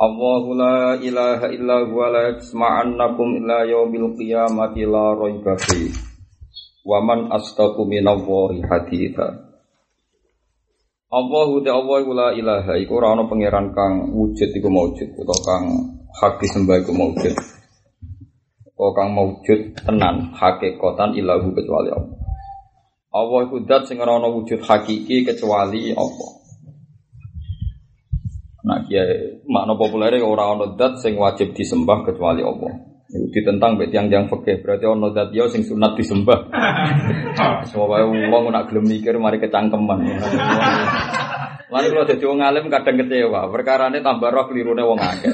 Allahu la ilaha illa huwa la yasma'annakum illa yaumil qiyamati la raiba fi. Wa man astaqu minallahi haditha. Allahu ta Allah la ilaha iku ora ana pangeran kang wujud iku maujud utawa kang hak disembah iku maujud. Utawa kang maujud tenan hakikatan ilahu kecuali Allah. Allah iku dat sing ora ana wujud hakiki kecuali Allah. Nah, kiai makna populer ora ana dat sing wajib disembah kecuali Allah. Itu ditentang mbek tiang-tiang fikih, berarti ana dat yo sing sunat disembah. Semua wae wong nak gelem mikir mari kecangkeman. Lan kalau dadi wong alim kadang kecewa, perkarane tambah roh klirune wong akeh.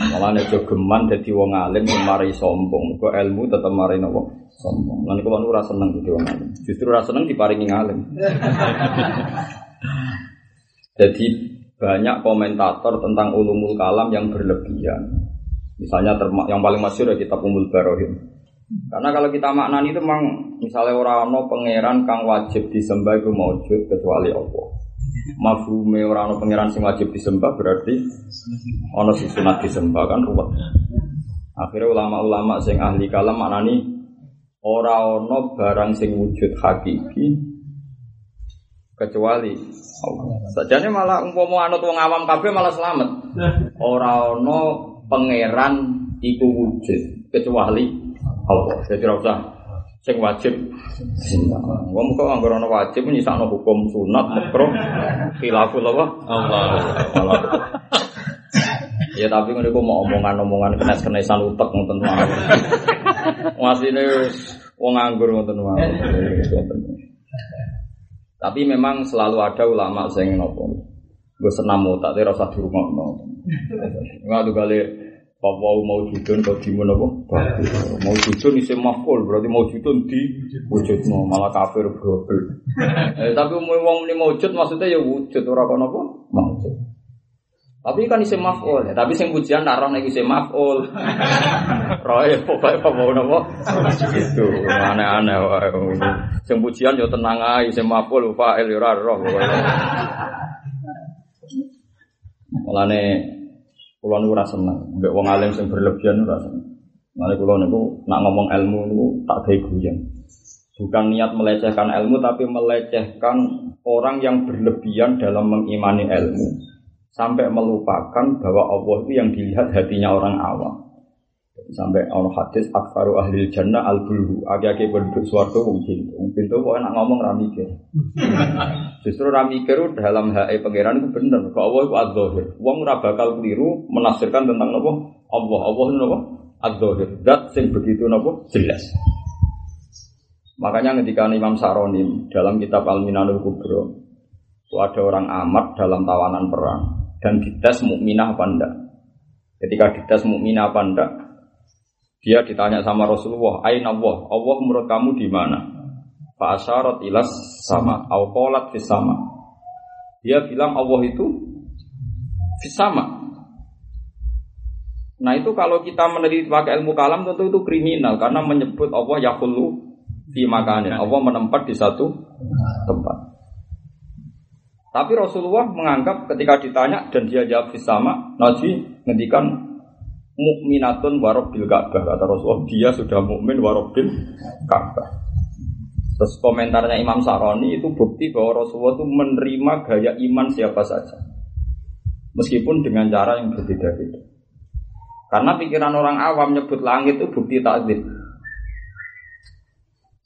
Malah nek geman dadi wong alim mari sombong, kok ilmu tetep mari nopo sombong. Lan kula ora seneng dadi wong alim. Justru ora seneng diparingi ngalim. Jadi banyak komentator tentang ulumul kalam yang berlebihan. Misalnya yang paling masyur ya kitab Umul Barohim. Karena kalau kita maknani itu memang misalnya orang no pangeran kang wajib disembah itu maujud kecuali Allah. Mafhume orang no pangeran sing wajib disembah berarti ono sing sunat disembah kan ruwet. Akhirnya ulama-ulama sing ahli kalam maknani orang ono barang sing wujud hakiki kecuali Allah. Sajane malah umpama anut wong awam kabeh malah selamat. Ora ana pangeran iku wujud kecuali Allah. Jadi ora usah sing wajib Wong kok anggere ana wajib nyisakno hukum sunat makruh khilaful apa? Allah. Ya tapi ngono iku mau omongan-omongan kenes-kenesan utek ngoten wae. Wasine wong nganggur ngoten wae. Tapi memang selalu ada ulama yang nopo. Gue senam tak tapi rasa di rumah nopo. Nggak tuh kali Papa mau judun kau di mana Mau judun isi maful berarti mau judun di wujud malah kafir berobel. eh, tapi mau wong ini wujud maksudnya ya wujud orang kau nopo. Tapi kan isi maful ya. Tapi sing pujian naron nek isi maful. Roy pokoke apa mau nopo? Itu aneh-aneh wae. Sing pujian yo tenang ae isi maful fa'il yo ora roh. Mulane kula niku ora seneng mbek wong alim sing berlebihan ora seneng. Mulane kula niku nak ngomong ilmu niku tak gawe guyon. Bukan niat melecehkan ilmu tapi melecehkan orang yang berlebihan dalam mengimani ilmu sampai melupakan bahwa Allah itu yang dilihat hatinya orang awam. Sampai orang hadis aksaru ahli jannah al bulhu agi-agi penduduk suarga wong pintu. Wong pintu kok enak ngomong ra mikir. Justru ra mikir dalam hae pangeran itu bener. Kok Allah itu adzahir. Wong ora bakal keliru menafsirkan tentang apa? Allah. Allah itu apa? Adzahir. Zat sing begitu apa? Jelas. Makanya ketika Imam Saronim dalam kitab Al-Minanul Kubro itu ada orang amat dalam tawanan perang dan dites mukminah apa enggak. Ketika dites mukminah apa enggak, dia ditanya sama Rasulullah, "Aina Allah? Allah menurut kamu di mana?" Fa asyarat ilas sama, au qalat fis sama. Dia bilang Allah itu fis sama. Nah itu kalau kita meneliti pakai ilmu kalam tentu itu kriminal karena menyebut Allah yahulu di makanin. Allah menempat di satu tempat. Tapi Rasulullah menganggap ketika ditanya dan dia jawab sama, Nabi ngendikan mukminatun warobil Ka'bah kata Rasulullah dia sudah mukmin warobil Ka'bah. Terus komentarnya Imam Saroni itu bukti bahwa Rasulullah itu menerima gaya iman siapa saja, meskipun dengan cara yang berbeda-beda. Karena pikiran orang awam nyebut langit itu bukti takdir.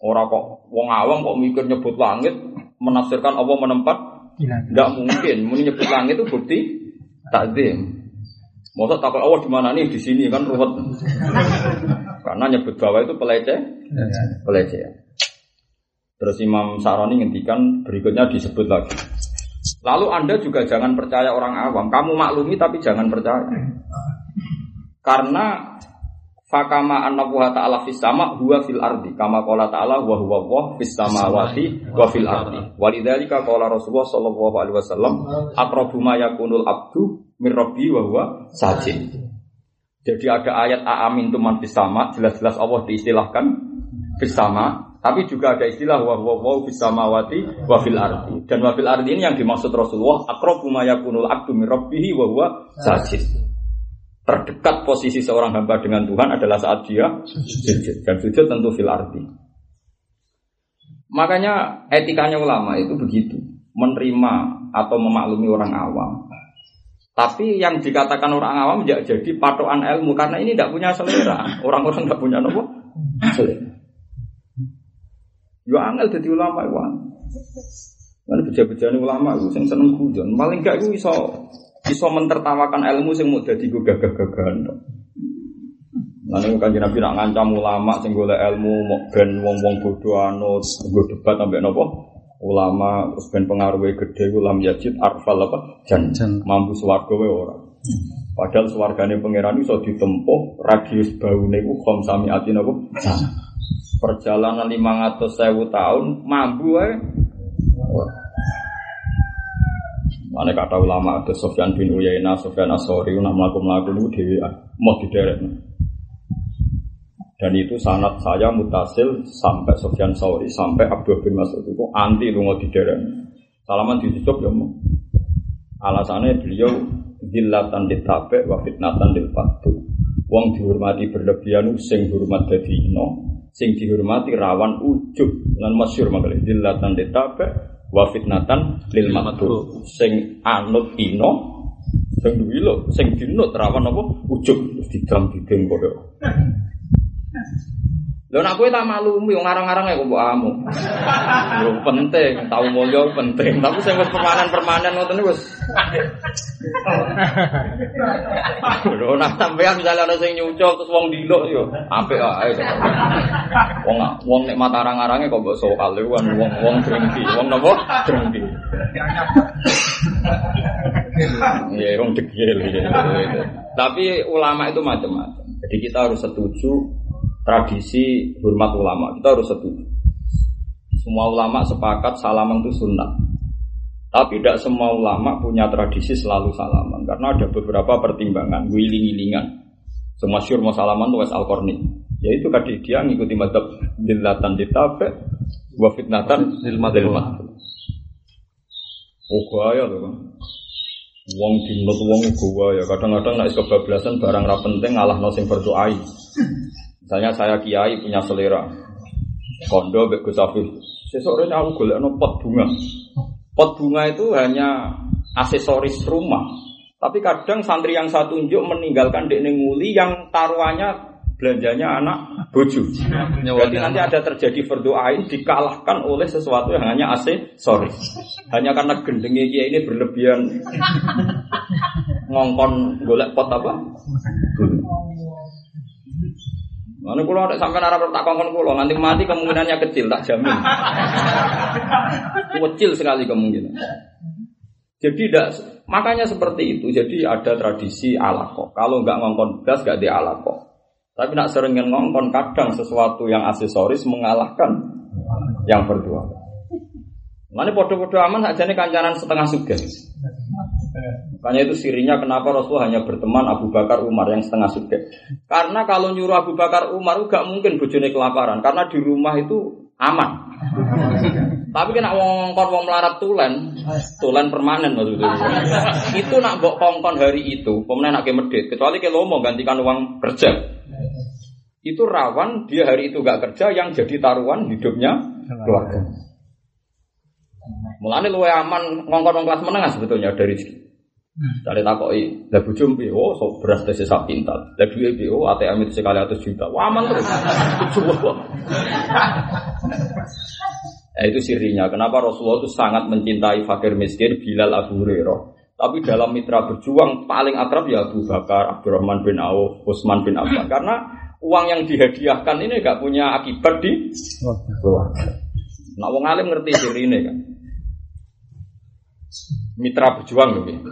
Orang kok wong awam kok mikir nyebut langit menafsirkan Allah menempat tidak mungkin. Muni nyebut langit itu bukti takdim. Masa takut Allah di mana nih di sini kan ruwet. Karena nyebut bawah itu peleceh, peleceh. Terus Imam Saroni ngendikan berikutnya disebut lagi. Lalu Anda juga jangan percaya orang awam. Kamu maklumi tapi jangan percaya. Karena fakama annahu ta'ala fis sama huwa fil ardi. Kama qala ta'ala wa huwa wa fis samawati wa fil ardi. Walidzalika qala Rasulullah sallallahu alaihi wasallam aqrabu ma yakunul abdu min rabbi wa huwa sajid. Jadi ada ayat aamin tuman fis sama. Jelas-jelas Allah diistilahkan fis sama tapi juga ada istilah wa huwa wa fis samawati wa fil ardi. Dan wa fil ardi ini yang dimaksud Rasulullah aqrabu ma yakunul abdu min rabbihi wa huwa sajid terdekat posisi seorang hamba dengan Tuhan adalah saat dia sujud dan sujud tentu fil arti. Makanya etikanya ulama itu begitu, menerima atau memaklumi orang awam. Tapi yang dikatakan orang awam tidak jadi patokan ilmu karena ini tidak punya selera. Orang-orang tidak punya nopo selera. Yo angel jadi ulama itu. Kan beja ulama itu yang seneng gujon. Paling gak itu iso iso mentertawakan ilmu sing mau dadi go gagah-gagahan. Lalu kan Nabi nak ngancam ulama sing golek ilmu mau ben wong-wong bodoh anut nggo debat sampai nopo ulama terus ben pengaruhnya gede ulam yajid arfal apa jan, jan. mampu swarga wae ora. Padahal swargane pangeran iso ditempuh radius baune ku sami ati nopo Perjalanan 500.000 tahun mampu wae. Mana kata ulama ada Sofyan bin Uyaina, Sofyan Asori, nak melakukan melakukan itu dewi mau dideret. Dan itu sangat saya mutasil sampai Sofyan Sauri sampai Abdul bin Mas'ud itu anti lunga dideret. Salaman ditutup ya mau. Alasannya beliau dilatan ditape wa fitnatan dil Wong dihormati berlebihan sing hormat dadi sing dihormati rawan ujub lan masyhur makale dilatan ditape wa fitnatan lil maktur sing anut ino sing duwi lho sing dinut rawan apa ujug didam didem padha Lho nak kowe tak maklumi wong ngarang-ngarang ya kok mbok amu. Yo penting, tau mulya penting, tapi sing wis permanen-permanen ngoten wis. Lho nak sampean misale ana sing nyucul terus wong diluk yo apik ae. Wong wong nek mata arang-arange kok mbok soal kan wong wong drengki, wong napa? Drengki. Iya, wong degil. Tapi ulama itu macam-macam. Jadi kita harus setuju tradisi hormat ulama. Kita harus setuju. Semua ulama sepakat salaman itu sunnah. Tapi tidak semua ulama punya tradisi selalu salaman karena ada beberapa pertimbangan, wiling-wilingan. Semua syur mau salaman itu al -Qarni. Yaitu tadi dia ngikuti madhab dilatan ditabe wa fitnatan lil Oh gaya tuh kan. Wong dinut wong gua ya kadang-kadang nek kebablasan barang ra penting ngalah sing berdoai. Misalnya saya kiai punya selera, kondo bek Gus Afif. Aku golek pot bunga. Pot bunga itu hanya aksesoris rumah. Tapi kadang santri yang satu tunjuk meninggalkan dek nguli yang taruhannya belanjanya anak bojo. Berarti nanti ada terjadi berdoain dikalahkan oleh sesuatu yang hanya aksesoris. Hanya karena gendengnya kiai ini berlebihan ngongkon golek pot apa? Mana kulo ada sampai arah tak kongkon kulo nanti mati kemungkinannya kecil tak jamin. kecil sekali kemungkinan. Jadi tidak makanya seperti itu. Jadi ada tradisi alako. Kalau nggak ngongkon gas nggak di alako. Tapi nak sering ngongkon kadang sesuatu yang aksesoris mengalahkan yang berdua. Mana podo-podo aman saja nih kancaran setengah sugen. Makanya itu sirinya kenapa Rasul hanya berteman Abu Bakar Umar yang setengah suge. Karena kalau nyuruh Abu Bakar Umar gak mungkin bojone kelaparan karena di rumah itu aman. Tapi kena wong kongkon wong melarat tulen, tulen permanen maksudnya. itu nak bok kongkon hari itu, pemenang nak medit, kecuali kalau mau gantikan uang kerja. Itu rawan dia hari itu gak kerja yang jadi taruhan hidupnya keluarga. Mulane luwe aman ngongkon wong kelas menengah sebetulnya dari sini. Dari takoi, lah bujum piye? Oh, so beras tes sak pintar. Lah duwe piye? Oh, ATM itu sekali atas juta. Wah, aman terus. Nah, itu sirinya. Kenapa Rasulullah itu sangat mencintai fakir miskin Bilal Abu Hurairah. Tapi dalam mitra berjuang paling akrab ya Abu Bakar, Abdurrahman bin Auf, Utsman bin Affan. Karena uang yang dihadiahkan ini gak punya akibat di keluarga. Nah, wong alim ngerti sirine kan mitra berjuang gitu.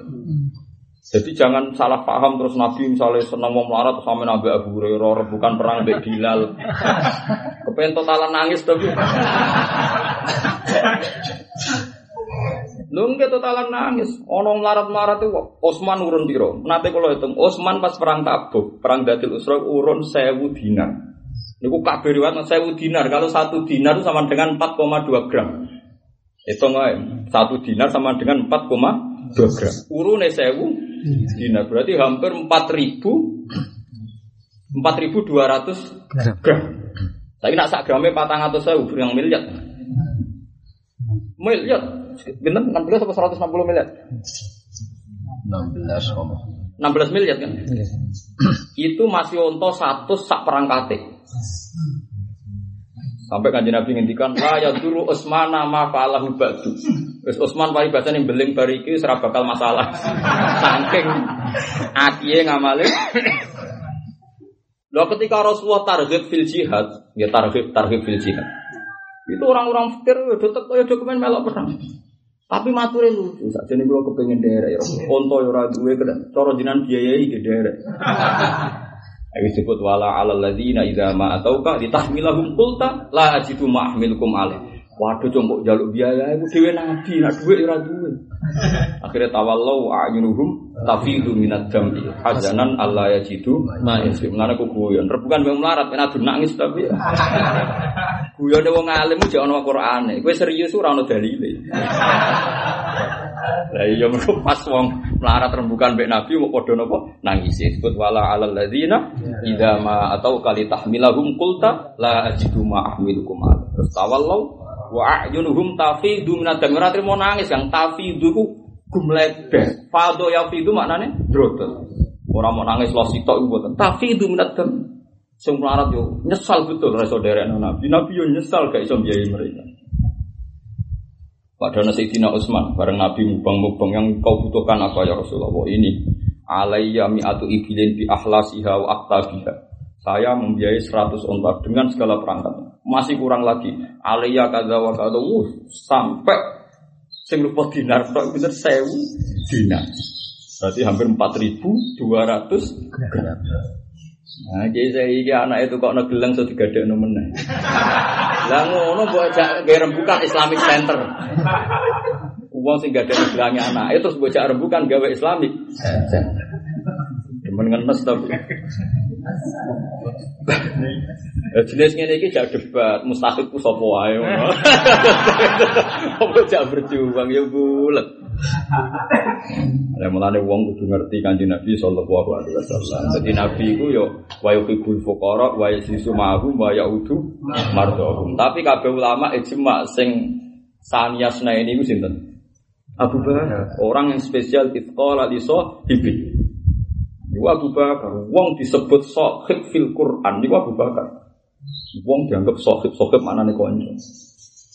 Jadi jangan salah paham terus Nabi misalnya senang mau melarat sama Nabi Abu Hurairah bukan perang Mbak Bilal. Kepengen totalan nangis tapi. Lu totalan nangis. Ono melarat-melarat itu Osman urun piro? Nanti kalau hitung Osman pas perang Tabuk, perang Datil Usra urun sewu dinar. Niku kabeh riwayat sewu dinar. Kalau satu dinar itu sama dengan 4,2 gram. Itu enggak satu dinar sama dengan 4,2 gram. Urune sewu dinar berarti hampir 4000 4200 gram. Tapi nak sak grame 400.000 yang miliar. Miliar. Bener 16 atau 160 miliar? 16 om. 16 miliar kan? Itu masih untuk satu sak perangkate. Sampai kanjeng Nabi ngendikan la ya dulu Utsman ma fa'alahu ba'du. Wis Utsman pari baca ning beling bariki ora bakal masalah. Saking atiye ngamale. Loh ketika Rasulullah tarhib fil jihad, ya tarhib tarhib fil jihad. Itu orang-orang fikir ya tetep kaya dokumen melok perang. Tapi mature lucu, saja nih kalau kepengen daerah ya, konto ya ora duwe, cara jinan biayai di daerah. Ayo disebut wala alal ladzina idza ma atauka litahmilahum qulta la ajidu ma ahmilukum alaih. Waduh combok jaluk biaya iku dhewe nabi, nak dhuwit ora duwe. Akhirnya tawallau a'yunuhum tafidu minad dam'i hazanan alla yajidu ma yasim. Mulane ku guyon. Rebukan wong melarat adu nangis tapi guyone wong alim jek ana Qur'ane. Kowe serius ora ana dalile. Lah iya mergo pas wong melarat rembukan mbek Nabi mau padha napa nangis disebut wala alal ladzina idza ma atau kali tahmilahum qulta la ajidu ma ahmilukum ala. Tawallau wa a'yunuhum tafidu minad dam ora trimo nangis yang tafidu ku gumlede. Fado ya fidu maknane drotot. Ora mau nangis lo sitok iku mboten. Tafidu minad dam. Sing melarat yo nyesal betul ra saudara Nabi. Nabi yo nyesal gak iso mereka. Padahal Sayyidina Utsman bareng Nabi mubang-mubang yang kau butuhkan apa ya Rasulullah ini alayya mi'atu ibilin bi ahlasiha wa aktabiha. Saya membiayai 100 onta dengan segala perangkat. Masih kurang lagi. Alayya kadza wa kadza uh, sampai sing lupa dinar tok bener 1000 dinar. Berarti hampir 4200 gram. Nah, jadi saya ini anak itu kok negeleng so digadekno meneh. Lah ngono mbok ajak rembukan Islamic Center. Uang sing gak ada negelange anak, itu terus mbok ajak rembukan gawe Islamic Center. Demen ngenes tapi. Jenis ngene iki jak debat, mustahil ku sapa wae. Apa jak berjuang ya bulet. Ada mulane wong kudu ngerti kanjeng Nabi sallallahu alaihi wasallam. Jadi Nabi iku yo wa yuhibbul fuqara wa yasisu ma'hum wa yaudu mardhum. Tapi kabeh ulama ijma sing saniyasna ini ku sinten? Abu Bakar, orang yang spesial itqala li sahibi. Iku Abu Bakar, wong disebut sahib fil Quran niku Abu Bakar. Wong dianggap sahib, sahib mana nih konco.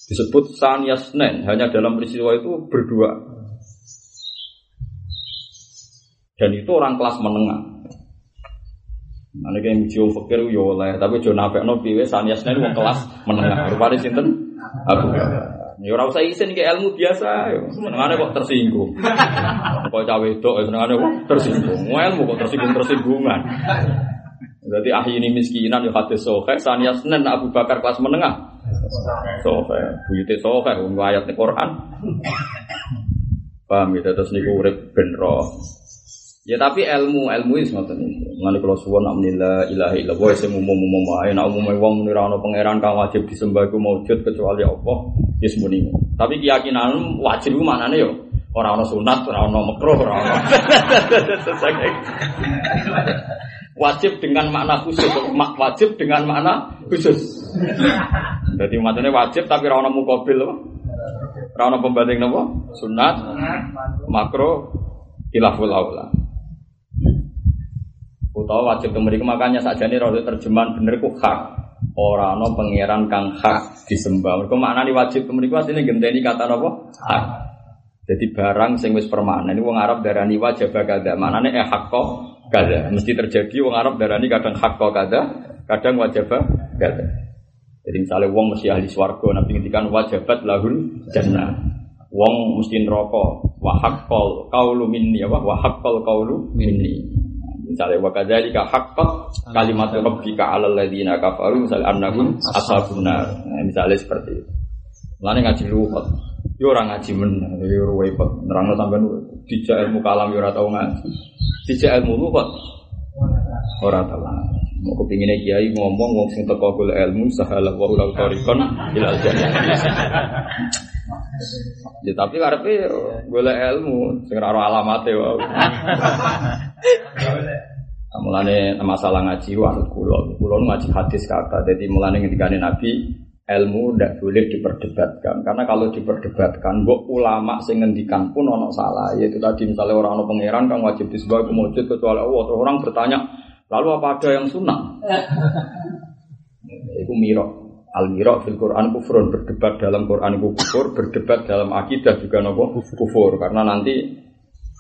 Disebut saniyasnen, hanya dalam peristiwa itu berdua. Dan itu orang kelas menengah. Mana kayak muji fakir yo oleh, tapi jo nafek no piwe saniyasnen wong kelas menengah. Rupanya sinten Abu. Ya ora usah isin ke ilmu biasa, yo. Senengane kok tersinggung. Kok cawe wedok senengane kok tersinggung. Ilmu kok tersinggung-tersinggungan. Berarti ahli ini miskinan ya hadis sohe, sania senen Abu Bakar kelas menengah. Sohe, buyute sohe, wong ayat Quran. Paham gitu terus niku urip ben roh. Ya tapi ilmu ilmu itu ngoten niku. Ngene kula suwun nak menila ilaha illallah sing umum-umum wae nak umum wong ora ana pangeran kang wajib disembah iku maujud kecuali Allah. Ya semuni. Tapi keyakinan wajib iku maknane yo ora ana sunat, ora ana makruh, ora ana. wajib dengan makna khusus, wajib dengan makna khusus. Jadi macamnya wajib tapi ora ana mukabil apa? Ora ana pembanding napa? Sunat, makro, khilaful aula. Utawa wajib kemeriku makanya saja ini roda terjemahan bener ku hak. Orang no pangeran kang hak disembah. Mereka maknani wajib kemeriku aslinya genteni kata apa? Hak. Jadi barang sing wis permanen ini wong Arab darani wajib kada. Maknane eh hakko kada. Mesti terjadi wong Arab darani kadang hakko kada, kadang wajib kada. Jadi misalnya wong mesti ahli swarga, nabi ngendikan wajibat lahul jannah. wong mesti neraka wa haqqal qaulu minni apa wa haqqal qaulu minni misalnya wa kadzalika haqqat kalimat rabbika 'alal ladzina kafaru misalnya annahum ashabun nar. Nah, misalnya seperti itu. Mulane ngaji luwet. Yo ora ngaji men yo repot nerangno sampean dijak ilmu kalam yo ora tau ngaji. Dijak ilmu luwet. Ora tau mau kepingin kiai ngomong wong sing teko golek ilmu sahalah wa ulau tarikon ilal jannah. Ya tapi karepe golek ilmu sing ora alamate wae. Mulane masalah ngaji anut kula. Kula ngaji hadis kata. Jadi mulane ngendikane Nabi ilmu tidak boleh diperdebatkan. Karena kalau diperdebatkan mbok ulama sing ngendikan pun ono salah. Yaitu tadi misalnya orang ono pangeran kan wajib disebut kemujud kecuali Allah. Terus orang bertanya lalu apa ada yang sunnah? Itu mirok. Al miro fil Quran kufrun. Berdebat dalam Quran kufur, berdebat dalam akidah juga nopo kufur. Karena nanti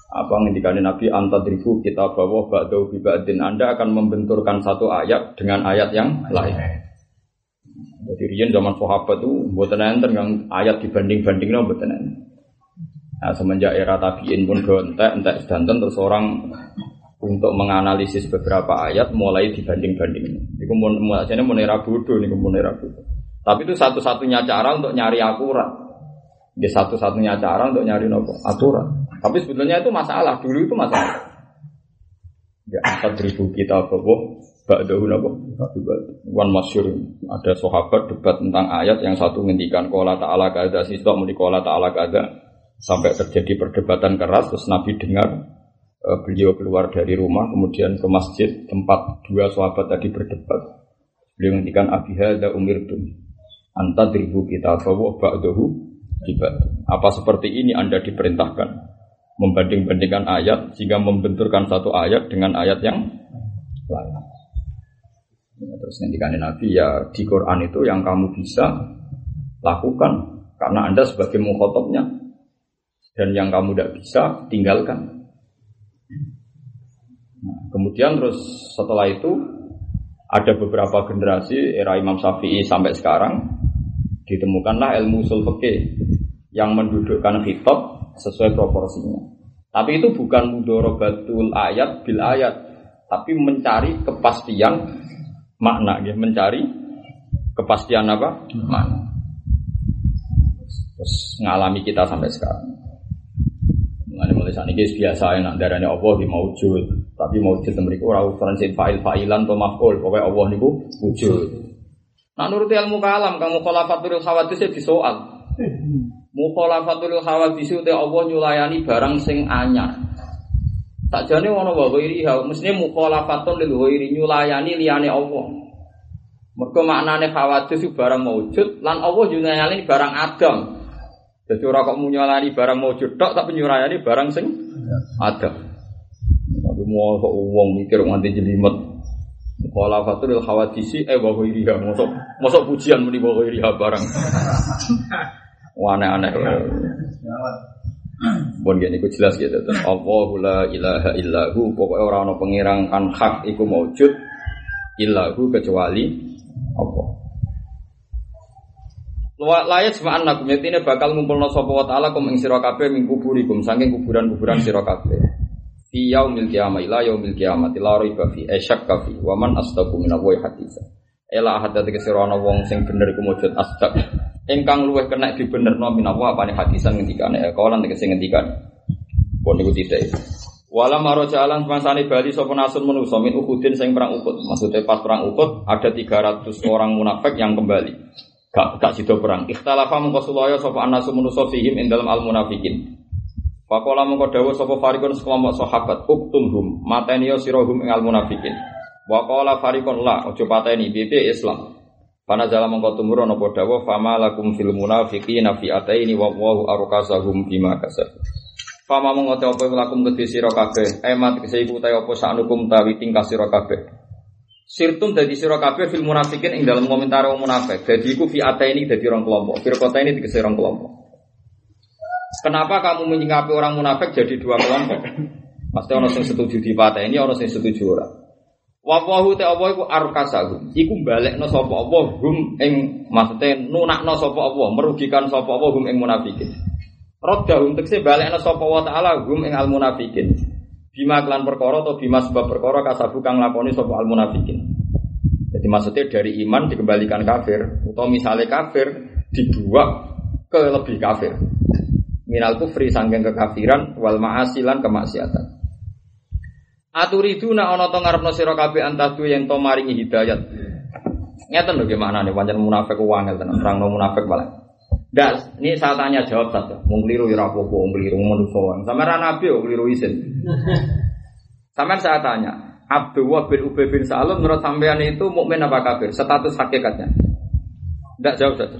apa ngendikanin Nabi antadribu kita bawa ba'dau bibadin Anda akan membenturkan satu ayat dengan ayat yang lain. Jadi rian zaman sahabat itu buat enten yang ayat dibanding-banding no buat Nah, semenjak era tabiin pun gontek, entek sedanten terus orang untuk menganalisis beberapa ayat mulai dibanding-banding. Ini mau jadi mau nera bodoh, ini mau nera bodoh. Tapi itu satu-satunya cara untuk nyari akurat. Di satu-satunya cara untuk nyari nopo aturan. Tapi sebetulnya itu masalah. Dulu itu masalah. Ya empat ribu kita bawa Ba'dahu nopo Wan masyur. Ada sahabat debat tentang ayat Yang satu ngendikan Kola ta'ala kada Sistok muni kola ta'ala kada Sampai terjadi perdebatan keras Terus Nabi dengar uh, beliau keluar dari rumah kemudian ke masjid tempat dua sahabat tadi berdebat. Beliau menghentikan abihada umirtum anta dribu kita bahwa ba'dahu. Tiba. Apa seperti ini Anda diperintahkan membanding-bandingkan ayat sehingga membenturkan satu ayat dengan ayat yang lain. Ya, terus ngendikan Nabi ya di Quran itu yang kamu bisa lakukan karena Anda sebagai mukhotobnya dan yang kamu tidak bisa tinggalkan. Nah, kemudian terus setelah itu ada beberapa generasi era Imam Syafi'i sampai sekarang ditemukanlah ilmu usul yang mendudukkan kitab sesuai proporsinya. Tapi itu bukan mudorobatul ayat bil ayat, tapi mencari kepastian makna, ya. mencari kepastian apa? Makna. Terus ngalami kita sampai sekarang. Mulai saat ini biasa enak darahnya Allah di maujud, tapi maujud mereka orang ukuran fa'il fa'ilan atau maf'ul, pokoknya Allah niku wujud. Nah nurut ilmu kalam, kamu khalafatul khawatis ya disoal. Mukhalafatul khawatis itu Allah nyulayani barang sing anyar. Tak jane ono wa ghairi ha, mestine mukhalafatun lil ghairi nyulayani liyane Allah. Mergo maknane khawatis itu barang maujud lan Allah nyulayani barang adam. Jadi orang kok nyolani barang mau tok tapi nyurayani barang sing ada. Tapi mau uang mikir nganti jelimet. Kala fatul khawadisi eh wa ghairiha. Mosok mosok pujian muni wa ghairiha barang. Aneh-aneh. Bon gini ku jelas gitu. Allahu la ilaha illahu. Pokoknya orang orang pengirang kan hak iku maujud illahu kecuali Allah. Layat semua anak ini bakal ngumpul no sopo taala kum ing ming kuburikum saking kuburan-kuburan sira kabeh. Fi yaumil qiyamah ila yaumil qiyamah la raiba fi esyak kafi wa man astaqu min Allah hadisa. Ela ahad te sira ana wong sing bener iku mujud astaq. Ingkang luweh kena dibenerno min Allah apane hadisan ngendikane kawalan tegese ngendikane. Pun niku tidak. Wala maro jalan semangsane Bali sapa nasun manusa min Uhudin sing perang Uhud. Maksudnya pas perang Uhud ada 300 orang munafik yang kembali gak gak sido perang. Ikhtalafa mengko sulaya sapa anasu fihim ing dalam al munafikin. Pakola mengko dawuh sapa farikun sekelompok sahabat uktumhum mateni sirahum ing al munafikin. Wa qala farikun la ojo pateni bebe Islam. Pana jalan mengko tumurun apa dawuh fama lakum fil munafiqina fi ataini wa wallahu arkasahum bima kasab. Fama mengko apa lakum kedhe sira kabeh emat kese iku ta apa sanukum tawi tingkah sira kabeh. Sirtum dari sira kabeh fil munafikin ing dalam komentar wong munafik. Dadi iku fi ini dadi orang kelompok. Firqata ini dikese orang kelompok. Kenapa kamu menyingkapi orang munafik jadi dua kelompok? Pasti orang yang setuju di ini, orang yang setuju orang. Wawahu te Allah iku arkasahum. Iku balekno sapa Allah hum ing maksude nunakno sapa Allah, merugikan sapa Allah hum ing munafikin. Roda untuk sih balik sapa wa taala hum ing al munafikin. Bima klan perkara atau bima sebab perkara kasabu kang lakoni sapa al munafikin. Jadi maksudnya dari iman dikembalikan kafir atau misalnya kafir dibuat ke lebih kafir. Minal kufri sangking kekafiran wal ma'asilan kemaksiatan. Aturiduna ana to ngarepno sira kabeh antadu yang to maringi hidayat. Ngeten lho gimana nih pancen munafik wangel tenan, terang munafik balik. Nggak, ini saya tanya jawab saja. Mau keliru ya apa-apa, mau keliru nabi yo keliru isin. Sama saya tanya, Abdullah bin Ubay bin Salul menurut sampean itu mukmin apa kafir? Status hakikatnya. Tidak jawab saja.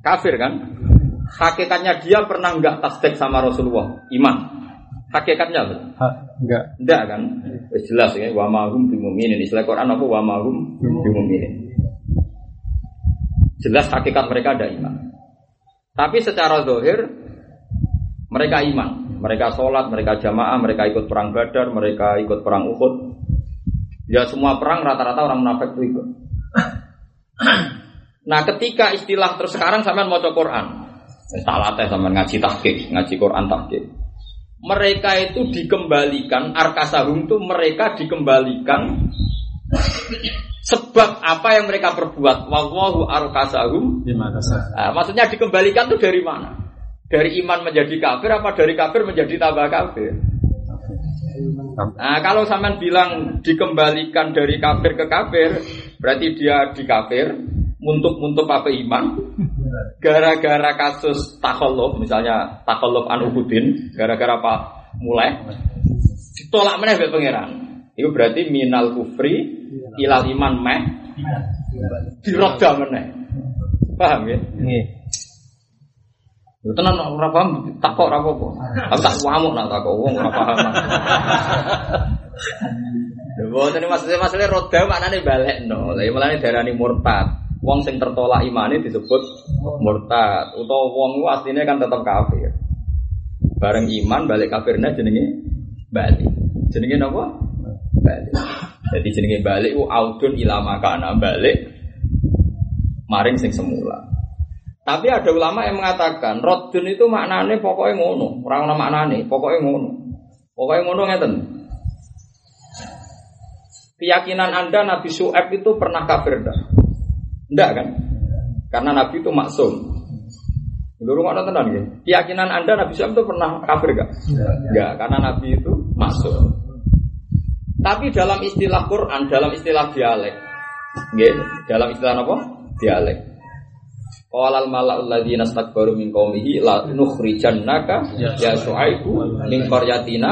Kafir kan? Hakikatnya dia pernah enggak tasdik sama Rasulullah? Iman. Hakikatnya apa? Ha, enggak. Enggak kan? Jelas ya, wa mahum bimuminin. Istilah Quran apa? Wa mahum bimuminin. Jelas hakikat mereka ada iman. Tapi secara zahir mereka iman, mereka sholat, mereka jamaah, mereka ikut perang Badar, mereka ikut perang Uhud. Ya semua perang rata-rata orang munafik itu ikut. Nah ketika istilah terus sekarang sampean mau Quran, tak latih sama ngaji tahqiq, ngaji Quran tahqiq. Mereka itu dikembalikan, arkasahum itu mereka dikembalikan Sebab apa yang mereka perbuat? Wallahu arkasahum. Nah, maksudnya dikembalikan itu dari mana? Dari iman menjadi kafir apa dari kafir menjadi tambah kafir? Nah, kalau sampean bilang dikembalikan dari kafir ke kafir, berarti dia di kafir, muntuk-muntuk apa iman? Gara-gara kasus takholuf, misalnya takholuf anuhudin, gara-gara apa mulai ditolak mana pangeran. Itu berarti minal kufri ilal iman meh diroda meneh. Paham ya? Nggih. Yo tenan ora paham takok ora apa-apa. Aku tak ngamuk nak takok wong ora paham. Lha boten maksudnya masalah roda maknane balekno. Lah mulane darani murtad. Wong sing tertolak imane disebut murtad. Utawa wong ku asline kan tetap kafir. Bareng iman balik kafirnya jenenge balik. Jenenge napa? Balik. Jadi jenenge balik u audun ilama kana balik maring sing semula. Tapi ada ulama yang mengatakan rodun itu maknane pokoknya ngono, orang nama maknane, pokoknya ngono. Pokoknya ngono ngeten. Keyakinan Anda Nabi Su'aib itu pernah kafir dah? Enggak kan? Karena Nabi itu maksum. Dulu mana tenan ya? Keyakinan Anda Nabi Su'aib itu pernah kafir gak? Enggak, karena Nabi itu maksum. Tapi dalam istilah Quran, dalam istilah dialek, gitu, dalam istilah apa? Dialek. Qala al mala'ul ladzina istakbaru min qaumihi la nukhrijannaka ya syu'aibu min qaryatina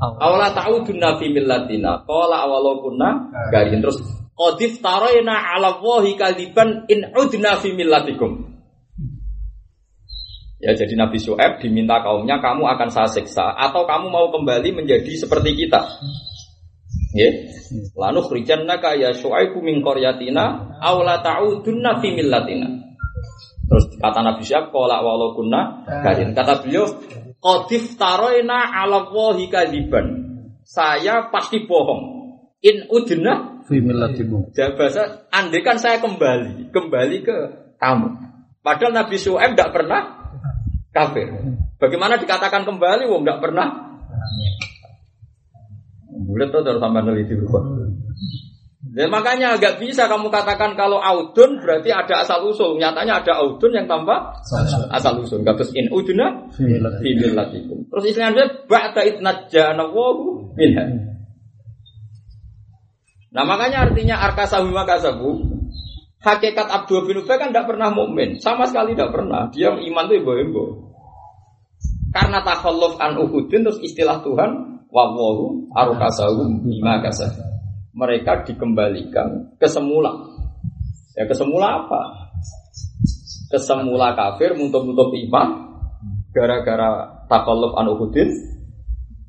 aw la ta'udunna fi millatina qala awalau kunna garin terus qadif taraina 'ala wahi kadiban in udna fi millatikum Ya jadi Nabi Syuaib diminta kaumnya kamu akan saya siksa atau kamu mau kembali menjadi seperti kita. Ya. Lanu khrijannaka ya syu'aibu min qaryatina aw la ta'udunna fi millatina. Terus kata Nabi Syuaib qala walau kunna garin. Kata beliau qadif taroina ala wahi kadiban. Saya pasti bohong. In udna fi millatikum. Bahasa andai kan saya kembali, kembali ke kamu. Padahal Nabi Syuaib tidak pernah kafir. Bagaimana dikatakan kembali? Wong tidak pernah Bulat tuh harus tambah neliti berubah. Dan makanya agak bisa kamu katakan kalau audun berarti ada asal usul. Nyatanya ada audun yang tambah asal usul. Katus in uduna fimilatikum. Terus istilahnya ba'da itnajjana wahu minha. Nah makanya artinya arkasahu makasabu Hakikat Abdul bin Ubay kan tidak pernah mukmin, sama sekali tidak pernah. Dia iman itu ibu-ibu. Karena takhalluf an Uhudin terus istilah Tuhan Wawahu arukasahum bima kasah. Mereka dikembalikan ke semula. Ya ke semula apa? Ke semula kafir muntuk-muntuk iman gara-gara takalluf an Uhudin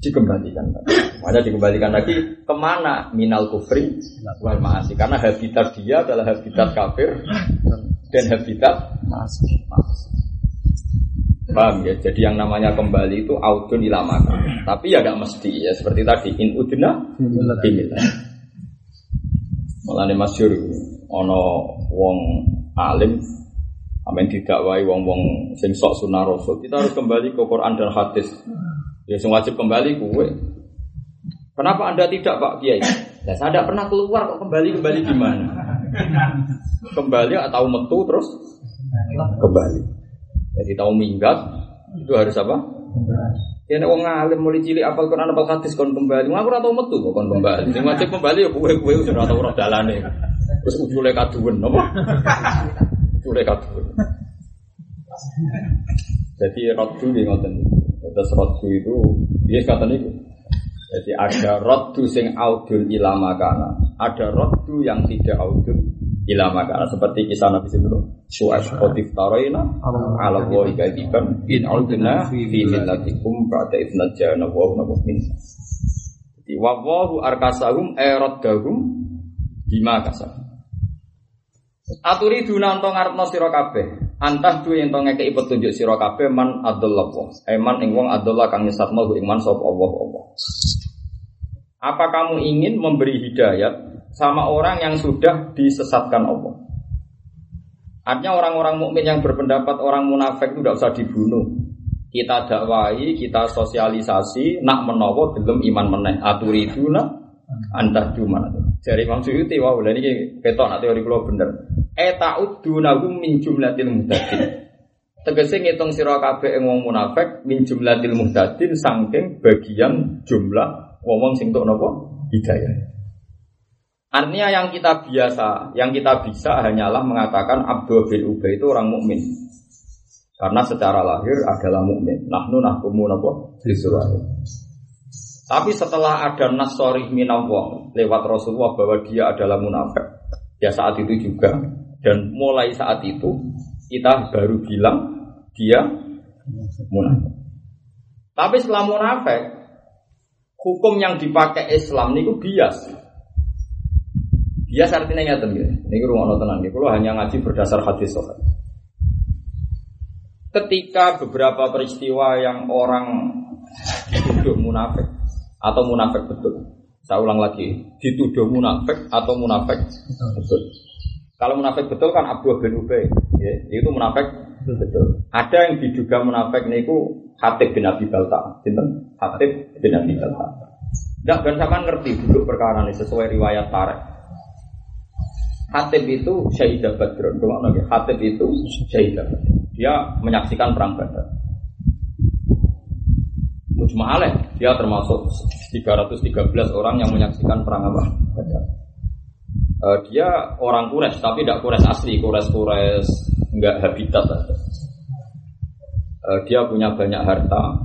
dikembalikan lagi. Mana dikembalikan lagi ke mana? Minal kufri wal maasi. Karena habitat dia adalah habitat kafir dan habitat maasi. Paham ya? Jadi yang namanya kembali itu audun ilamaka. Tapi ya gak mesti ya seperti tadi in udna bimillah. Malah masyur ono wong alim Amin didakwai wong-wong sing sok rasul. Kita harus kembali ke Quran dan hadis. Ya sing wajib kembali kue. Kenapa Anda tidak Pak Kiai? Ya, saya tidak pernah keluar kok kembali kembali gimana? Kembali atau metu terus kembali. Jadi tahu minggat itu harus apa? Ya nek wong alim mulai cilik apal Quran apal hadis kon kembali. Aku ora metu kok kon kembali. Sing wajib kembali ya kowe-kowe wis ora tau ora dalane. Terus ujule kaduwen apa? Ujule kaduwen. Jadi rodu nggih ngoten. Terus rodu itu dia kata niku. Jadi ada rodu sing audul ilama kana, ada rodu yang tidak audul ilama kana seperti kisah Nabi Sallallahu Su'as khotif taroina ala wa ikadiban in audna fi millatikum ba'da idna jana wa nabu min. Jadi wawahu arkasahum eroddahum bima kasar. Aturi dunanto ngarepno sira. Antah duwe yen to ngekeki petunjuk sira kabeh man adallah. Eman ing wong adallah kang nyesatno ing man sapa Allah Allah. Apa kamu ingin memberi hidayat sama orang yang sudah disesatkan Allah? Artinya orang-orang mukmin yang berpendapat orang munafik itu tidak usah dibunuh. Kita dakwai, kita sosialisasi, nak menowo belum iman meneh. Aturiduna antah cuma. Jadi Imam Suyuti, wah, ini ketok nak teori kalau bener. Eta'udunahum min jumlatil muhtadin. Tegese ngitung sira kabeh ing wong munafik min jumlatil muhtadin saking bagian jumlah ngomong sing tok nopo hidayah. Artinya yang kita biasa, yang kita bisa hanyalah mengatakan Abdul bin Ubay itu orang mukmin. Karena secara lahir adalah mukmin. Nahnu nahkumu nopo Tapi setelah ada nasori minawang lewat Rasulullah bahwa dia adalah munafik, ya saat itu juga dan mulai saat itu kita baru bilang dia munafik. Tapi setelah munafik hukum yang dipakai Islam niku bias. Bias artinya ngeten nggih. Niki rumono tenan nggih. Kulo hanya ngaji berdasar hadis sahih. Ketika beberapa peristiwa yang orang dituduh munafik atau munafik betul. Saya ulang lagi, dituduh munafik atau munafik betul. Kalau munafik betul kan Abu bin Ubay, ya, itu munafik betul. Ada yang diduga munafik niku Hatib bin Abi Balta, sinten? Hatib bin Abi Balta. Tidak ben ngerti dulu perkara ini sesuai riwayat Tarek. Hatib itu Syahidah Badrun. Kalau lagi Hatib itu Syahidah Dia menyaksikan perang Badar. Mujma'aleh, dia termasuk 313 orang yang menyaksikan perang apa? Badar. Uh, dia orang Kures, tapi tidak Kures asli, Kures Kures enggak habitat. Uh, dia punya banyak harta,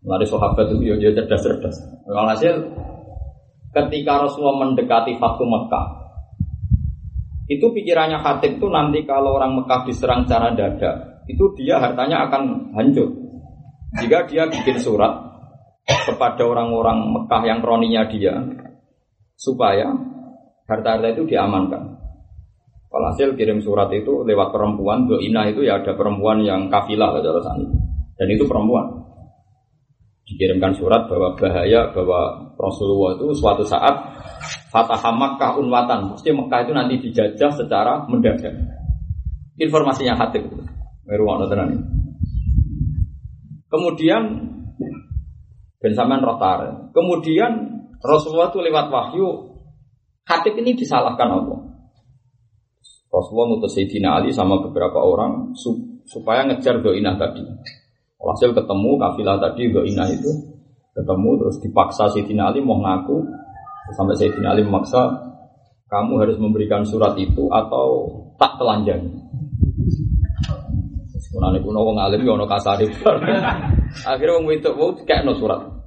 Mari sahabat itu ya cerdas-cerdas. Walhasil ketika Rasulullah mendekati Fathu Mekah, itu pikirannya Khatib itu nanti kalau orang Mekah diserang cara dada, itu dia hartanya akan hancur. Jika dia bikin surat kepada orang-orang Mekah yang kroninya dia, supaya harta-harta itu diamankan. Walhasil kirim surat itu lewat perempuan, Doina itu ya ada perempuan yang kafilah dan itu perempuan dikirimkan surat bahwa bahaya bahwa Rasulullah itu suatu saat Fatah Makkah unwatan, pasti Mekah itu nanti dijajah secara mendadak. Informasinya hati itu. Kemudian Ben Saman Rotar. Kemudian Rasulullah itu lewat wahyu Hatib ini disalahkan Allah. Rasulullah ngutus Sayyidina Ali sama beberapa orang supaya ngejar doinah tadi. Hasil ketemu kafilah tadi Inah itu ketemu terus dipaksa Sayyidina Ali mau ngaku sampai Sayyidina Ali memaksa kamu harus memberikan surat itu atau tak telanjang. Sebenarnya kuno wong alim ya ono. Akhirnya wong itu mau kayak no surat.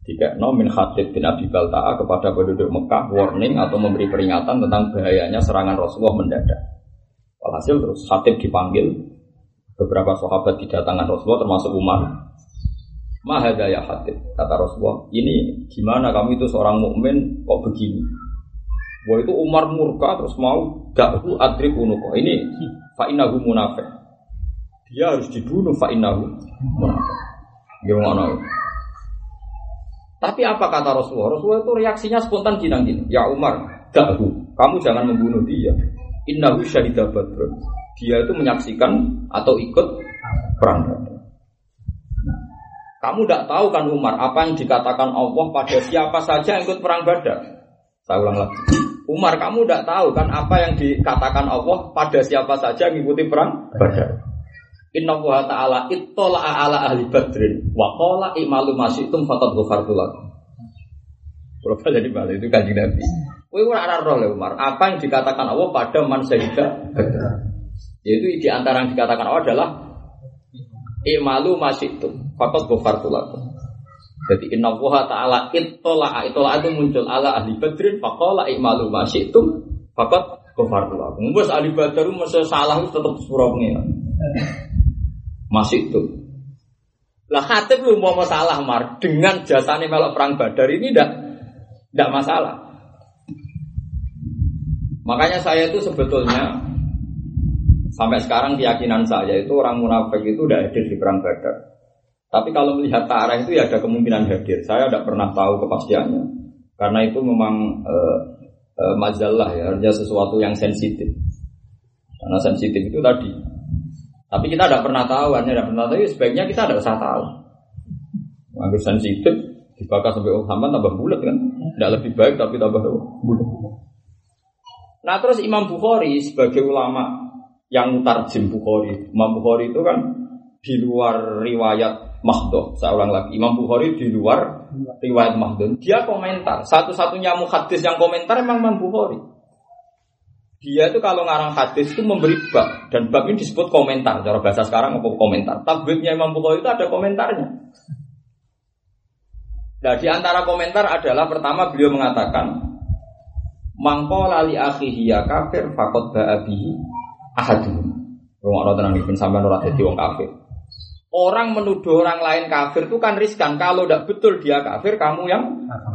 Tiga no min khatib bin Abi Balta'a kepada penduduk Mekah warning atau memberi peringatan tentang bahayanya serangan Rasulullah mendadak. Walhasil terus khatib dipanggil beberapa sahabat didatangkan Rasulullah termasuk Umar. Mahada ya hatib kata Rasulullah. Ini gimana kamu itu seorang mukmin kok begini? Wah itu Umar murka terus mau dakhu adrik unuko. Ini fa'inahu munafik. Dia harus dibunuh fa'inahu munafik. Gimana? Tapi apa kata Rasulullah? Rasulullah itu reaksinya spontan gini gini. Ya Umar, dakhu, kamu jangan membunuh dia. Innahu syahidah badrun. Dia itu menyaksikan atau ikut perang Badar. Nah, kamu tidak tahu kan Umar apa yang dikatakan Allah pada siapa saja yang ikut perang Badar. Saya ulang lagi. Umar kamu tidak tahu kan apa yang dikatakan Allah pada siapa saja yang ikuti perang Badar. Inna wa ta'ala ittola ala ahli badrin wa qala i'malu masyitum faqad ghafartu lakum. Kalau jadi balik itu kanjeng Nabi. Kowe ora ora roh Umar, apa yang dikatakan Allah pada man syahida Yaitu di antara yang dikatakan Allah adalah i'malu masyitum faqad ghafartu lakum. Jadi inna wa ta'ala ittola ittola itu muncul ala ahli badrin qala i'malu masyitum faqad ghafartu lakum. Wes ahli badar mesti salah tetep surah pengiran. Masih itu. Lah khatib lu mau masalah mar dengan jasanya melok perang Badar ini tidak tidak masalah. Makanya saya itu sebetulnya sampai sekarang keyakinan saya itu orang munafik itu udah hadir di perang Badar. Tapi kalau melihat tarah itu ya ada kemungkinan hadir. Saya tidak pernah tahu kepastiannya. Karena itu memang e, e, majalah ya, artinya sesuatu yang sensitif. Karena sensitif itu tadi tapi kita tidak pernah tahu, hanya tidak pernah tahu. Ya sebaiknya kita tidak usah tahu. Anggur sensitif, dibakar sampai Muhammad tambah bulat kan? Tidak lebih baik tapi tambah bulat. Nah terus Imam Bukhari sebagai ulama yang tarjim Bukhari, Imam Bukhari itu kan di luar riwayat Mahdoh. Saya ulang lagi, Imam Bukhari di luar riwayat Mahdoh. Dia komentar. Satu-satunya muhadis yang komentar memang Imam Bukhari. Dia itu kalau ngarang hadis itu memberi bab dan bab ini disebut komentar. Cara bahasa sekarang apa komentar? Tabibnya Imam Bukhari itu ada komentarnya. Nah di antara komentar adalah pertama beliau mengatakan Mangko lali akhihi ya kafir fakot ba'abihi ahadun. Rumah tenang nih, sampai nurat jadi wong kafir. Orang menuduh orang lain kafir itu kan riskan. Kalau tidak betul dia kafir, kamu yang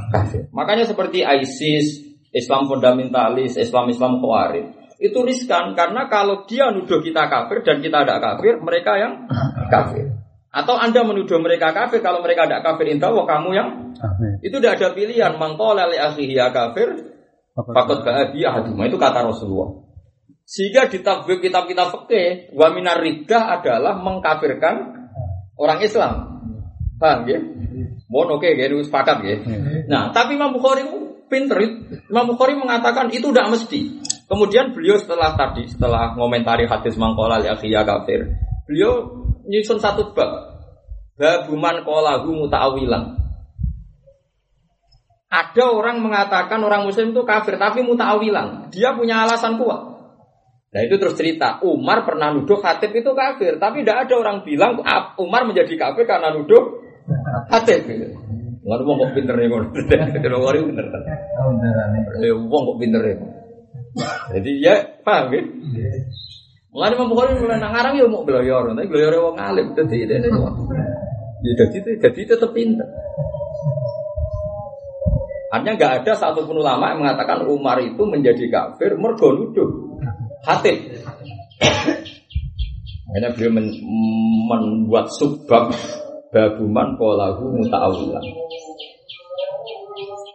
kafir. Makanya seperti ISIS, Islam fundamentalis, Islam Islam khawarij itu riskan karena kalau dia nuduh kita kafir dan kita tidak kafir, mereka yang kafir. Atau anda menuduh mereka kafir kalau mereka tidak kafir, inta wah kamu yang kafir. Itu tidak ada pilihan. Mangkola li akhihi ya kafir, fakot ba'adi ahaduma itu kata Rasulullah. Sehingga di tabib kitab-kitab fikih, wa minar adalah mengkafirkan orang Islam. Paham ya? Mohon oke, okay, ya, sepakat ya. Nah, tapi Imam Bukhari pinter. Imam Bukhari mengatakan itu tidak mesti. Kemudian beliau setelah tadi, setelah ngomentari hadis mangkola ya kafir, beliau nyusun satu bab. Babuman kolahu muta'awilan. Ada orang mengatakan orang muslim itu kafir, tapi muta'awilan. Dia punya alasan kuat. Nah itu terus cerita, Umar pernah nuduh khatib itu kafir, tapi tidak ada orang bilang Umar menjadi kafir karena nuduh khatib. Nggak wong kok pinter nih kon. Kalau wari pinter kan. Oh bener Wong kok pinter ya. Jadi ya paham ya. Mulai Imam Bukhari mulai nang ngarang ya mau belajar, tapi belajar wong alim dadi dadi. Ya jadi jadi tetap pinter. Artinya nggak ada satupun ulama yang mengatakan Umar itu menjadi kafir mergo nuduh hati. Akhirnya beliau men membuat subbab babuman polahu muta'awilan.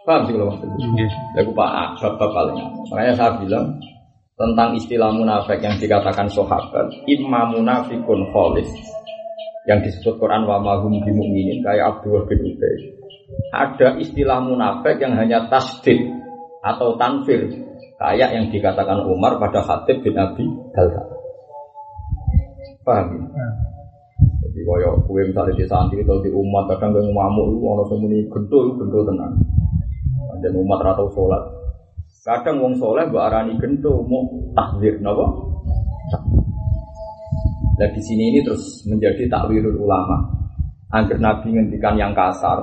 Paham sih kalau maksudnya? Ya, aku pak bab paling. Makanya saya bilang tentang istilah munafik yang dikatakan sahabat, imma munafikun kholis yang disebut Quran wa mahum bimu'minin kayak Abdullah bin Ubay. Ada istilah munafik yang hanya tasdid atau tanfir kayak yang dikatakan Umar pada Khatib bin Abi Dalda. Paham? Ya? Jadi kaya kue misalnya di santri atau di umat kadang kue ngamuk itu orang semuni gento itu gento tenang. Dan umat atau sholat. Kadang wong soleh mbak arani gento mau takdir, napa? Dan di sini ini terus menjadi takwilul ulama. Agar Nabi ngendikan yang kasar,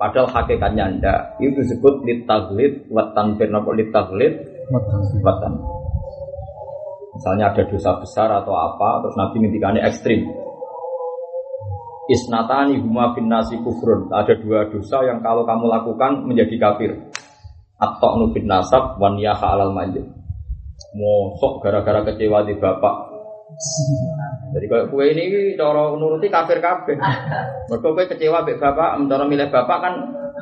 padahal hakikatnya ndak. Itu disebut litaglid watan napa litaglid watan. Misalnya ada dosa besar atau apa, terus Nabi ngendikannya ekstrim Isnatani huma bin nasi kufrun. Ada dua dosa yang kalau kamu lakukan menjadi kafir. Atau nubin nasab wan yaha alal manjid. Mosok gara-gara kecewa di bapak. Jadi kalau kue ini cara nuruti kafir kafir. Mereka kue kecewa be bapak, cara milih bapak kan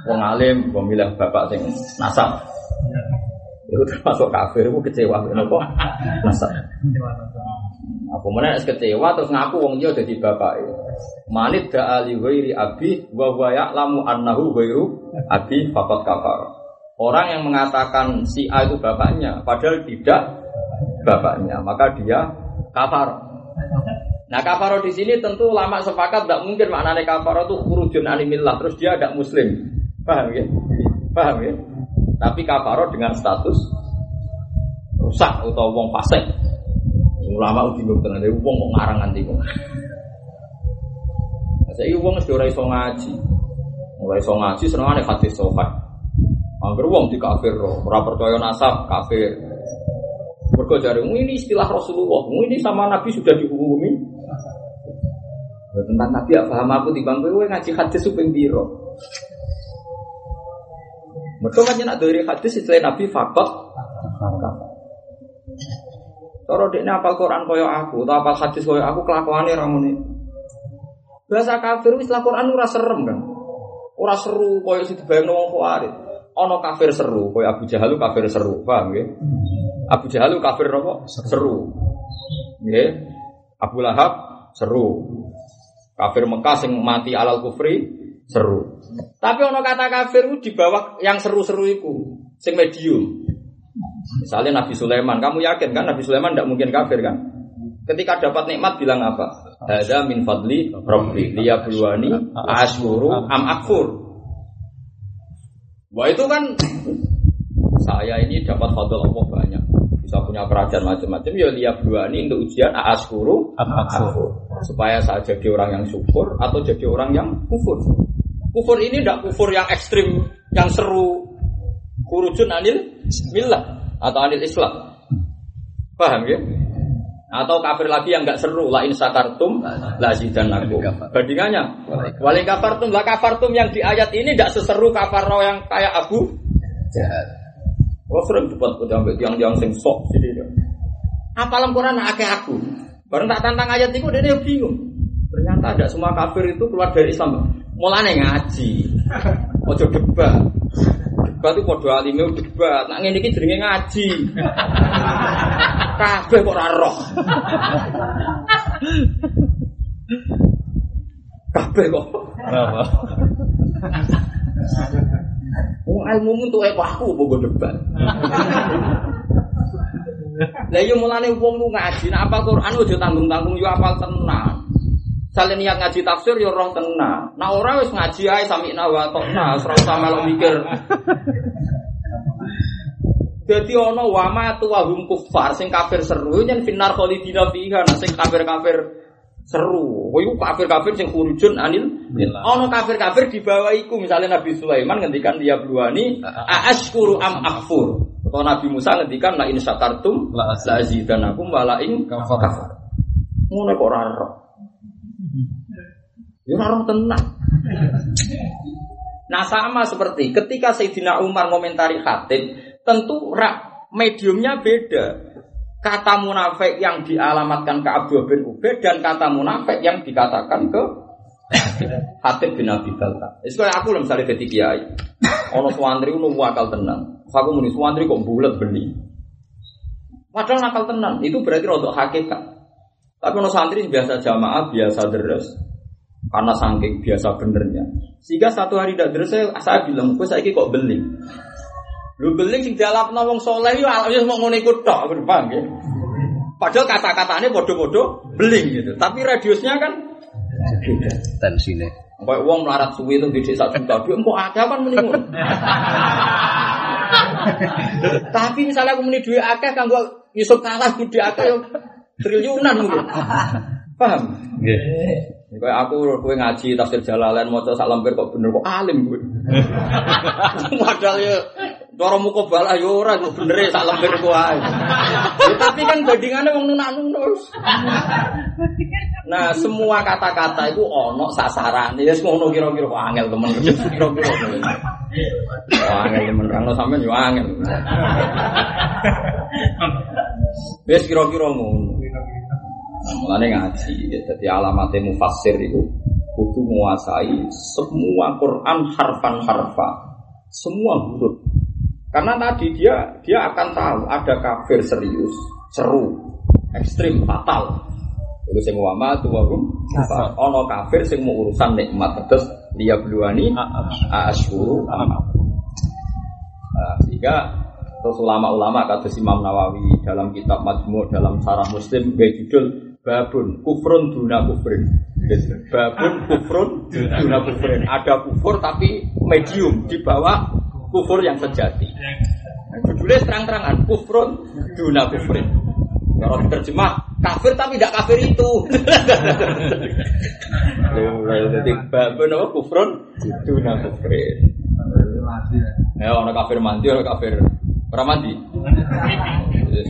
wong alim, wong milih bapak sing nasab. Itu termasuk kafir, itu kecewa kenapa? Nasab. Aku mana kecewa terus ngaku wong dia jadi bapak. Manit da ali ghairi abi wa wa ya'lamu annahu ghairu abi faqad kafar. Orang yang mengatakan si A itu bapaknya padahal tidak bapaknya, maka dia kafar. Nah kafaro di sini tentu lama sepakat tidak mungkin maknanya kafaro itu kurujun animillah terus dia tidak muslim, paham ya? Paham ya? Tapi kafaro dengan status rusak atau wong fasik. Ulama uji bingung tenan, wong kok ngarang nanti Saya wong sudah iso ngaji, mulai iso ngaji seneng aneh hadis sofa. Angger wong di kafir, ora percaya nasab kafir. Mergo jare ini istilah Rasulullah, ini sama Nabi sudah dihukumi. Tentang Nabi ya paham aku di bangku ngaji hadis supeng biro. Mereka kan nak dari hadis istilah Nabi fakot. Kalau dia apal Quran koyo aku, atau apal hadis koyo aku kelakuannya ramune. Bahasa kafir istilah Quran ora serem kan. Ora seru koyo situ dibayangno wong khawarij. Ono kafir seru, koyo Abu Jahal kafir seru, paham ya? Abu Jahal kafir apa? Seru. Ya. Abu Lahab seru. Kafir Mekah sing mati alal kufri seru. Tapi ono kata kafir di bawah yang seru-seru itu, sing medium. Misalnya Nabi Sulaiman, kamu yakin kan Nabi Sulaiman tidak mungkin kafir kan? Ketika dapat nikmat bilang apa? Hada min fadli rabbi liyabluwani ashkuru am akfur. Wah itu kan saya ini dapat fadl Allah banyak. Bisa punya kerajaan macam-macam ya liyabluwani untuk ujian ashkuru am akfur. Supaya saya jadi orang yang syukur atau jadi orang yang kufur. Kufur ini tidak kufur yang ekstrim, yang seru. Kurujun anil millah atau anil Islam. Paham ya? Atau kafir lagi yang nggak seru, la in sakartum la aku. Bandingannya, wali kafartum la kafartum yang di ayat ini tidak seseru kafaro yang kayak Abu Jahal. Kalau sering debat sampai tiang-tiang sing sok sini. Apa Quran akeh aku? Baru tak tantang ayat itu dia bingung. Ternyata ada semua kafir itu keluar dari Islam. Mulane ngaji. Ojo debat. Debat itu podo alime debat. Nak ngene iki jenenge ngaji. Kabeh kok ora roh. Kabeh kok. Apa? Wong ilmu untuk aku bogo debat. Lah yo mulane wong lu ngaji, nek apa Quran aja tanggung-tanggung yo apal tenang. Salin niat ngaji tafsir yo roh tenang. Nah ora wis ngaji ae sami nawa tokna, ora usah melok mikir. Jadi ono wama tu wahum kufar sing kafir seru nyen finar khalidina fiha nah sing kafir-kafir seru. Kowe kafir-kafir sing khurujun anil ono kafir-kafir di bawah iku misalnya Nabi Sulaiman ngendikan dia bluani aashkuru am akfur. Atau Nabi Musa ngendikan la in syakartum la azidanakum wa la in kafar. Ngono kok Ya orang tenang. Nah sama seperti ketika Sayyidina Umar komentari khatib, tentu rak mediumnya beda. Kata munafik yang dialamatkan ke Abdul bin Ubed dan kata munafik yang dikatakan ke Hatib bin Abi Balta. Itu kayak aku misalnya ketika kiai. Ono suwandri ono wakal tenang. Aku muni suwandri kok bulat beli. Padahal nakal tenang. Itu berarti rotok hakikat. Tapi ono santri biasa jamaah, biasa deres karena saking biasa benernya. Sehingga satu hari tidak terus saya, saya bilang, gue saya kok beling. Lu beling sing jalap wong soleh yo alus mau ngono iku tok, paham ya? Padahal kata-katanya bodoh-bodoh beling gitu. Tapi radiusnya kan beda. Tensine. Kayak wong melarat suwi itu gede satu juta, dia mau ada kan menimun. Tapi misalnya aku meni duit akeh kan gua Yusuf kalah gede akeh triliunan mungkin. Paham? Nggih. Kayak aku kowe ngaji tafsir Jalalain maca sak lembar kok bener kok alim kowe. Padahal ya cara muka balah yo ora kok bener sak lembar kok ae. Ya, tapi kan bandingannya wong nunak-nunus. Nah, semua kata-kata itu ono sasaran. Ya ngono kira-kira kok angel temen. Kira-kira. Wah, angel temen rano sampean yo angel. Wes kira-kira ngono. Nah, mulane ngaji, ya, jadi alamatnya mufassir itu kudu menguasai semua Quran harfan harfa, semua huruf. Karena tadi dia dia akan tahu ada kafir serius, seru, ekstrim, fatal. Iku sing wa ma tu warum ono kafir sing mau urusan nikmat. Terus dia bluani asyuru Nah, sehingga terus ulama-ulama kata Imam Nawawi dalam kitab Majmu dalam Sarah Muslim gaya judul babun kufrun duna kufrin. Babun kufrun duna kufrin. Ada kufur tapi medium di bawah kufur yang sejati. Nah, judulnya terang-terangan kufrun duna kufrin. Kalau diterjemah kafir tapi tidak kafir itu. Jadi babun apa? Kufrun duna kufrin. Ya. Orang kafir mandi orang kafir. Orang mandi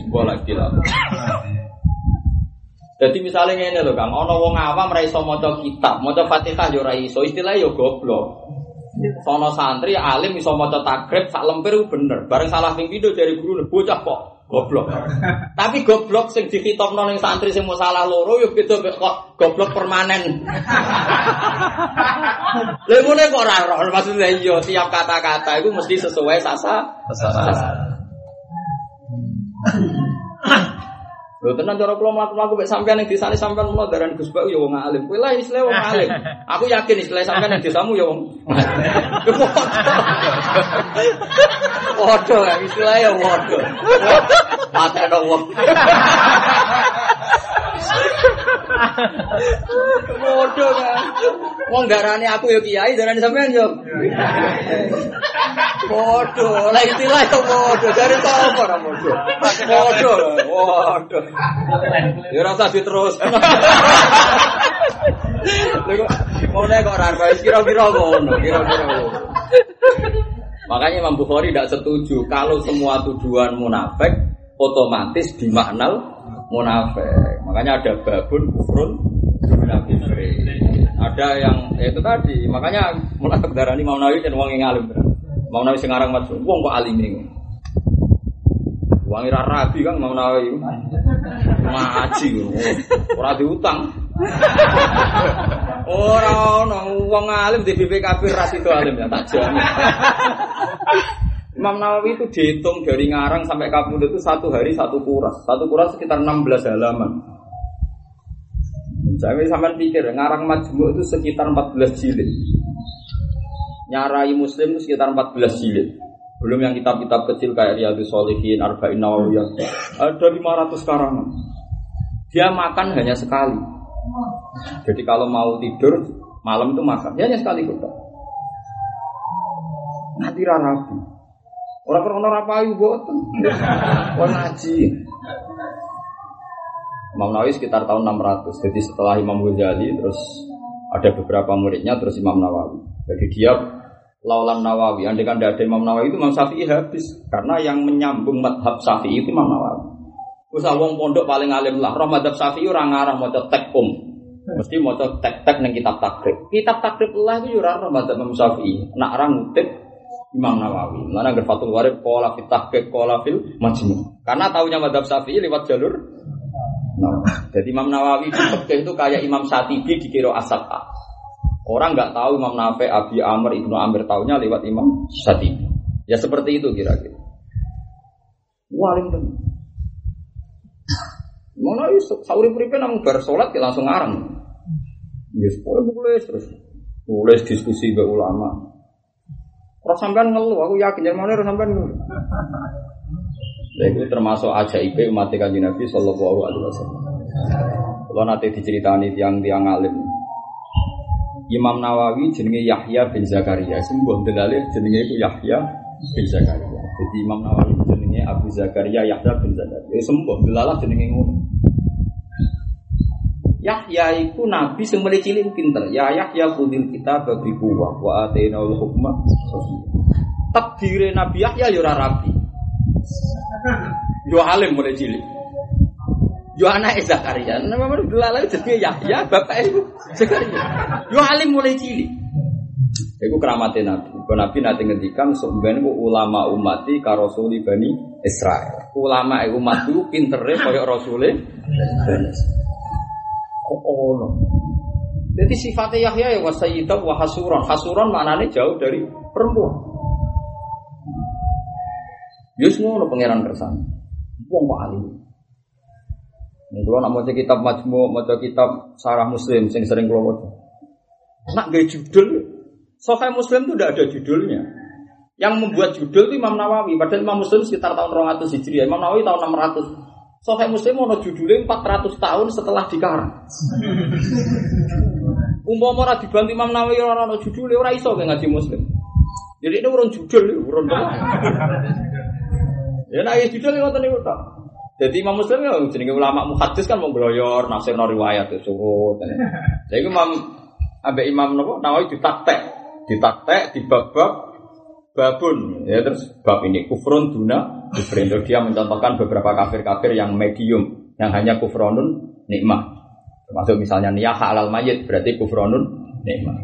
sebuah lagi lah jadi misalnya ini loh kang, ono wong awam ra iso maca kitab, maca Fatihah yo ra iso, istilahnya yo goblok. Sono santri alim iso maca takrib sak lemper bener. Bareng salah ping pindho dari guru bocah kok goblok. Tapi goblok sing dikitokno ning santri sing mau salah loro yo beda kok goblok permanen. Lha ngene kok ora roh, maksudnya yo tiap kata-kata itu mesti sesuai sasa. Sasa. Lho tenan cara kula mlaku-mlaku mek sampean ning desane sampean mulo daran Gus Bak ya wong alim. Kowe lah istilah wong alim. Aku yakin istilah sampean ning desamu ya wong. Waduh, istilah ya waduh. Mate ada wong. Waduh kan. Wong darane aku ya kiai, darane sampean yo. Waduh, lah istilah itu waduh dari sapa ora waduh. Waduh, waduh. Ya rasa terus. Ngono kok ora kira-kira ngono, kira-kira Makanya Imam Bukhari tidak setuju kalau semua tujuan munafik otomatis dimaknal munafik. Makanya ada babun kufrun. Ada yang ya itu tadi. Makanya mulai darani Imam Nawawi dan wong yang alim. Imam Nawawi sing aran wong kok alim ini. Wong ira rabi kan Imam Nawawi. Ngaji ora diutang. Ora ono wong alim di BPKB ras itu alim ya tak jamin. Imam Nawawi itu dihitung dari ngarang sampai kabul itu satu hari satu kuras. Satu kuras sekitar 16 halaman. Saya sampai pikir ngarang majmu itu sekitar 14 jilid. Nyarai muslim itu sekitar 14 jilid. Belum yang kitab-kitab kecil kayak Riyadus Solihin, Arba'in Nawawiyah. Ada 500 karangan. Dia makan hanya sekali. Jadi kalau mau tidur malam itu makan, ya hanya sekali kota. Nanti rapi. Orang krono rapayu boten. Wong ngaji. Imam Nawawi sekitar tahun 600. Jadi setelah Imam Ghazali terus ada beberapa muridnya terus Imam Nawawi. Jadi dia laulan Nawawi. Andai kan ada Imam Nawawi itu Imam Syafi'i habis karena yang menyambung madhab Syafi'i itu Imam Nawawi. Usah wong pondok paling alim lah. Roh madhab Syafi'i orang ngarah mau tek um. Mesti mau tek tek neng kitab takrib. Kitab takrib lah itu ora roh madhab Imam Syafi'i. Nak orang ngutip Imam Nawawi. Mana agar Fathul Warib kola fil tahqiq kola fil majmu. Karena tahunya madhab Syafi'i lewat jalur Nah, jadi Imam Nawawi fikih itu kayak Imam Satibi di kiro asabah. Orang nggak tahu Imam Nafi, Abi Amr, Ibnu Amir tahunya lewat Imam Satibi. Ya seperti itu kira-kira. Waling tenan. Mana iso sahur puripe namun bar salat ya langsung ngarang. Ya sepuluh mulai terus tulis diskusi be ulama. Orang sampean ngeluh, aku yakin yang mana sampean ngeluh. itu termasuk ajaib umat kanjeng Nabi Sallallahu Alaihi Wasallam. Kalau nanti diceritani tiang-tiang alim, Imam Nawawi jenenge Yahya bin Zakaria, sembuh delalih jenenge itu Yahya bin Zakaria. Jadi Imam Nawawi jenenge Abu Zakaria Yahya bin Zakaria. Ya sembuh delalah jenenge ngono. Yahya itu nabi sing mulai cilik pinter. Ya Yahya kudil kita babi kuwah wa atena ul hukma Takdire Nabi Yahya yo ora rapi. Yo alim mulai cilik. Yo anak Zakaria. Nama delalah jenenge Yahya, bapak itu Zakaria. Yo alim mulai cilik. Iku keramatnya Nabi. Kalau Nabi nanti ngendikan sebenarnya ulama umati karosuli bani Israel. Ulama umat itu pinternya kayak rasulnya bani Kok? Jadi sifatnya Yahya ya wasayyidah wa hasuran. Hasuran maknanya jauh dari perempuan. Yus ngono pangeran kersane. Wong kok alim. Kalau nak mau kitab majmu, mau kitab sarah muslim, sing sering keluar waca. Nak gaya judul, Sahih Muslim itu tidak ada judulnya. Yang membuat judul itu Imam Nawawi. Padahal Imam Muslim sekitar tahun 200 Hijriah. Imam Nawawi tahun 600. Sahih Muslim mau judulnya 400 tahun setelah dikarang. Umpama ora dibantu Imam Nawawi ora ono judulnya ora iso ngaji Muslim. Jadi ini urun judul, urun Ya nah ya judul ngoten niku tok. Jadi Imam Muslim ya jenenge ulama muhaddis kan mau gloyor nafsir riwayat itu surut. Jadi Imam Abe Imam nopo Nawawi ditaktek, ditaktek di bab-bab babun ya terus bab ini kufrun duna kufrin dia mencontohkan beberapa kafir-kafir yang medium yang hanya kufronun nikmah termasuk misalnya niyah halal mayit berarti kufronun nikmah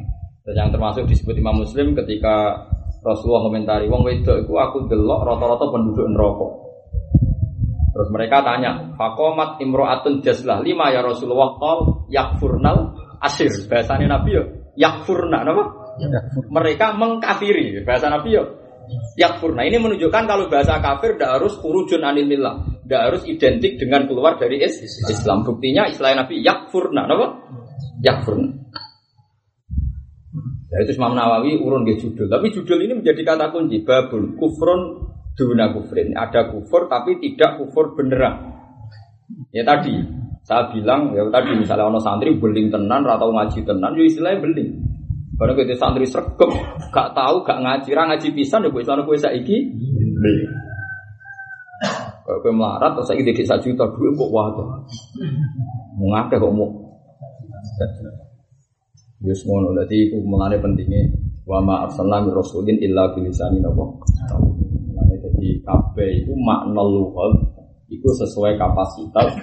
dan yang termasuk disebut Imam Muslim ketika Rasulullah komentari wong wedok itu aku delok rata-rata penduduk neraka Terus mereka tanya, Fakomat imro'atun jazlah lima ya Rasulullah qal yakfurnal asir. Bahasanya Nabi ya, yakfurna, apa? Mereka mengkafiri. Bahasa Nabi ya, yakfurna. Ini menunjukkan kalau bahasa kafir tidak harus urujun anil millah. Tidak harus identik dengan keluar dari Islam. Buktinya istilah Nabi yakfurna, apa? Yakfurna. Ya, itu Imam Nawawi urun di judul. Tapi judul ini menjadi kata kunci. Babul kufrun duna kufrin. Ada kufur tapi tidak kufur beneran. Ya tadi saya bilang ya tadi misalnya ono santri beling tenan atau ngaji tenan, ya istilahnya beling. Karena kita santri sergap, gak tahu, gak ngaji, ra ngaji pisan ya buat sana saiki beling. Kalau kue melarat terus saiki tidak satu juta duit kok waduh. Mau ngake kok mau. Yus ngono, jadi itu mulanya pentingnya wa ma arsalna min rasulin illa bilisani napa di kabeh itu makna luhul itu sesuai kapasitas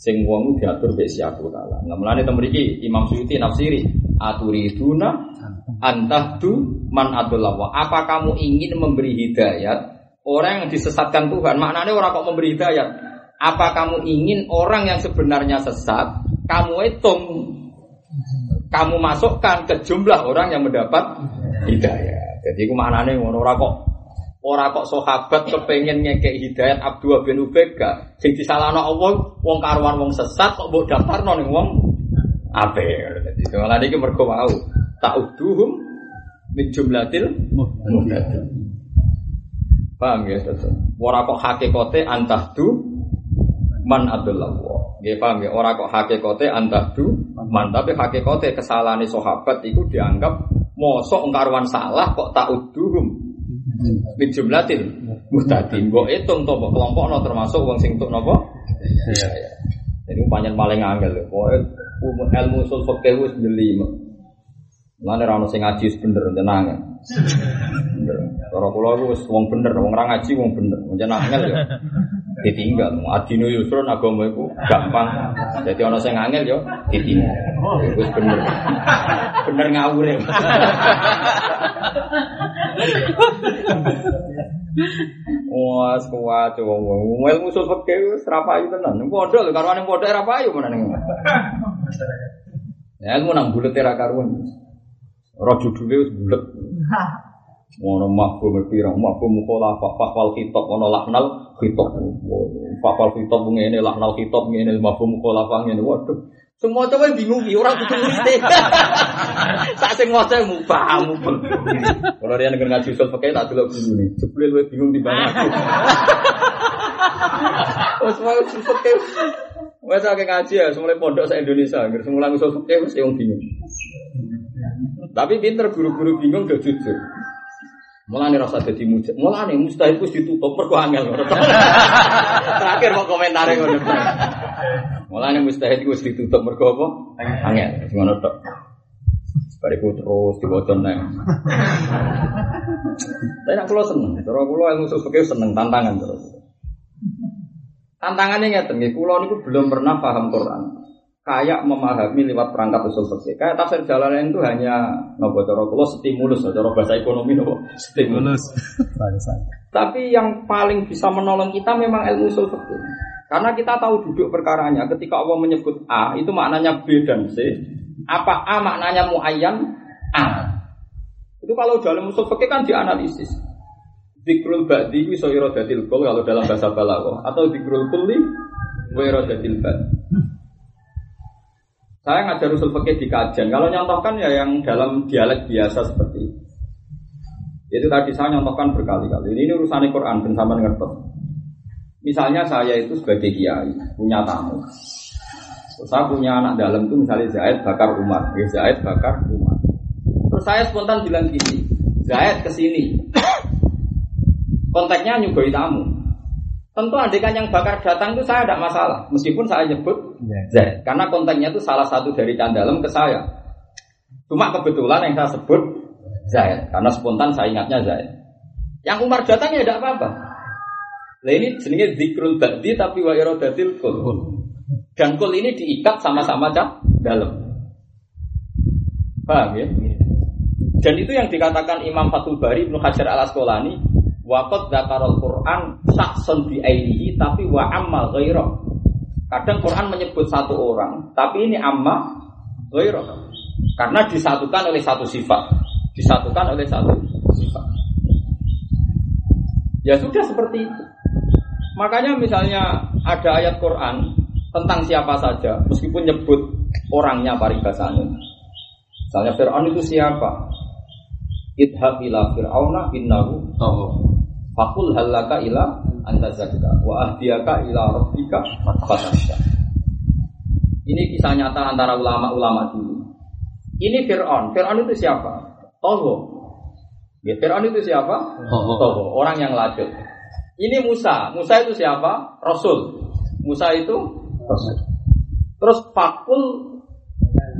sing wong diatur mbek siapa taala. Nah mulane to mriki Imam Suyuti nafsiri aturiduna antahdu man adullah. Apa kamu ingin memberi hidayat orang yang disesatkan Tuhan? Maknanya orang kok memberi hidayat. Apa kamu ingin orang yang sebenarnya sesat kamu hitung kamu masukkan ke jumlah orang yang mendapat hidayat. Jadi itu maknanya orang kok Ora kok sahabat kepengen ngekek hidayat Abdullah bin Ubay gak sing disalahno Allah wong karuan wong sesat kok mbok daftarno ning wong ape. Dadi malah iki mergo mau ta'uduhum min jumlatil muhtadin. Paham ya, Ustaz? Ora kok hakikate antahdu man Abdullah. Nggih paham ya, ora kok hakikate antahdu man tapi hakikate kesalahane sahabat itu dianggap mosok karuan salah kok ta'uduhum Min jumlatil muhtadin. Mbok hitung to kelompok no termasuk wong sing tuk napa? Iya. iya. Jadi panjang paling angel. Pokoke ilmu usul fikih wis jeli. Mana ra ono sing ngaji bener tenang. Cara kula iku wis wong bener, wong ra ngaji wong bener. Pancen angel ya. Ditinggal. Adino yusrun agama iku gampang. Jadi ono sing angel ya ditinggal. Wis bener. Bener ngawur ya. Wah, kuat wong wong. Ilmu usul fikih wis ra payu tenan. Pondok lho karo ning pondok ra payu menan. Ya ilmu nang bulet ra karuan. Roh judule wis bulet. Ngono mafhum pirang mafhum mukhalafah faqal khitab ono lahnal khitab. Faqal khitab ngene lahnal khitab ngene mafhum mukhalafah ngene. Waduh. Semua coba bingung ki orang kudu murid. Sak sing waca mubah mubah. Kalau dia negara ngaji usul pakai tak delok nih. Jebule luwih bingung di bawah aku. Wes mau usul pakai. Wes akeh ngaji ya, semula pondok se Indonesia, nggak semula usul pakai wis yang bingung. Tapi pinter guru-guru bingung gak jujur. Mulane rasa dadi mujid. Mulane mustahil wis ditutup mergo angel. Terakhir mau komentare ngono. Mulane mustahil wis ditutup mergo apa? Angel. Ngono tok. Bariku terus diwaca nang. Tapi nak kula seneng. Cara kula ilmu fikih seneng tantangan terus. Tantangannya ngeten nggih, kula niku belum pernah paham Quran kayak memahami lewat perangkat usul fikih. Kayak tafsir jalanan itu hanya nopo cara kula stimulus, cara bahasa ekonomi nopo stimulus. Tapi yang paling bisa menolong kita memang ilmu usul fikih. Karena kita tahu duduk perkaranya. Ketika Allah menyebut A, itu maknanya B dan C. Apa A maknanya muayyan? A. Itu kalau dalam usul fikih kan dianalisis. Dikrul ba'di iso iradatil kul kalau dalam bahasa balaghah atau dikrul kulli wa. Saya ngajar usul fikih di kajian. Kalau nyontohkan ya yang dalam dialek biasa seperti itu. Itu tadi saya nyontohkan berkali-kali. Ini urusan Quran, dan sama ngerti. Misalnya saya itu sebagai kiai, punya tamu. Saya punya anak dalam itu misalnya Zaid bakar Umar, ya Zaid bakar Umar. Terus saya spontan bilang gini, Zaid ke sini. Konteksnya nyugoi tamu. Tentu adegan yang bakar datang itu saya tidak masalah, meskipun saya nyebut ya. Zaid, karena konteksnya itu salah satu dari candalem ke saya. Cuma kebetulan yang saya sebut Zaid, karena spontan saya ingatnya Zaid. Yang Umar datang ya tidak apa-apa. Nah ini jenisnya zikrul ba'di tapi wa iradatil kul. Dan kul ini diikat sama-sama cak dalam. Paham ya? Dan itu yang dikatakan Imam Fathul Bari Ibnu Hajar al Asqalani Waqad zakarul Quran saksun bi ainihi tapi wa amma ghairah. Kadang Quran menyebut satu orang, tapi ini amma ghairah. Karena disatukan oleh satu sifat disatukan oleh satu sifat. Ya sudah seperti itu. Makanya misalnya ada ayat Quran tentang siapa saja, meskipun nyebut orangnya paribasanya. Misalnya Fir'aun itu siapa? Idhab ila fir'auna innahu Fakul halaka ila anta zakka wa ahdiyaka ila rabbika fatasya. Ini kisah nyata antara ulama-ulama dulu. Ini Fir'aun. Fir'aun itu siapa? Togo. Ya, Fir'aun itu siapa? Togo. Orang yang lajut. Ini Musa. Musa itu siapa? Rasul. Musa itu Rasul. Terus fakul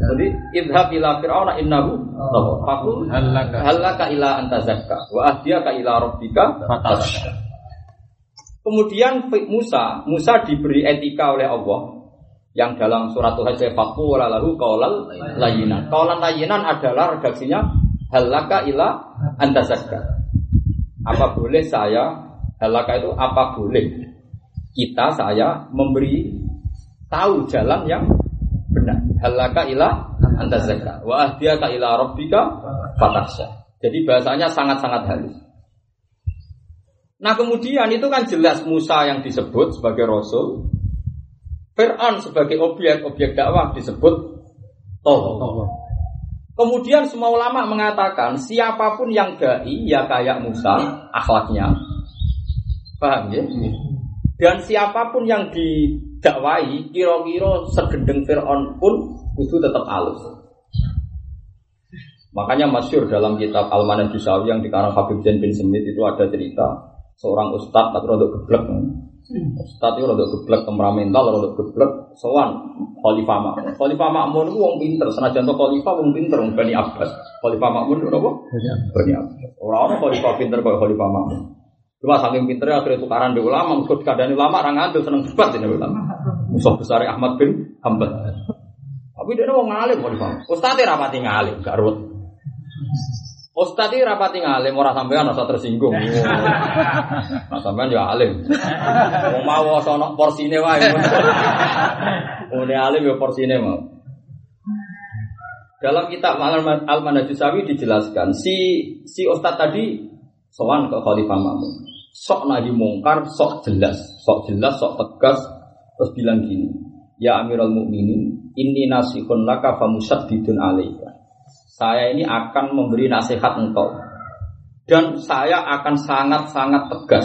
jadi idhab ila fir'auna innahu togo. Fakul halaka ila anta zakka wa ahdiyaka ila rabbika Kemudian Musa, Musa diberi etika oleh Allah yang dalam surat Tuhan saya fakul lalu kaulal layinan. Kaulan layinan adalah redaksinya halaka ila antazakka. Apa boleh saya halaka itu apa boleh kita saya memberi tahu jalan yang benar. Halaka ila antazakka wa ahdiyaka ila rabbika fatakhsha. Jadi bahasanya sangat-sangat halus. Nah kemudian itu kan jelas Musa yang disebut sebagai Rasul Fir'aun sebagai objek-objek dakwah disebut Toh. Kemudian semua ulama mengatakan siapa pun yang dai ya kayak Musa akhlaknya. Paham ya? Dan siapa pun yang didakwai kira-kira segendeng Fir'aun pun kudu tetap halus. Makanya masyur dalam kitab Al-Manan yang dikarang Habib Zain bin Semit itu ada cerita seorang ustadz tapi untuk geblek Ustaz itu rada geblek temperamental, rada geblek sowan Khalifah Makmun. Khalifah Makmun itu wong pinter, senajan to Khalifah wong pinter wong Bani Abbas. Khalifah Makmun itu apa? Bani Abbas. Ora ono Khalifah pinter kaya Khalifah Makmun. Cuma saking pinternya akhirnya tukaran di ulama, mengikut keadaan ulama, orang ngantuk seneng debat ini ulama. Musuh besar Ahmad bin Hambal. Tapi dia mau ngalim Khalifah. Ustaz rapati ngalim, gak ruwet. Ustadz ini rapati ngalim, orang sampean rasa tersinggung. Nah sampean ya alim. Mau mau sono porsine wae. Ini alim ya porsine mau. Dalam kitab Al Manajusawi dijelaskan si si Ustadz tadi sowan ke Khalifah Mamun. Sok nahi mungkar, sok jelas, sok jelas, sok tegas, terus bilang gini, Ya Amirul Mukminin, ini nasihun laka famusaddidun alaika saya ini akan memberi nasihat engkau dan saya akan sangat-sangat tegas.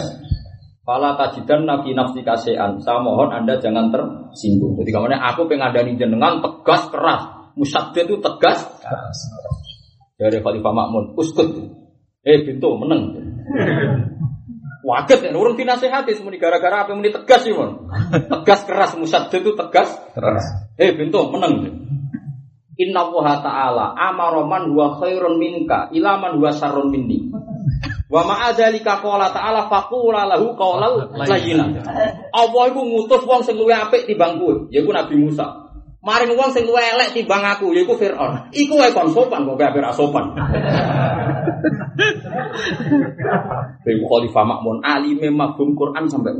Fala tajidan nabi nafsi kasean. Saya mohon anda jangan tersinggung. Jadi kemudian aku pengadani jenengan tegas keras. Musyadid itu tegas. Dari Khalifah Makmun, uskut. Eh pintu meneng. Waget ya, urung dinasehati semuanya gara-gara apa yang tegas sih, Tegas keras, musyadid itu tegas keras. Eh pintu meneng. Inna Allah Ta'ala amaroman huwa khairun minka ilaman huwa sarun minni. Wa ma'adzalika qala ta'ala faqula lahu qawlal layyina. Allah iku ngutus wong sing luwih apik timbang kowe, yaiku Nabi Musa. Maring wong sing luwih elek timbang aku, yaiku Firaun. Iku wae kon sopan kok gak sopan. Iku Khalifah Makmun alime mabum Quran sampai.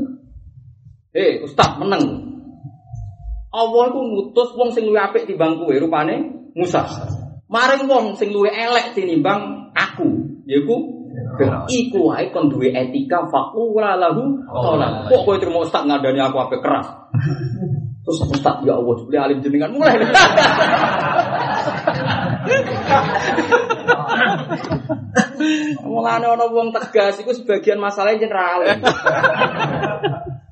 Eh, Ustaz meneng. Allah itu ngutus wong sing luwih apik timbang kowe rupane Musa. Maring wong sing luwih elek tinimbang aku, yaiku Iku wae kon duwe etika faqula lahu qala. Kok kowe terima ustaz ngandani aku ape keras. Terus ustaz ya Allah jebule alim jenengan mulai. Mulane ana wong tegas iku sebagian masalahnya general.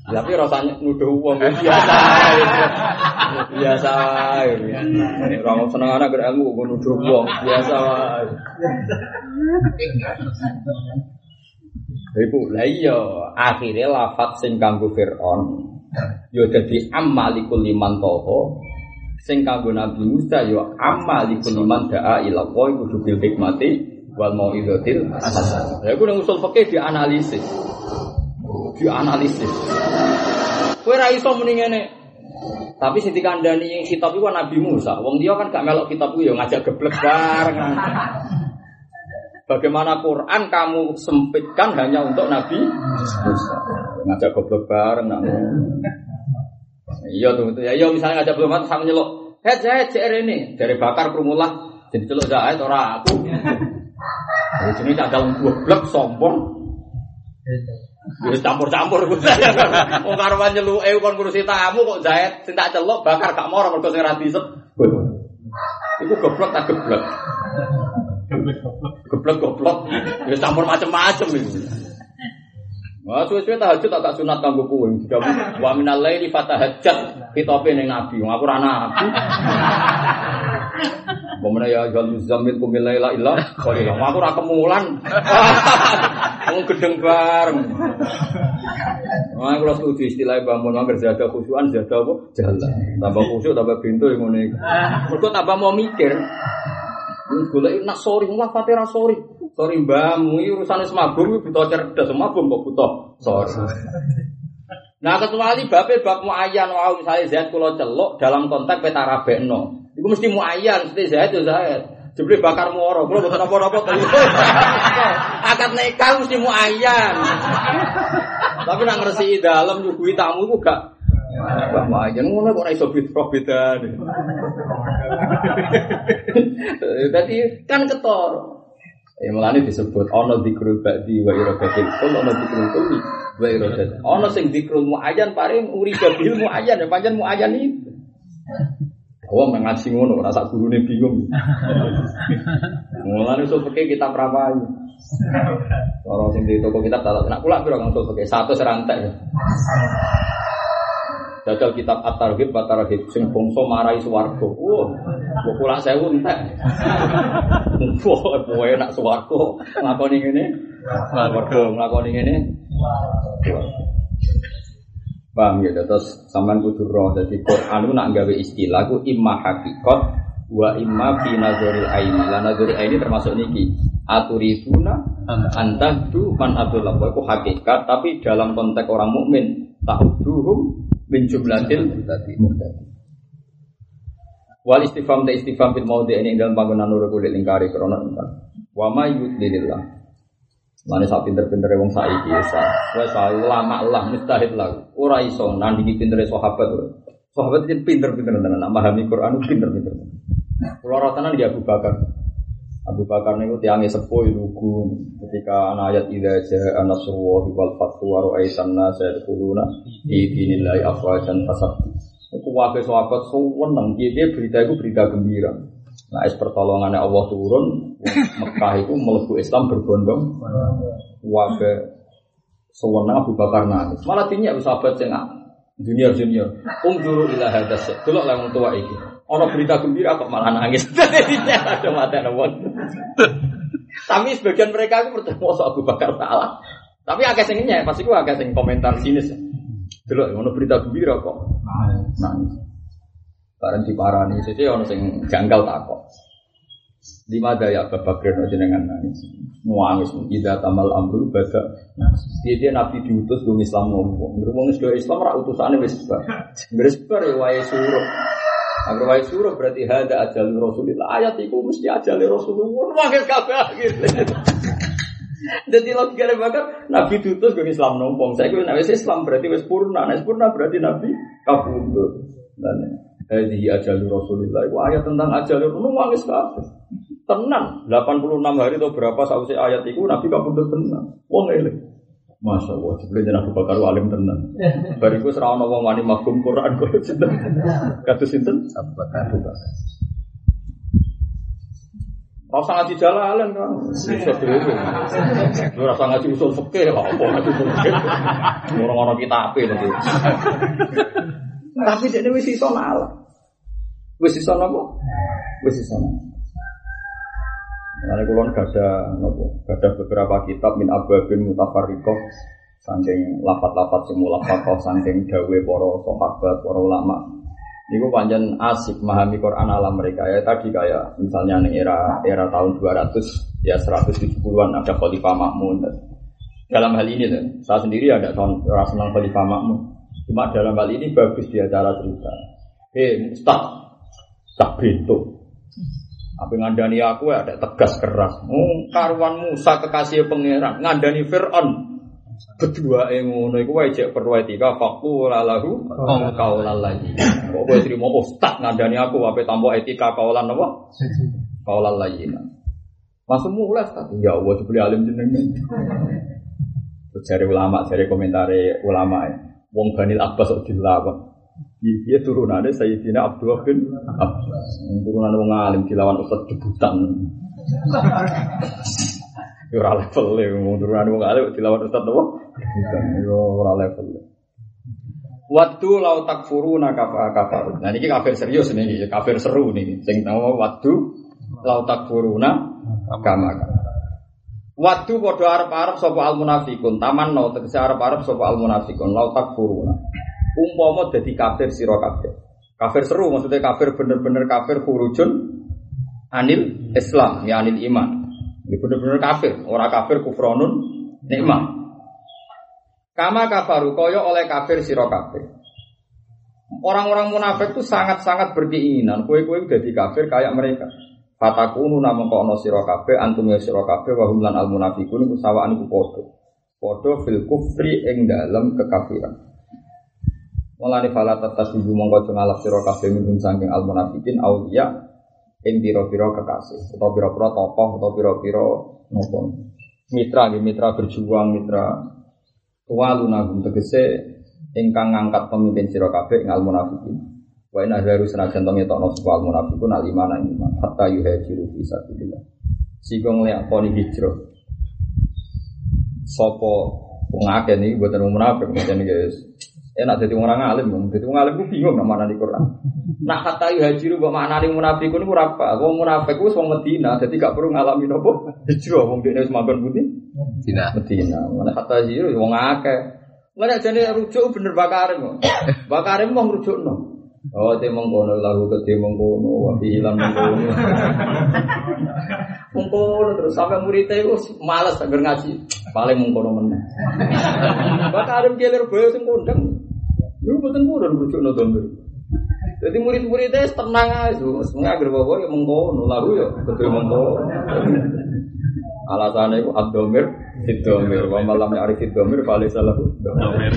Tapi rasanya nuduh wong biasa. Biasa wae. Ora mau seneng anak ilmu kok nuduh wong biasa. Iku lah iya akhirnya lafat sing kanggo Fir'aun yo dadi amalikul liman toho sing kanggo Nabi Musa yo amalikul liman da'a ila Allah kudu bil hikmati wal mau'izatil hasanah. Ya ku nang usul fikih dianalisis. Dianalisis. Kowe ra iso muni ngene. Tapi sing dikandani yang kitab iku Nabi Musa. Wong dia kan gak melok kitab iku yo ngajak geblek bareng. Bagaimana Quran kamu sempitkan hanya untuk Nabi Musa. Ngajak goblok bareng nak Iya tuh, itu ya. Iya misalnya ngajak goblok sama nyelok. Head saya CR ini dari bakar permulah jadi celok Zaid ora aku. Jadi sini cadang goblok sombong. Wis campur-campur. Wong karuan nyeluke kon ngurusi tamu kok Zaid sing tak celok bakar gak moro mergo sing ra. Iku goblok tak goblok. Goblok goblok. Ya campur macam-macam itu. Wah, suwe-suwe tahajud tak tak sunat kanggo kowe. Wa minal laili fatahajjat kitope ning nabi. Wong aku ora nabi. Pemene ya jal muzammil kumil laila illa qalila. Wong aku ora kemulan. Wong gedeng bareng. Wah, kalau setuju istilah bangun mangger jaga khusyuan jaga apa? Jalan. Tambah khusyuk tambah pintu yang iku. Mergo tambah mau mikir. Golek nak sorry, lah fatira sorry. Sorry mbahmu iki urusane semabum iki butuh cerdas, semabum kok butuh sorry. Nah kecuali bape bab muayyan wow misalnya Zaid kula celuk dalam konteks peta rabekno. Iku mesti muayyan, mesti Zaid yo Zaid. Jebule bakar muara, kula boten apa-apa. Akad nikah mesti muayyan. Tapi nak ngresiki dalem nyuguhi tamu iku gak Mbak Majan ngono kok ora iso beda beda. Tadi kan ketor. Ya mulane disebut ana dikrul ba'di wa iradatil kul ana dikrul kulli wa iradatil. Ana sing dikrul muayyan paring uriba bil muayyan ya pancen muayyan itu. Wong ngaji ngono rasa gurune bingung. Mulane iso peke kita prapai. Orang sing di toko kita tak nak pula piro kang peke satu serantek. Jajal kitab At-Targhib wa Targhib sing bangsa marai swarga. Wah, kok kula sewu entek. Wah, kowe nak swarga nglakoni ngene. Swarga nglakoni ngene. Paham ya, terus sampean kudu roh dadi Quran nak gawe istilah ku imma hakikat wa imma fi nazaril aini. La nazaril aini termasuk niki. Aturiduna antahdu man abdullah. Itu hakikat tapi dalam konteks orang mukmin ta'uduhum min jumlatil muhtadi. Wal istifham ta istifham fil maudhi ini dalam bangunan nur kulit lingkari krana ingkang. Wa ma yudlilillah. Mane sak pinter-pinter wong saiki ya sa. Wes ulama lah mustahil lah. Ora iso nandingi pintere sahabat. Sahabat pinter-pinter tenan, memahami Quran pinter-pinter. Kulo rotanan di Abu Bakar. Abu Bakar niku tiange sepuh lugu ketika ana ayat idza jaa nasrullahi wal fathu wa ra'aitan nasa yadkhuluna fi dinillahi afwajan fasab. Iku wae sahabat seneng dia berita itu berita gembira. Nah, es pertolongannya Allah turun, Mekah itu melebu Islam berbondong. Wae sewenang Abu Bakar nangis. Malah dinyak sahabat sing junior junior. Ungduru ila hadas. Delok lah wong tua iki. Ono berita gembira kok malah nangis. Ada mata. Tapi sebagian mereka itu percaya mau Abu Bakar salah. Tapi agak sengnya, pasti gua agak seng komentar sinis. Delok ono berita gembira kok nangis. Bareng diparani, sih ono sing janggal takok. Di mana ya Abu Bakar jenengan nangis. Nuangis, ida tamal amru bada. Dia dia nabi diutus gue Islam nopo. Ngomong Islam rak utusannya wis. Wis sebar ya wae suruh. Agar wae suruh berarti ada ajal Rasulullah. Ayat itu mesti ajal Rasulullah. Wangis kabeh gitu. Jadi logika bakar Nabi diutus gue Islam nompong. Saya gue nabi Islam berarti wis purna. Nah purna berarti Nabi kabundut. Dan Hadi ajal Rasulullah. Itu ayat tentang ajal Rasulullah. Wangis kabeh. Tenan, 86 hari atau berapa sausé ayat itu Nabi kabudut tenan. Wong eling. Masya Allah, sebelumnya Nabi Bakar alim tenan. Bariku serah ono wong wani mafhum Quran kok sinten. Kados sinten? Abu Bakar. Rasa ngaji jalan kan, bisa dulu. Lu rasa ngaji usul fikih lah, apa ngaji usul fikih? Orang-orang kita apa nanti. Tapi dia wis iso nalar. Wis iso napa? Wis iso nalar. Nah, kulon gak ada nopo, gak ada beberapa kitab min ababin mutafarrikoh saking lapat-lapat semula fakoh saking dawe poro sahabat poro ulama. Ini panjang asik memahami Quran ala mereka ya tadi kayak misalnya nih era era tahun 200 ya 170-an ada Khalifah Makmun. Dalam hal ini tuh, saya sendiri ada tahun rasa senang Khalifah Makmun. Cuma dalam hal ini bagus dia cara cerita. Eh, Ustaz, tak betul. Apa ngandani aku ya ada tegas keras. Oh, karuan Musa kekasih pangeran ngandani Fir'aun. Kedua yang ngono iku wae cek perlu etika fakku lalahu kaulan lagi. Kok kowe trimo ustaz ngandani aku apa tambah etika kaulan apa? Kaulan lagi. Langsung mulai tak ya Allah sebeli alim jenengan. Terus ulama, cari komentar ulama ya. Wong Banil Abbas kok dilawan. Dia turunannya Sayyidina Abdullah bin Abbas. Turunan wong alim dilawan ustaz debutan. Yo ora level e wong turunan wong alim dilawan ustaz apa? Debutan. Yo ora level. Waktu lau takfuruna kafar kafar. Nah ini kafir serius nih, kafir seru nih. Sing tahu waktu lau takfuruna kama Waktu podo arab arab sopo al munafikun taman no tegese arab arab sopo al munafikun lau takfuruna umpama jadi kafir sira kafir. Kafir seru maksudnya kafir bener-bener kafir hurujun anil Islam ya anil iman. Ini bener-bener kafir, orang kafir kufronun nikmah. Kama kafaru koyo oleh kafir sira kafir. Orang-orang munafik itu sangat-sangat berkeinginan kue-kue jadi kafir kayak mereka. Fatakunu namung kono sira kabeh antum ya sira kabeh wa al munafiqun iku sawaan iku. Padha fil kufri ing dalam kekafiran. Mulane fala tatasibu mongko ngalap sira kabeh minum saking al munafikin auliya ing pira-pira kekasih. Utawa pira-pira tokoh utawa pira-pira nopo. Mitra nggih mitra berjuang mitra tuwaluna tegese ingkang ngangkat pemimpin sira kabeh ing al munafikin. Wa inna haru senajan to ngetokno sapa al munafikun al iman iman. Hatta yuhajiru fi sabilillah. Sing nglakoni hijrah. Sapa wong akeh niki mboten munafik mboten guys Enak jadi orang alim, jadi orang alim gue bingung nama mana di Quran. Nah kata hajiru buat mana nih munafikun itu apa? Gue munafik gue semua Medina, jadi gak perlu ngalamin apa hijrah. Wong dia semakin putih. Medina. Medina. Mana kata hajiru, wong akeh. Mana jadi rujuk bener bakarim. Bakarim mau rujuk no. Oh, te mengkono lagu ke te mengkono, wafi hilang mengkono. mengkono terus sampai muridnya itu malas agar ngaji. Paling mengkono menang. Bakarim gelir boyo sing kondang. Lu betul buron rujuk no domber. Jadi murid-muridnya tenang aja, semuanya agar bawa ya mengkono, lalu ya betul mengkono. Alasannya itu abdomir, fidomir, wa malam ya arif fidomir, vali salah domir.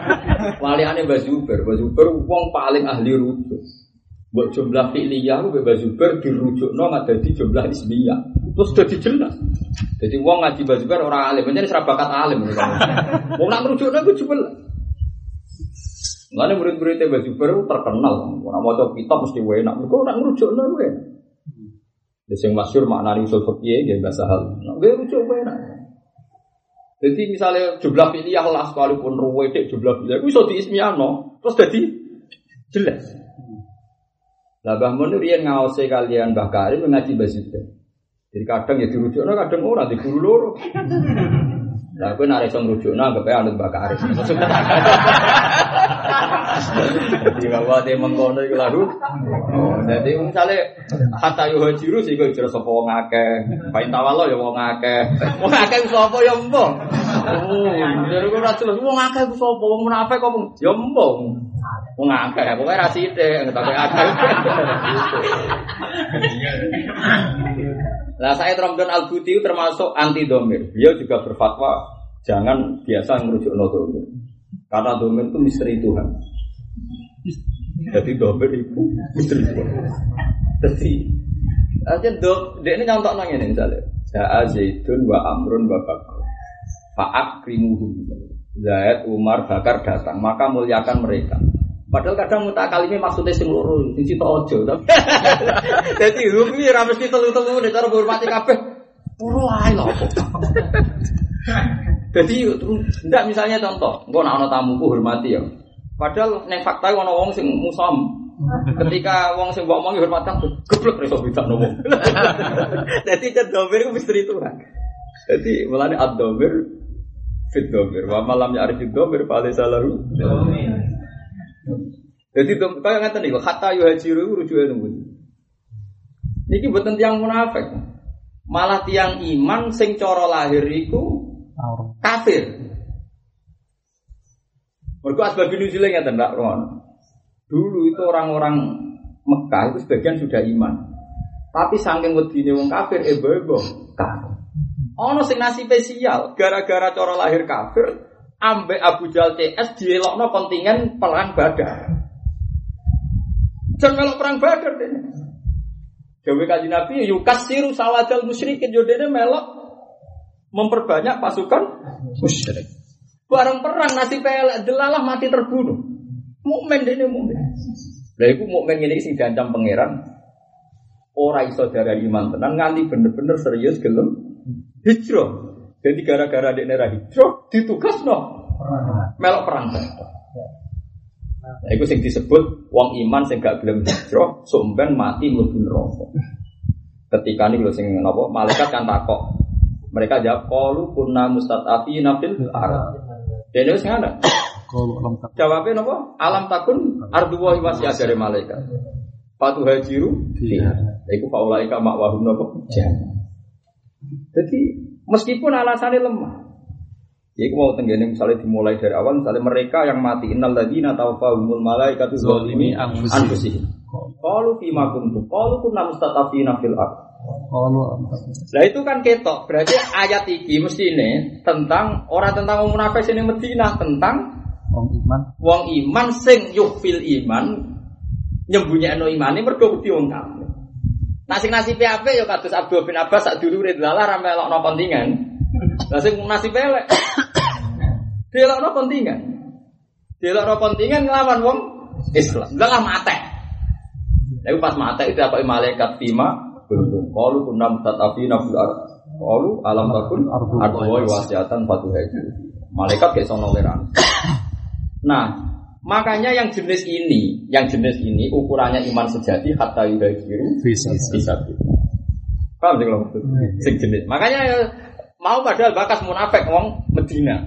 Wali aneh bazuber, bazuber uang paling ahli rujuk. Buat jumlah fi'liyah, bazuber dirujuk no ada di jumlah ismiyah. Terus jadi jelas. Jadi uang ngaji bazuber orang alim, menjadi serabakat alim. Wong nak merujuk no gue jelas. Lalu murid-muridnya Mbak Jubair terkenal. Orang mau coba kitab mesti enak. Mereka orang merujuk no gue. Jadi yang masyur maknani usul fikih ya bahasa hal. Gue rujuk gue enak. Jadi misalnya jumlah pilihan lah sekalipun ruwet jumlah pilihan, gue bisa diismiano, terus jadi jelas. Lah Mbah Mun riyen ngawase kalian Mbah Karim ngaji basite. Jadi kadang ya dirujukno kadang ora di guru loro. Lah kowe nek iso ngrujukno anggap anut Mbah Karim. Jadi bahwa dia mengkono iku lalu. Jadi misalnya hatta yo hajiru sih kok jero sapa wong akeh. Pain tawalo ya wong akeh. Wong ku sapa ya mbok. Oh, jero kok ora jelas wong akeh ku sapa wong munafik kok ya mbok. Wong akeh, pokoke ra sithik, ngetake akeh. Nah, saya Ramadan Al Buti termasuk anti domir. Beliau juga berfatwa jangan biasa merujuk no domir. Karena domir itu misteri Tuhan. Jadi domir itu misteri Tuhan. Jadi Aja dok, dia ini nyontok nang ini misalnya. Ja'a Zaidun wa Amrun wa Bakar. Fa'ak krimuhum. Zaid, Umar, Bakar datang, maka muliakan mereka. Padahal kadang muta kali ini maksudnya sing loro, sing cita ojo. Jadi hukum ini rames kita telu-telu nih cara menghormati kabeh. Puro ae lho. Jadi enggak misalnya contoh, engko nek ana tamuku hormati ya. Padahal ning fakta ana wong sing musam. Ketika wong sing mbok omongi hormat kan geblek iso beda nomo. Dadi cedomir ku misteri Tuhan. Jadi mulane ad-domir fit domir. Wa malam ya arif domir fa alaysa lahu. Jadi kaya ngaten niku hatta yuhajiru rujuke nunggu. Niki mboten tiang munafik. Malah tiang iman sing cara lahir iku kafir. Mergo asbab nuzule ngeten ndak Ron. Dulu itu orang-orang Mekah itu sebagian sudah iman. Tapi saking wedine wong kafir ebo-ebo kafir. Ono sing nasib spesial gara-gara cara lahir kafir ambek Abu Jal CS dielokno kontingen perang Badar. Jangan melok perang Badar deh. Jawa kaji Nabi yukasiru sawadal musyrikin yodene melok memperbanyak pasukan musyrik. Barang perang nasi pelek delalah mati terbunuh. Mukmin dene mukmin. Lah iku mukmin ngene sing diancam pangeran. Ora iso iman tenan nganti bener-bener serius gelem hijrah. Jadi gara-gara di daerah hijrah ditugasno melok perang. Nah, itu sing disebut wong iman sing gak gelem hijrah, sumpen mati mlebu neraka. Ketika ini lho sing napa malaikat kan takok. Mereka jawab qalu kunna mustatafina fil ard. Dene wis ngono. Jawabnya napa? Alam takun ardu wa wasi'ah dari malaikat. Patu hajiru fiha. Iku faulaika makwahum? Jannah. Jadi meskipun alasannya lemah, Ya, aku mau tenggene misalnya dimulai dari awal, misalnya mereka yang mati innal ladzina tawaffahumul malaikatu zalimi anfusihim. Qalu fi ma kuntum? Qalu kunna mustatafina fil ard. Nah itu kan ketok, berarti ayat iki mesti ini tentang orang tentang wong munafik sini Madinah tentang wong iman. Wong iman sing yukfil iman nyembunyikan iman ini mergo wedi wong kafir. Nah sing nasibe apik ya kados Abdul bin Abbas sak dulure lalah ra melokno kontingen. Lah sing nasibe elek. Delokno kontingen. Delokno kontingen nglawan wong Islam. Lah mate. Lalu pas mate itu apa malaikat Fima kuntum qalu kunna mutatafina fil ard. Qalu alam takun ardu wa wasiatan fatu Malaikat kayak sono Nah, makanya yang jenis ini, yang jenis ini ukurannya iman sejati hatta yudahiru Bisa. bisa. Paham sih kalau maksud? Sing jenis. Makanya ya, mau padahal bakas munafik wong Medina.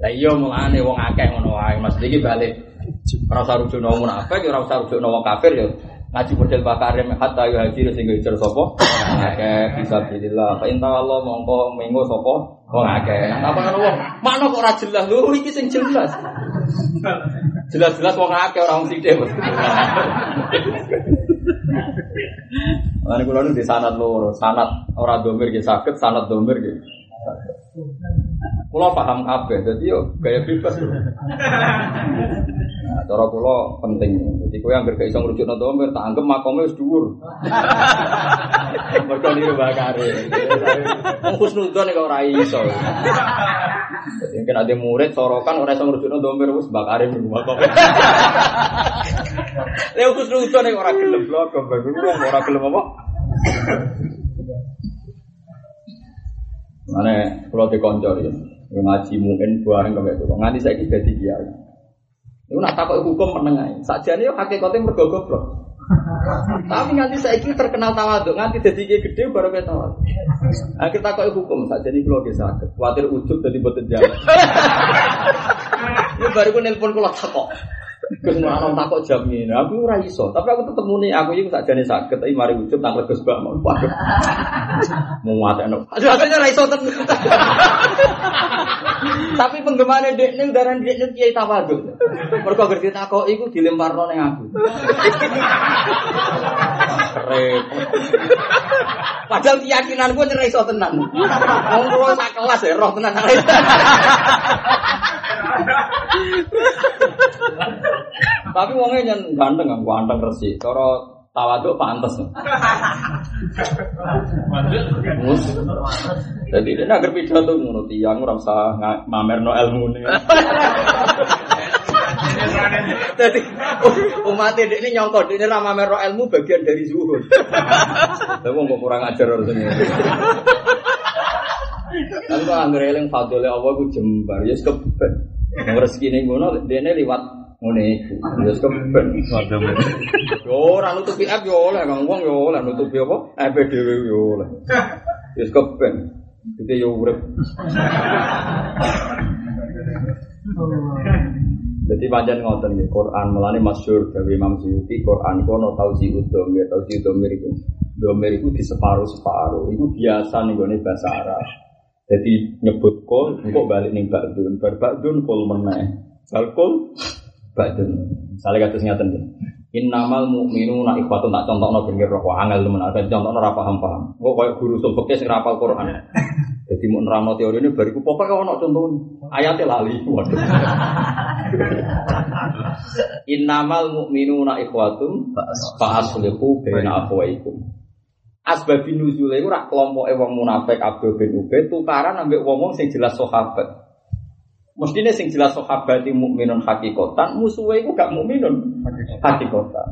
Lah iya mulane wong akeh ngono wae. Mas iki balik. Ora usah rujukno munafik, ora usah rujukno wong kafir ya. Ngaji model bakarim hatta yu hadir sing hijr sapa? Akeh bisa bilillah. Fa inta Allah mongko minggu sapa? Wong akeh. Apa ngono wong? Makno kok ora jelas. Lho iki sing jelas. Jelas-jelas wong akeh ora wong sithik. Lan kula nu di sanad loro, sanad ora domir nggih saged, sanad domir nggih. Kula paham kabeh, dadi yo gaya bebas. Nah, cara kula penting. Jadi kowe anggere gak iso ngrujukno domir, tak anggap makome wis dhuwur. Mergo niku bakare. Wong husnudzon kok ora iso. Jadi mungkin ada murid sorokan ora iso ngrujukno domir wis bakare niku makome. Lha kok ora gelem blok, ora gelem apa? Mana kalau dikonco ya, ngaji mungkin bareng kayak itu. Nganti saya kita jadi kiai. Itu nak takut hukum menengah. Saja nih hakikatnya mergo goblok. Tapi nganti saya ini terkenal tawaduk, nganti jadi kiai gede baru kita tawaduk. Kita kok hukum saja nih kalau kita sakit, khawatir ujub jadi boten jalan. Ini baru gue nelpon kalau takut. Gus anak takut jam ini, aku ora iso. Tapi aku tetep muni, aku saja nih sakit, tapi mari ujub tak legus bak mau. Mau anak. Aduh, akhirnya ora iso Tapi penggemarnya dek ini udaran dek ini kiai tawaduk. Mereka ngerti takut, iku dilempar nong aku. Repot. Padahal keyakinan gue nyerai iso tenan. Wong kula sak kelas ya roh tenan. Tapi wongnya nyen ganteng kan, ganteng resik. Cara tawaduk pantes. Jadi dia nak pidato ngono tiyang ora usah mamerno ilmu ini. Jadi umat ini nyongkok ini ramah merok ilmu bagian dari zuhud. Tapi kok kurang ajar harusnya. Tapi kok anggar eling fadole Allah ku jembar ya keben. Wong rezekine ngono dene liwat ngene iku. Ya keben. Yo ora nutupi app yo oleh kang wong yo oleh nutupi apa? App dhewe yo oleh. Ya keben. Kita yo urip. Jadi panjang ngoten ya Quran melani masyur dari Imam Suyuti Quran kono tauzi udomir tauzi udomir itu domir itu di separuh separuh itu biasa nih gue bahasa Arab. Jadi nyebut kol kok balik nih bakdun berbakdun kol meneh balkol bakdun. Misalnya kata ngaten ya. Innamal mu'minuna ikhwatun tak contohno pinggir roh angel temen ada contohno ora paham-paham. Kok kayak guru sulfeknya sing rapal Quran. Jadi mau nerangno teori ini bariku pokoknya ono contoh ayatnya lali. Waduh. Innamal mu'minuna ikhwatum fa aslihu baina akhwaikum. Asbabin nuzul iku rak kelompoke wong munafik Abdul bin Ubay tukaran ambek wong-wong sing jelas sahabat. Mestinya sing jelas sahabat mukminun hakikotan, musuhnya itu gak mukminun hakikotan.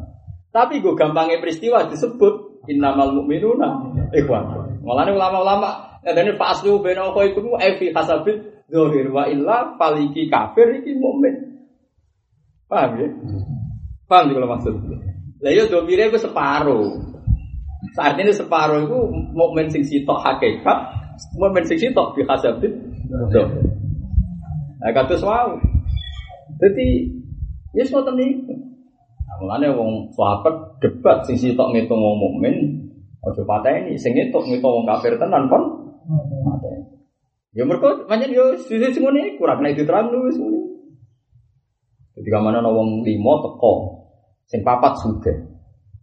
Tapi gue gampangnya peristiwa disebut innamal mukminuna ikhwan. Malah ulama-ulama dan ini faslu bena ikum evi hasabit dohir wa illa paliki kafir iki mukmin. Paham ya? Paham juga maksud. Lah yo itu separuh. Saat ini separuh itu mukmin sing sitok hakikat, mukmin sing sitok bi hasabit dohir. Nah, kata wow. Jadi, ya semua niku. Nah, mulane wong sahabat debat sing sitok ngitung wong mukmin, aja pateni sing ngitung ngitung wong kafir tenan kon. Ya mergo pancen yo sisi ngene kurang nek diterang lu wis ngene. Jadi kamane ana wong limo teko, sing papat sugih.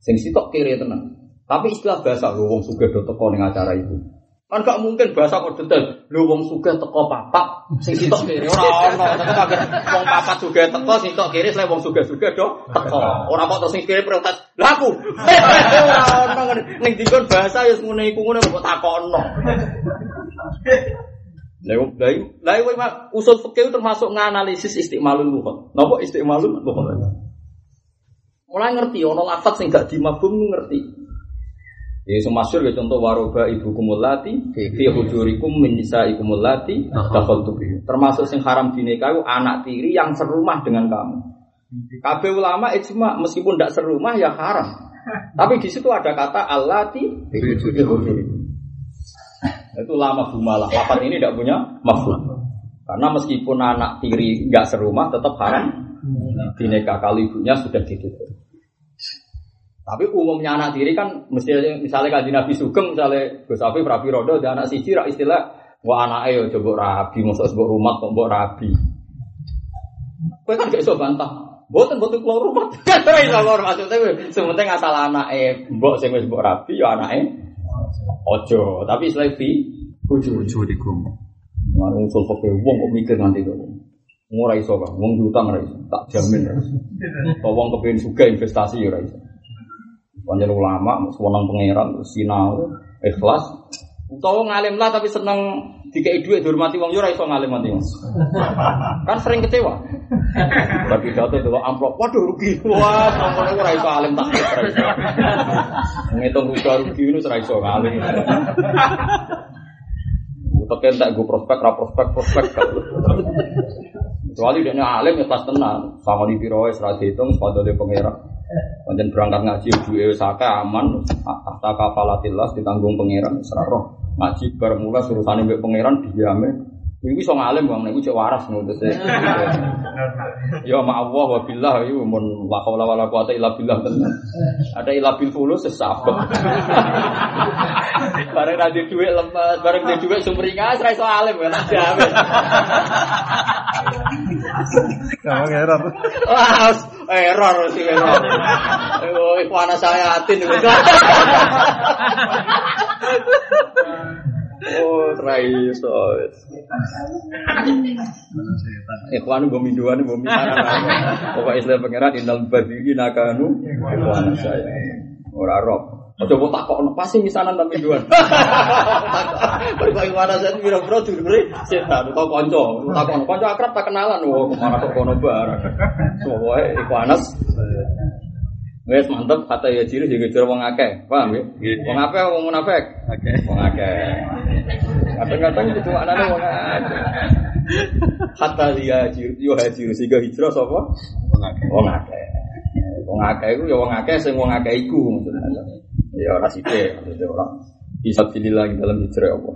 Sing sitok kiri tenan. Tapi istilah bahasa wong sugih do teko acara itu. Kan gak mungkin bahasa kok detail. Lho wong sugih teko papat, sing sitok kiri ora ono. Kaget wong papat sugih teko, sitok kiri selain wong sugih-sugih do teko. Ora kok sing kiri protes. Lah aku. Ora ono ning dikon bahasa ya ngene iku ngene kok takono. Lah lah lah usul fikih termasuk nganalisis istimalul lughat. Napa istimalul lughat? Mulai ngerti ono lafaz sing gak dimafhum ngerti. Ya masyhur ya contoh waroba ibu kumulati fi hujurikum min nisaikum allati dakhaltu bihi. Termasuk sing haram dinikahi anak tiri yang serumah dengan kamu. Kabeh ulama ijma meskipun tidak serumah ya haram. Tapi di situ ada kata allati fi hujurikum. Itu lama bumalah. Lapan ini tidak punya mafhum. Karena meskipun anak tiri nggak serumah tetap haram dinikah kalau ibunya sudah ditutup. Tapi umumnya anak tiri kan mesti misalnya kaji Nabi Sugeng misalnya Gus Afif Rabi Rodo dan anak siji rak istilah wah anak ayo coba rabi masuk sebuah rumah kok mbok rabi. Kowe kan gak iso bantah. Boten boten keluar rumah. Ora iso keluar maksudnya sementing asal anake mbok sing wis mbok rabi ya anake ojo. Tapi istilah fi bojo bojo dikum. Marung usul pakai wong kok mikir nanti kok. Ora iso kan, wong diutang ora iso, tak jamin ora iso. Wong kepengin suga investasi ora iso. Panjang ulama, sewenang pangeran, sinau, ikhlas. Utawa ngalim lah tapi seneng dikei duit dihormati wong yo ora iso ngalim mati. Kan sering kecewa. Bagi jatuh itu amplop, waduh rugi. Wah, sampeyan ora iso alim tak. Ngitung rugi rugi ini ora iso ngalim. Tekan tak gue prospek, ra prospek, prospek. Kecuali dia alim ya pas tenang, sama di biro serah dihitung, sepatu dia pangeran. Panjen berangkat ngaji duwe sake aman, tahta kafalatillah ditanggung pangeran roh Ngaji bermula surutane mbek pangeran diame. Iku iso ngalim bang, iku cek waras ngono Ya ma Allah wa billah iku mun la haula wala quwata illa billah tenan. Ada illa bil fulus sesabek. Bareng ra di dhuwit lemes, bareng di dhuwit sumringah ra iso alim kan jamin. Gampang error. Wah, error sih error. Oh, ikhwana saya atin. Oh, rai so. Ikhwan gue minduan gue minta Pokok Islam pangeran inal badiri nakanu ikhwan saya. Ora roh. Aja kok tak kok pasti misanan tapi duan. Berkoi mana saya biro bro dulure setan utawa kanca. Tak kok kanca akrab tak kenalan. Wah, ke mana kok kono bareng. Soale iku Anas. Wes mantep kata ya ciri juga ciri wong akeh, paham ya? Wong akeh wong munafik. Akeh. Wong akeh. Kadang-kadang itu cuma ana wong akeh. Kata dia ciri yo haji sehingga hijrah sapa? Wong akeh. Wong akeh. Wong akeh iku ya wong akeh sing wong akeh iku maksudnya. Ya ora sithik maksudnya ora bisa pilih lagi dalam hijrah apa.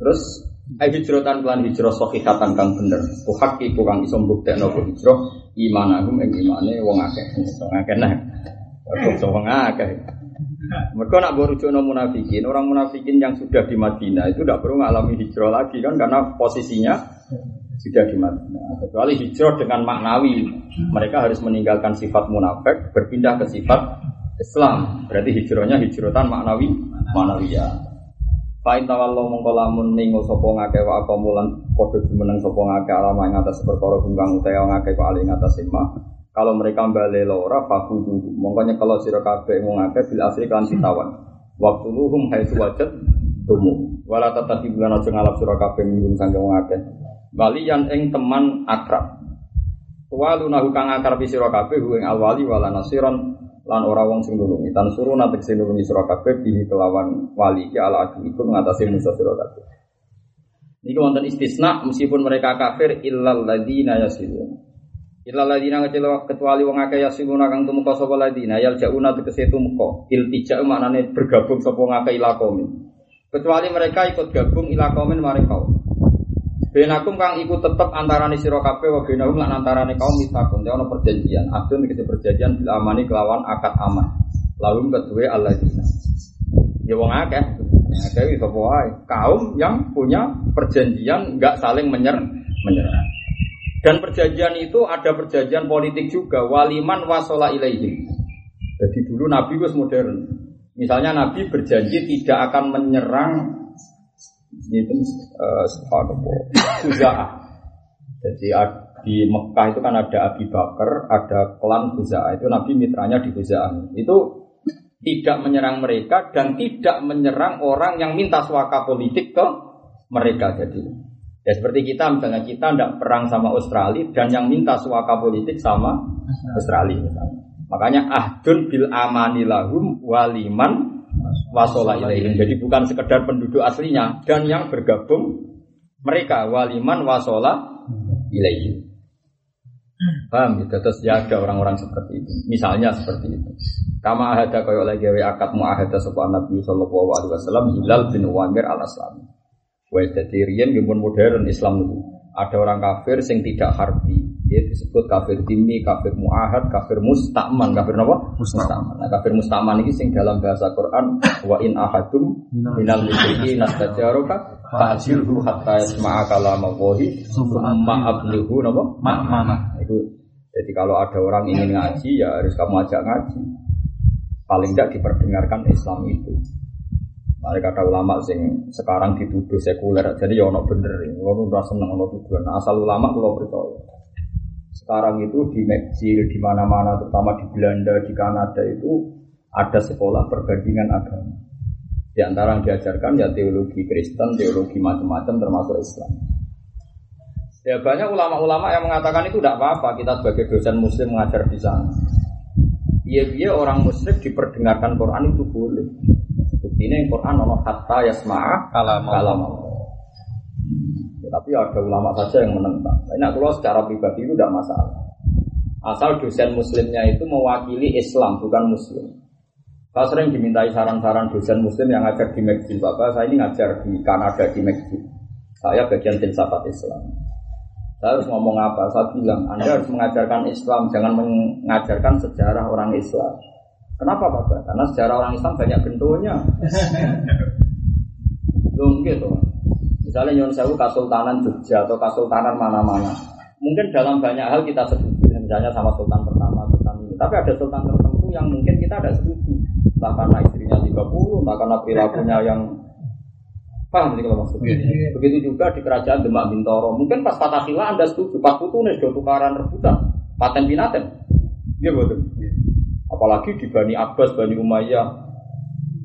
Terus ai hijratan kelan hijrah sahihatan kang bener. Ku hak iku kang iso mbuktekno hijrah imanahum ing imane wong akeh. Wong akeh nah. Wong akeh. Mereka nak berujukno munafikin, orang munafikin yang sudah di Madinah itu tidak perlu mengalami hijrah lagi kan karena posisinya sudah di Madinah. Kecuali hijrah dengan maknawi, mereka harus meninggalkan sifat munafik, berpindah ke sifat Islam. Berarti hijrahnya hijratan maknawi, maknawi Fa'in tawallo mongko lamun ningo sapa ngake wa apa mulan padha jumeneng sapa ngake alama ing atas perkara bungkang utawa ngake kok ali ing atas Kalau mereka balik lora fakudu mongko nyekelo sira kabeh wong akeh bil asri kan sitawan. Waktu luhum haitsu wajad tumu. Wala tatapi bulan aja ngalap sira kabeh minggum sange wong akeh. Waliyan ing teman akrab. Walu nahu kang akrab sira kabeh ing alwali wala nasiron lan ora wong sing nulungi. Tan suruh natek sing nulungi sira kabeh bihi kelawan wali ki ala adu iku ngatasi musuh sira kabeh. Niki wonten istisna meskipun mereka kafir illal ladzina yasilun. Illa ladina ngecelo kecuali wong akeh yasimuna kang tumeka sapa ladina yal jauna tegese tumeka. Iltija maknane bergabung sapa ngakeh ila Kecuali mereka ikut gabung ila qaumin maring kaum. Benakum kang ikut tetep antarane sira kabeh wa benahum lan antarane kaum mitakun. Ono perjanjian. Abdun tegese perjanjian bil amani kelawan akad aman. Lalu kedua alladzina. Ya wong akeh. Akeh sapa wae. Kaum yang punya perjanjian enggak saling menyerang menyerang. Dan perjanjian itu ada perjanjian politik juga. Waliman wasola ilaihim. Jadi dulu Nabi was modern. Misalnya Nabi berjanji tidak akan menyerang itu uh, Jadi di Mekah itu kan ada Abi Bakar, ada klan Khuza'ah. Itu Nabi mitranya di Khuza'ah. Itu tidak menyerang mereka dan tidak menyerang orang yang minta suaka politik ke mereka. Jadi Ya seperti kita misalnya kita tidak perang sama Australia dan yang minta suaka politik sama Australia misalnya. Makanya ahdun bil amani lahum waliman wasola ilaihim. Jadi bukan sekedar penduduk aslinya dan yang bergabung mereka waliman wasola ilaihim. Paham gitu? Terus ya ada orang-orang seperti itu. Misalnya seperti itu. Kama ahada koyok lagi wa akad mu'ahada sebuah Nabi Sallallahu Alaihi Wasallam Hilal bin Wamir al Aslami. Wah jadi gimana modern Islam itu. Ada orang kafir sing tidak harbi. Dia disebut kafir dimi, kafir muahad, kafir mustakman, kafir apa? Mustakman. Nah, kafir mustakman ini sing dalam bahasa Quran wa in ahadum minal musyriki nastajaroka fa'jilhu hatta yasma'a kalamallahi summa ablighu napa? Ma'mana. Itu jadi kalau ada orang ingin ngaji ya harus kamu ajak ngaji. Paling tidak diperdengarkan Islam itu. Mereka kata ulama sing sekarang dituduh sekuler, jadi ya ono bener, kalau udah seneng ono tuduhan. Nah, asal ulama kalau percaya. Sekarang itu di Meksiko, di mana-mana, terutama di Belanda, di Kanada itu ada sekolah perbandingan agama. Di antara yang diajarkan ya teologi Kristen, teologi macam-macam termasuk Islam. Ya banyak ulama-ulama yang mengatakan itu tidak apa-apa kita sebagai dosen muslim mengajar di sana. Iya-iya orang muslim diperdengarkan Quran itu boleh. Ini Quran ono kata yasma'a kalam kalam ya, tapi ada ulama saja yang menentang. Ini kalau secara pribadi itu tidak masalah. Asal dosen muslimnya itu mewakili Islam bukan muslim. Saya sering dimintai saran-saran dosen muslim yang ngajar di Meksiko. Bapak saya ini ngajar di Kanada di Meksiko. Saya bagian tim sahabat Islam. Saya harus ngomong apa? Saya bilang, Anda harus mengajarkan Islam, jangan mengajarkan sejarah orang Islam. Kenapa Bapak? Karena sejarah orang Islam banyak bentuknya. Belum gitu. Misalnya Nyon Sewu Kasultanan Jogja atau Kasultanan mana-mana. Mungkin dalam banyak hal kita setuju. Misalnya sama Sultan pertama, Sultan ini. Tapi ada Sultan tertentu yang mungkin kita ada setuju. Entah karena istrinya 30, entah karena perilakunya yang Paham sih kalau maksudnya? Begitu juga di kerajaan Demak Bintoro. Mungkin pas Fatahila Anda setuju, pas Putu nih sudah tukaran rebutan. paten pinaten. Iya betul. Apalagi di Bani Abbas, Bani Umayyah.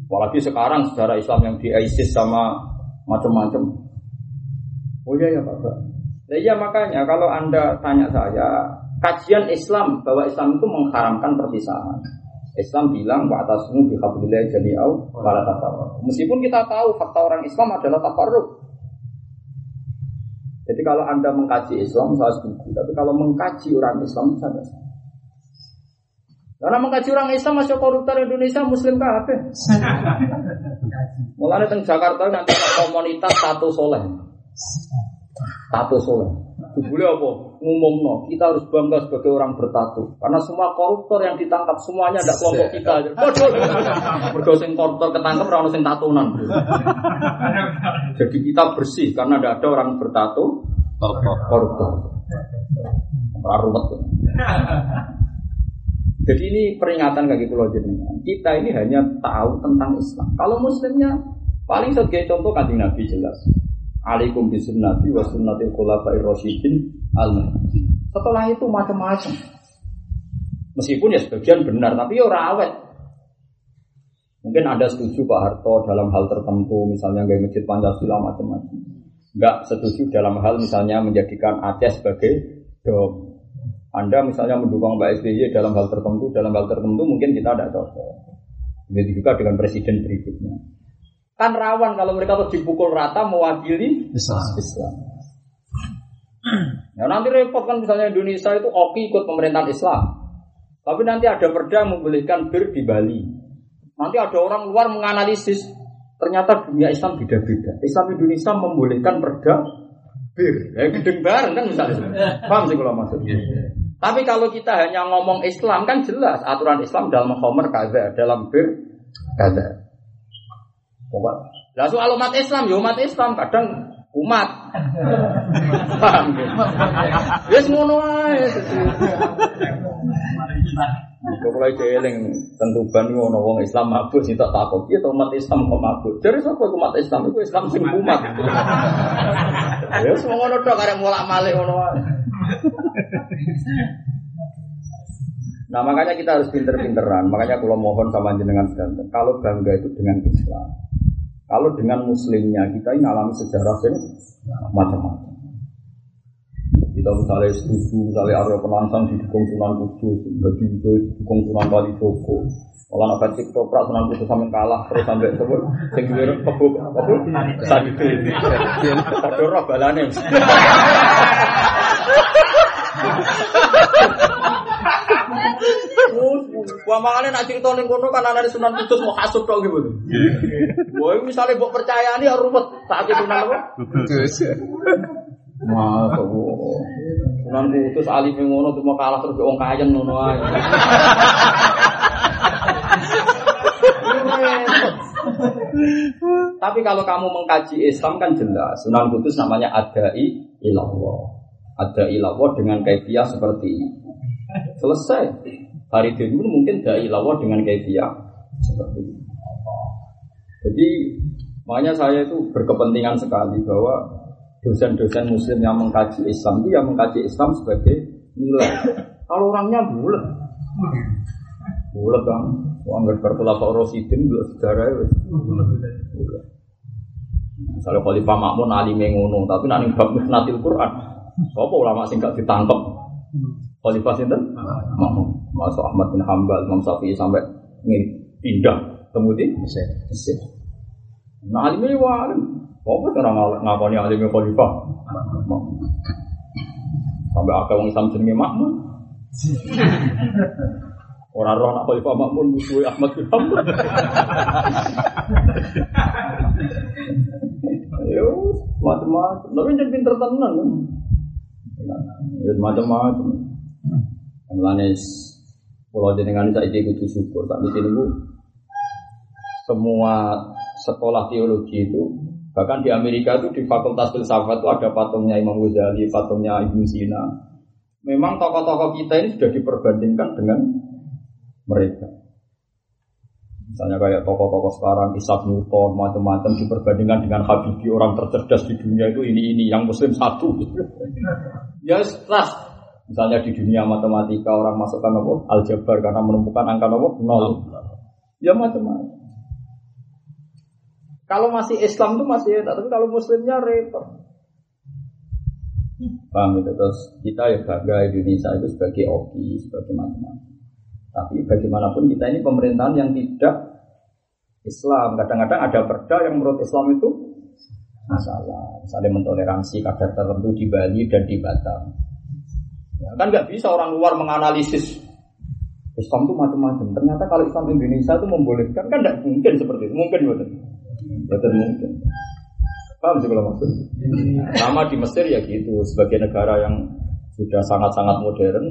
Apalagi sekarang sejarah Islam yang di ISIS sama macam-macam. Oh iya ya Pak. Nah, iya makanya kalau Anda tanya saya, kajian Islam bahwa Islam itu mengharamkan perpisahan. Islam bilang wa atasmu bi hablillah jami'au. Meskipun kita tahu fakta orang Islam adalah tafarruq. Jadi kalau Anda mengkaji Islam saya setuju, tapi kalau mengkaji orang Islam saya tidak Karena mengkaji orang Islam masih koruptor Indonesia Muslim apa? Mulanya teng Jakarta nanti komunitas satu soleh. Satu soleh. Boleh apa? Ngumum no. Kita harus bangga sebagai orang bertatu. Karena semua koruptor yang ditangkap semuanya ada kelompok kita. Bodoh. Sing koruptor ketangkep ora sing tatunan. Jadi kita bersih karena tidak ada orang bertatu koruptor. Rarumet. Jadi ini peringatan bagi pulau jenengan. Kita ini hanya tahu tentang Islam. Kalau muslimnya paling sebagai contoh kanjeng Nabi jelas. Alaikum bisunnati wa sunnatil khulafai rasyidin al Setelah itu macam-macam. Meskipun ya sebagian benar, tapi ya rawet. Mungkin ada setuju Pak Harto dalam hal tertentu, misalnya gaya masjid Pancasila macam-macam. Enggak setuju dalam hal misalnya menjadikan Aceh sebagai dom. Anda misalnya mendukung Mbak SBY dalam hal tertentu, dalam hal tertentu mungkin kita tidak cocok. Begitu juga dengan presiden berikutnya. Kan rawan kalau mereka terus dipukul rata mewakili Islam. Islam. Ya nanti repot kan misalnya Indonesia itu oke ikut pemerintahan Islam. Tapi nanti ada perda membolehkan bir di Bali. Nanti ada orang luar menganalisis ternyata dunia Islam beda-beda. Islam Indonesia membolehkan perda bir. Ya gedeng bareng kan misalnya. Paham sih kalau maksudnya. Tapi kalau kita hanya ngomong Islam kan jelas aturan Islam dalam Homer kaza, dalam bir. Umat. Lah soal umat Islam, ya umat Islam kadang umat. Paham ya? Wis ngono ae. Jeling tentu ban ngono wong Islam mabuk sih tak takut. Piye umat Islam kok mabuk? Jadi sapa umat Islam iku Islam sing umat. Ya semua ngono tok mulak-malik ngono ae. Nah makanya kita harus pinter-pinteran. Makanya kalau mohon sama jenengan sedanten, kalau bangga itu dengan Islam, kalau dengan muslimnya kita ini alami sejarah yang macam-macam. Kita misalnya setuju, misalnya Arya Penangsang didukung Sunan Kudus, bagi itu didukung Sunan Kalijogo. Kalau nak baca toprak Sunan Kudus sampai kalah terus sampai sebut, sing duwe kebuk apa? Sadike. Padha roh balane. Wah makanya nak cerita ning kono kan ana Sunan Kudus mau hasud tok gitu. Wah misalnya mbok percaya ini harus ruwet saat itu Sunan apa? Kudus. Masuk. Sunan Kudus alim ngono cuma kalah terus wong kayen ngono ae. Tapi kalau kamu mengkaji Islam kan jelas Sunan Kudus namanya adai ilallah. Ada ilawah dengan kaifiah seperti ini. Selesai. Hari ini mungkin ada ilawah dengan kaifiah seperti ini. Jadi makanya saya itu berkepentingan sekali bahwa dosen-dosen muslim yang mengkaji Islam itu yang mengkaji Islam sebagai nilai. Kalau orangnya bulat, bulat kan, bertolak Pak Rosidin, bulat sejarah ya. Misalnya Khalifah Makmun Ali mengono, tapi nanti bab natil Quran, apa ulama sing gak ditangkep? Khalifah sinten? Makmum. Masuk Ahmad bin Hambal, Imam Syafi'i sampai pindah temu di Mesir. Nah alimnya wa alim. Apa orang ngakoni alimnya Khalifah? Sampai akal wong Islam jenenge Makmun. Orang roh nak Khalifah Makmun musuh Ahmad bin Hambal. Yo, macam-macam. Tapi jangan pinter tenan. Ya macam-macam. Mulane pulau jenengan saya kudu syukur. Tapi ini bu, semua sekolah teologi itu bahkan di Amerika itu di Fakultas Filsafat itu ada patungnya Imam Ghazali, patungnya Ibnu Sina. Memang tokoh-tokoh kita ini sudah diperbandingkan dengan mereka. Misalnya kayak tokoh-tokoh sekarang Isaac Newton macam-macam diperbandingkan dengan Habibie orang tercerdas di dunia itu ini ini yang Muslim satu. ya setelah Misalnya di dunia matematika orang masukkan apa? Aljabar karena menemukan angka apa? Nol. Ya macam-macam. Kalau masih Islam tuh masih tapi kalau Muslimnya repot. Paham itu terus kita ya bangga Indonesia itu sebagai oki, sebagai macam-macam. Tapi bagaimanapun kita ini pemerintahan yang tidak Islam. Kadang-kadang ada perda yang menurut Islam itu masalah. Misalnya mentoleransi kadar tertentu di Bali dan di Batam. Ya, kan nggak bisa orang luar menganalisis Islam itu macam-macam. Ternyata kalau Islam Indonesia itu membolehkan kan tidak mungkin seperti itu. Mungkin betul. Betul mungkin. Paham sih kalau maksud? Sama di Mesir ya gitu. Sebagai negara yang sudah sangat-sangat modern,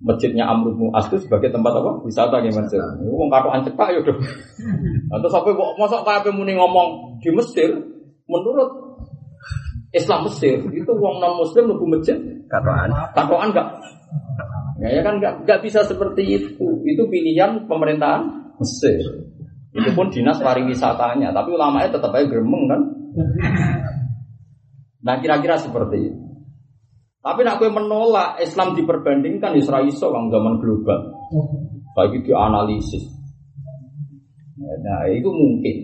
masjidnya Amr bin As itu sebagai tempat apa? Wisata Mesir. Ini wong katokan cepak ya udah. Atau sampai kok masa kayak muni ngomong di Mesir, menurut Islam Mesir itu wong non Muslim lebih masjid Katoan. katoan enggak? Ya, ya kan enggak, enggak bisa seperti itu. Itu pilihan pemerintahan Mesir. Itu pun dinas pariwisatanya, tapi ulamanya tetap aja gremeng kan? Nah kira-kira seperti itu. Tapi nak gue menolak Islam diperbandingkan Israel iso kang zaman global. Bagi dianalisis. Nah itu mungkin.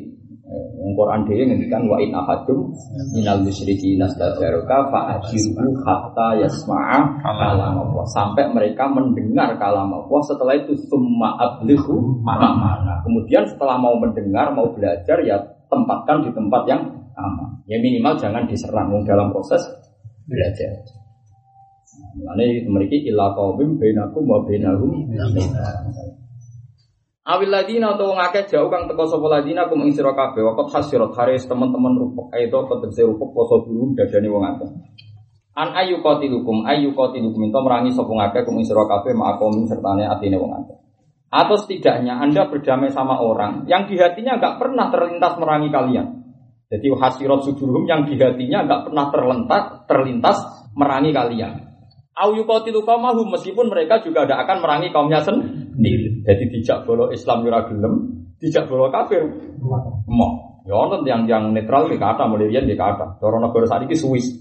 Eh, Quran dia ngendikan wa in ahadum minal musyriki nastajaruka fa ajiru hatta yasma'a kalam Allah sampai mereka mendengar kalam Allah setelah itu summa ablighu mana kemudian setelah mau mendengar mau belajar ya tempatkan di tempat yang aman ya minimal jangan diserang dalam proses belajar Ini memiliki ilah kaum bainakum wa bainahum Awil ladina atau ngake jauh kang teko sapa ladina kum ing sira kabeh waqt hasirat haris teman-teman rupuk aito tegese rupuk poso dulu dadane wong akeh. An ayu qatilukum ayu qatilukum ento merangi sapa ngake kum ing sira kabeh ma'akum sertane atine wong akeh. Atau setidaknya Anda berdamai sama orang yang di hatinya nggak pernah terlintas merangi kalian. Jadi hasirat sudurum yang di hatinya nggak pernah terlentas terlintas merangi kalian. Au yuqatilu qaumahum meskipun mereka juga tidak akan merangi kaumnya sendiri. Jadi dijak bolo Islam ora gelem, dijak bolo kafir. Mau. Ya ono yang yang netral di kata mulai di kata. Cara negara Swiss.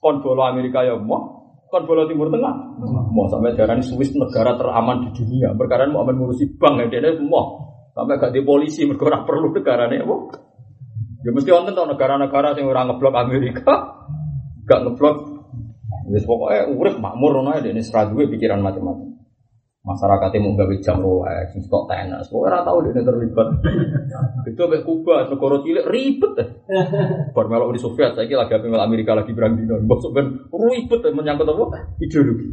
Kon bolo Amerika ya mau. Kon bolo Timur Tengah. Mau sampai darah Swiss negara teraman di dunia. Perkara mau aman ngurusi bank ya dia mau. Sampai gak di polisi mereka perlu negara nih mau. Ya mesti wonten tau negara-negara yang orang ngeblok Amerika, gak ngeblok Wis pokoknya urip makmur ngono ae dene sira duwe pikiran macam-macam. Masyarakat mau gawe jam Rolex, stok tenas, pokoknya ora tau dene terlibat. Itu mek Kuba, negara cilik ribet. Bar melok Uni Soviet saiki lagi apa mel Amerika lagi perang dino. Mbok ben ribet menyangkut apa? Ideologi.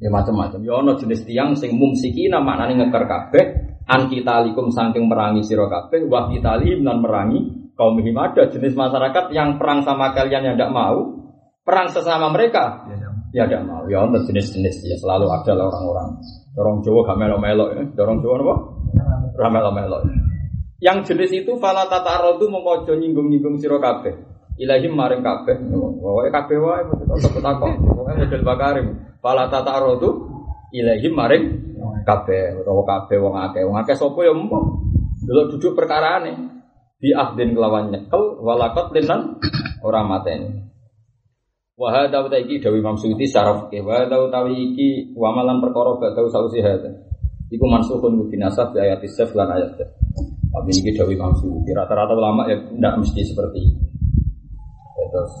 Ya macam-macam. Ya ono jenis tiang sing mumsikina maknane ngeker kabeh an kitalikum saking merangi sira kabeh wa kitali nan merangi kaum ada jenis masyarakat yang perang sama kalian yang tidak mau perang sesama mereka? Ya tidak mau. Ya untuk jenis-jenis. Ya selalu ada lah orang-orang. Dorong Jawa gak melo-melo ya. Dorong Jawa apa? Ramelo-melo yang jenis itu fala tata rodu memojo nyinggung-nyinggung siro kabeh. Ilahim maring kabeh. Wae kabeh wae tetep takon pokoke model bakarim. Fala tata rodu ilahim maring kabeh. Utawa kabeh wong akeh. Wong akeh sapa ya empo delok duduk perkarane di ahdin kelawan nyekel walakot linan ora mateni Wa hadza wa iki dawi Imam Suyuti secara fikih wa hadza utawi iki wa malan perkara badau sausi hadza. Iku mansukhun bi nasab di ayat isaf lan ayat. Tapi ini dawi Imam Suyuti rata-rata ulama ya tidak mesti seperti itu. Terus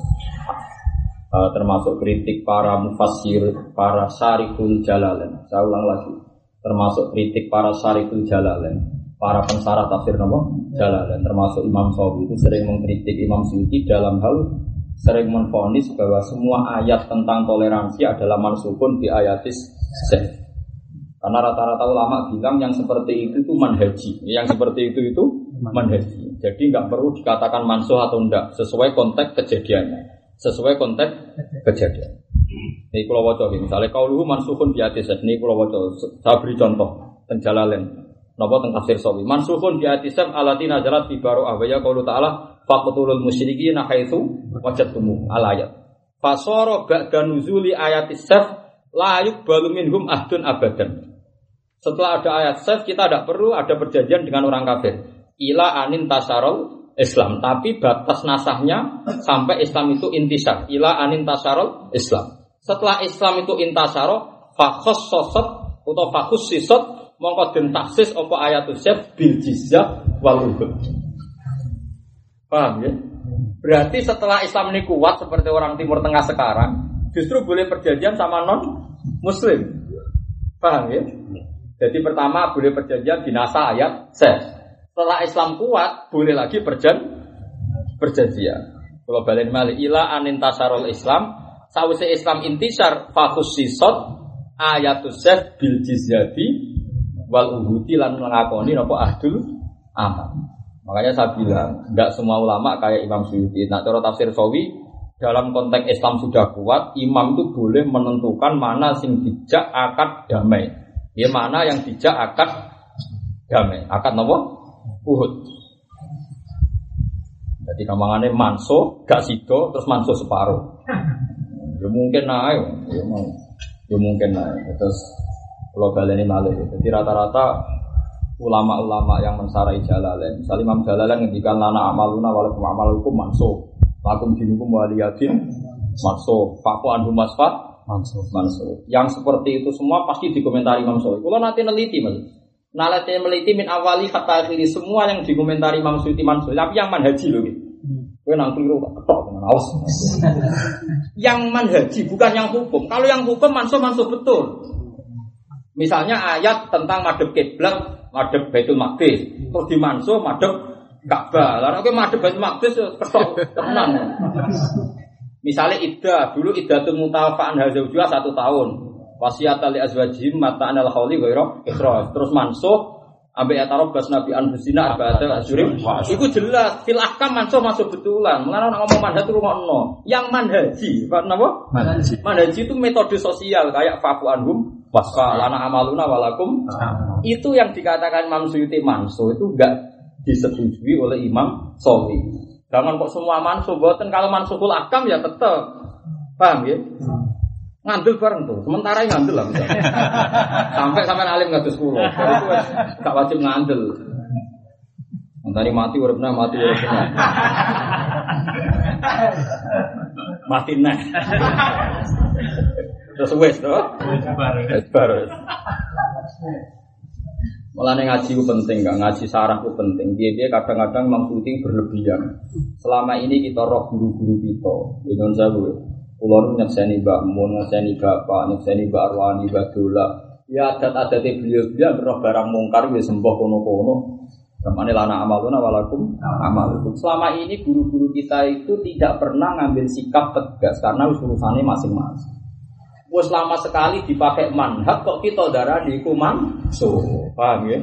termasuk kritik para mufassir, para syarikul jalalain. Saya ulang lagi. Termasuk kritik para syarikul jalalain para pensarah tafsir nama Jalalain termasuk Imam Sawi itu sering mengkritik Imam Suyuti dalam hal sering menfonis bahwa semua ayat tentang toleransi adalah mansukun di ayatis. Karena rata-rata ulama bilang yang seperti itu itu manhaji, yang seperti itu itu manhaji. Jadi nggak perlu dikatakan mansuh atau enggak, sesuai konteks kejadiannya, sesuai konteks kejadian. Ini kalau wajah misalnya kau luhu mansuhun di atis ini kalau wajah saya beri contoh penjalalen. Nopo tentang tafsir sawi. Mansuhun di atisam alatina jalat fi baru ahwaya kalau taala Fakutul musyrikin haitsu wajadtumu al ayat. Fasoro ba'da nuzuli ayat saf layuk balu minhum ahdun abadan. Setelah ada ayat saf kita tidak perlu ada perjanjian dengan orang kafir. Ila anin tasarol Islam, tapi batas nasahnya sampai Islam itu intisar. Ila anin tasarol Islam. Setelah Islam itu intasaro, fakhos sosot atau fakhus sisot, mongko den taksis apa ayatul syaf bil jizyah wal Paham ya? Berarti setelah Islam ini kuat seperti orang Timur Tengah sekarang, justru boleh perjanjian sama non Muslim. Paham ya? Jadi pertama boleh perjanjian di nasa ayat ses. Setelah Islam kuat, boleh lagi perjan perjanjian. Kalau balik malik ila anin tasarul Islam, sawise Islam intisar fakus sisot ayatus ses bil jizyati wal uhuti lan ngakoni nopo ahdul aman. Makanya saya bilang, tidak semua ulama kayak Imam Suyuti. Nah, cara tafsir Sawi, dalam konteks Islam sudah kuat, imam itu boleh menentukan mana sing dijak akad damai. Ya mana yang dijak akad damai. Akad nopo? Uhud. Jadi kamangannya manso, gak sido, terus manso separuh. Ya mungkin naik, ya, ya mungkin naik. Terus kalau ini malah. Jadi rata-rata ulama-ulama yang mensarai jalalain. Misalnya Imam Jalalain ngendikan lana amaluna walakum amalukum manso. Lakum dinukum waliyatin manso. Faku anhu masfat manso. manso. Yang seperti itu semua pasti dikomentari Imam Syafi'i. Kalau nanti neliti mas. Nalati meliti min awali kata akhiri semua yang dikomentari Imam Syafi'i manso. Tapi yang manhaji loh gitu. Gue nang keliru ketok dengan awas. yang manhaji bukan yang hukum. Kalau yang hukum manso manso betul. Misalnya ayat tentang madhab kiblat, madhab Baitul Maqdis, terus di manso madhab Ka'bah. Lalu oke madhab Baitul Maqdis ya ketok tenan. Misalnya iddah, dulu iddatul mutawafa'an hazawjuha satu tahun. Wasiat ali azwajim mata anal khawli ghairu ikhraj. Terus mansuh ambek bas nabi anfusina arba'ata asyurim itu jelas fil ahkam mansuh masuk betulan mengenai ngomong manhaj itu ngono yang manhaji apa napa manhaji manhaji itu metode sosial kayak faku anhum wasfa lana amaluna walakum itu yang dikatakan Imam Suyuti mansuh itu enggak disetujui oleh Imam Sofi jangan kok semua mansuh buatan kalau mansuhul ahkam ya tetap paham ya ngandel bareng tuh. Sementara ngandel lah sampai sampai alim nggak sepuluh. Itu gak wajib ngandel. Mentari mati uripna mati uripna. mati nah. Terus wes tuh. Wes baru. Malah ngaji itu penting, gak ngaji sarah itu penting. Dia dia kadang-kadang memang berlebihan. Selama ini kita roh guru-guru kita, dengan saya Kulon nyekseni Mbak Mun, nyekseni Bapak, nyekseni Mbak Arwani, Mbak Dola. Ya adat-adat beliau-beliau berroh barang mungkar, ya sembah kono-kono. Ke mana lana amaluna walakum amalukum. Selama ini guru-guru kita itu tidak pernah ngambil sikap tegas karena urusannya masing-masing. Wes lama sekali dipakai manhat kok kita darah di kuman so paham ya?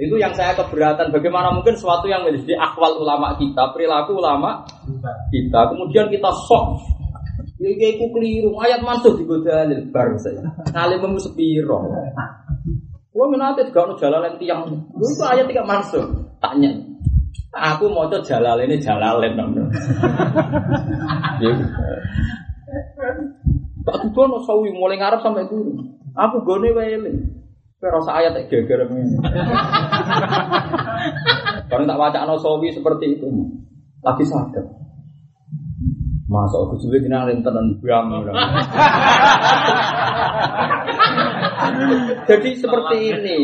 Itu yang saya keberatan. Bagaimana mungkin sesuatu yang menjadi akwal ulama kita, perilaku ulama kita, kemudian kita sok Ya iku keliru, ayat masuk di dalil bar saya. Ngalim memu sepiro. Gua menate gak ono jalan tiang. Lu itu ayat tidak masuk. Tanya. Aku mau coba jalan ini jalan dong. Tak tuh no sawi mulai ngarep sampai dulu. Aku gone wele. Pero ayat tak geger Kalau tak baca no sawi seperti itu, lagi sadar. Masa aku sulit ini alin tenan bram. Jadi seperti ini.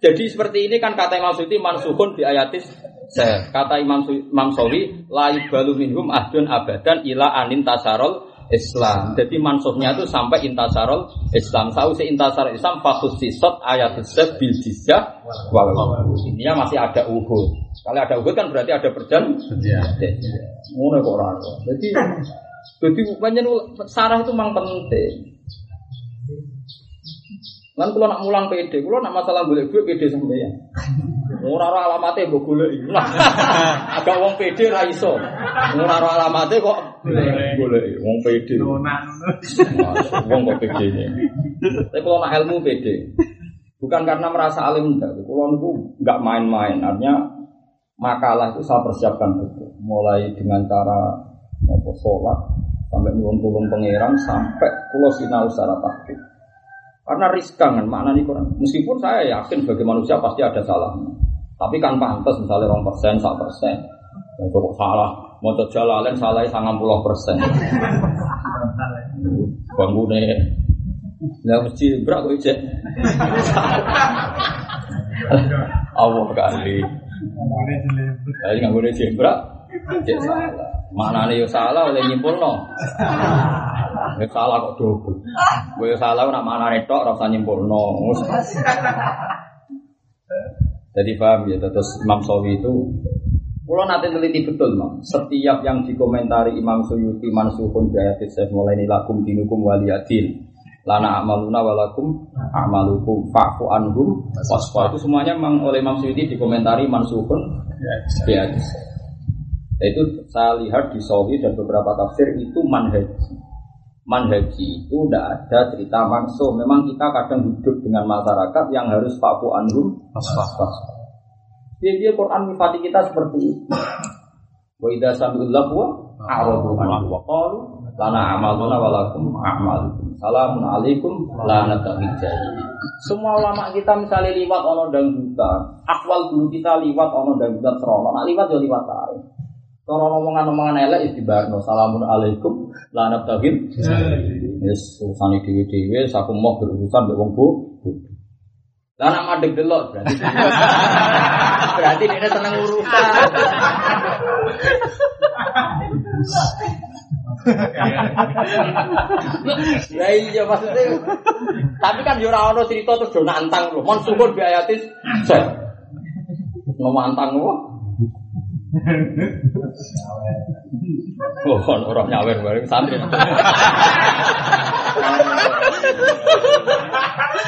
Jadi seperti ini kan kata Imam Suyuti mansuhun di ayatis kata Imam Imam Sawi la balu minhum ahdun abadan ila anin tasarol Islam. Jadi mansuhnya itu sampai intasarol Islam. Tahu si intasarol Islam fakus sisot ayat bil jizyah wal Ini masih ada uhud. Kalau ada uhud kan berarti ada perjanjian. Ngono kok ora. Jadi jadi banyak sarah itu memang penting. Lan kalau nak mulang PD, kalau nak masalah boleh gue PD sampai ya. Ora ora alamate mbok golek. Agak wong PD ra iso. Ora ora alamate kok golek. Wong PD. Wong kok PD ini. Tapi kalau nak ilmu PD. Bukan karena merasa alim enggak. Kalau niku enggak main-main. Artinya makalah itu saya persiapkan betul. Mulai dengan cara apa sholat sampai nulung tulung pangeran sampai pulau sinau secara taktik karena riskan kan makna ini Quran. Meskipun saya yakin sebagai manusia pasti ada salahnya. Tapi kan pantas misalnya rong persen, satu persen. Untuk salah, mau jalalen salahnya sangat puluh persen. Bangune. Lah mesti brak kok cek. Allah kali. Kali nggak boleh jembrak, cek salah. Mana nih yo salah oleh nyimpul no. Ya salah kok double. Gue salah nak mana nih tok rasa nyimpul no. Jadi paham ya, terus Imam Sawi itu Pulau nanti teliti betul, Mam. Setiap yang dikomentari Imam Suyuti mansuhun biayatis mulai ini lakum dinukum waliyadin lana amaluna walakum amalukum fa'fu anhum wasfa. Itu semuanya memang oleh Imam Suyuti dikomentari mansuhun ya itu saya lihat di Sawi dan beberapa tafsir itu manhaji manhaji itu tidak ada cerita mansuh memang kita kadang hidup dengan masyarakat yang harus fa'fu anhum. Wasfa dia dia Quran mifati kita seperti itu. Wa idza sami'ul lahwa a'radu anhu wa qalu lana amaluna walakum amalukum. Salamun alaikum lanatawi jahili. Semua ulama kita misalnya liwat ono dangdutan, akwal dulu kita liwat ono dangdutan serono, nak liwat ya liwat aja. Kalau omongan-omongan elek istibarno, salamun alaikum lanat tawil. Yes, urusan dewi, aku mau berurusan dengan bu. Lah nak madeg delok berarti. berarti dia seneng urusan. Ya iya maksudnya. Tapi kan yo ora ono cerita terus do nantang lho. Mon syukur bi ayatis. No mantang lho. Oh, orang nyawer bareng santri.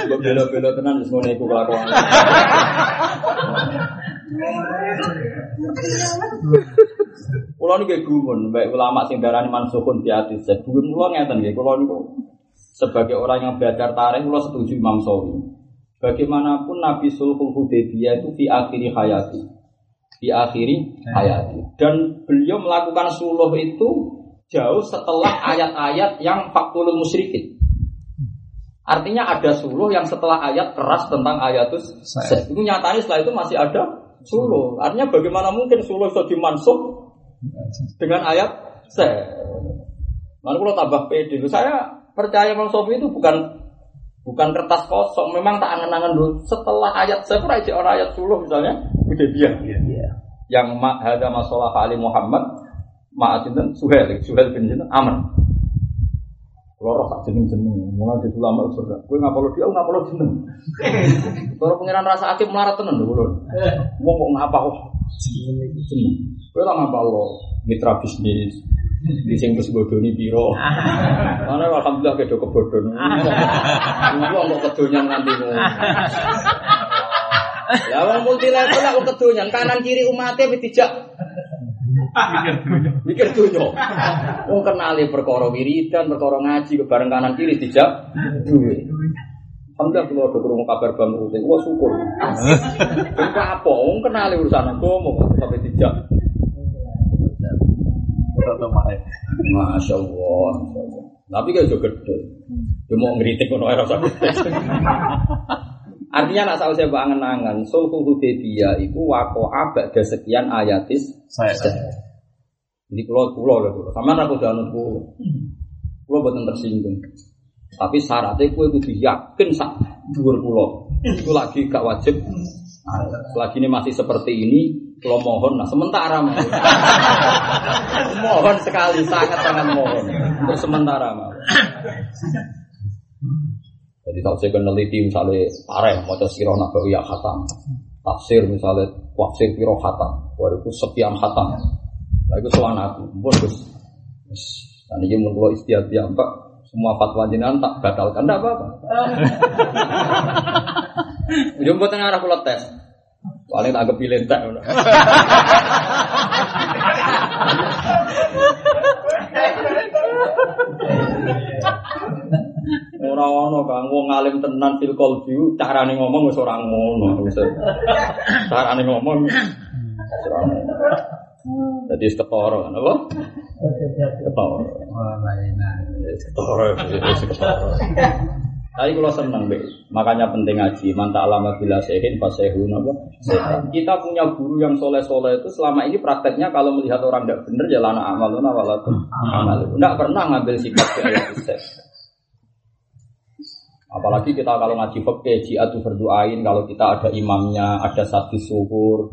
Bela-bela tenan wis ngene iku kelakuan. Kulo niku gumun, baik ulama sing darani mansukun di hadis. Gumun kulo ngeten nggih, kulo niku sebagai orang yang belajar tarikh kulo setuju Imam Sawi. Bagaimanapun Nabi Sulhul Hudaybiyah itu di akhiri hayati. Di akhiri hayati. Dan beliau melakukan suluh itu jauh setelah ayat-ayat yang fakulul musyrikin. Artinya ada suluh yang setelah ayat keras tentang ayatus Itu nyatanya setelah itu masih ada suluh. Artinya bagaimana mungkin suluh itu dimansuh dengan ayat saya. Lalu kalau tambah pede, saya percaya Imam Sofi itu bukan bukan kertas kosong, memang tak angan-angan dulu. Setelah ayat saya pun aja orang ayat suluh misalnya, udah dia. Yang ma ada masalah Ali Muhammad, dan Suhel, Suhel bin Jinten, aman. Loro tak jeneng jeneng, mulai di ulama berat. Gue nggak perlu dia, nggak perlu jeneng. Kalau pengiran rasa aktif melarat tenan dulu. Mau kok ngapa kok jeneng. Gue lah ngapa lo mitra bisnis. Di sing wis bodoni piro. Mana alhamdulillah kedo kebodon. Iku kok kedonyan nganti Ya wong multi level aku kedonyan kanan kiri umatnya dijak Mikir dunya. Wong kenali perkara wiridan, perkara ngaji bareng kanan kiri dijak duwe. Alhamdulillah kalau ada kurung kabar bang rutin, wah syukur. Itu apa? Wong kenali urusan agama sampai dijak. Masya Allah. Tapi kayak juga gede. Dia mau ngeritik kono era Artinya nak saya saya angen-angen, sulhul Hudaybiyah itu wako abad sekian ayatis saya. Jadi pulau pulau lah pulau. Sama aku udah pulau. Pulau buatan tersinggung. Tapi syaratnya kue kudu yakin sak dua pulau. Itu lagi gak wajib. Selagi ini masih seperti ini, kalau mohon, nah sementara mohon, mohon sekali, sangat sangat mohon untuk sementara mohon. Jadi tak saya peneliti misalnya pareh, mau sirah nabawi ya khatam, tafsir misalnya tafsir piro khatam, waduh sekian khatam. Lah itu sowan aku, pun Gus. Dan ini kula istiadat ya, Pak, semua fatwa jenengan tak batalkan ndak apa-apa. Ujung boten arah kula tes. Paling tak kepilih tak. Ora ono Kang wong alim tenan fil qalbi carane ngomong wis ora ngono. Carane ngomong ora jadi ketoro, apa? Ketoro. Ketoro, ketoro. Tapi kalau seneng, be. makanya penting ngaji. Manta alama bila sehin, fasehun apa? Kita punya guru yang soleh-soleh itu selama ini prakteknya kalau melihat orang tidak benar ya lana amaluna walaupun amal. Tidak pernah ngambil sikap di ayat Apalagi kita kalau ngaji fikih, jihad itu berdoain kalau kita ada imamnya, ada satu syukur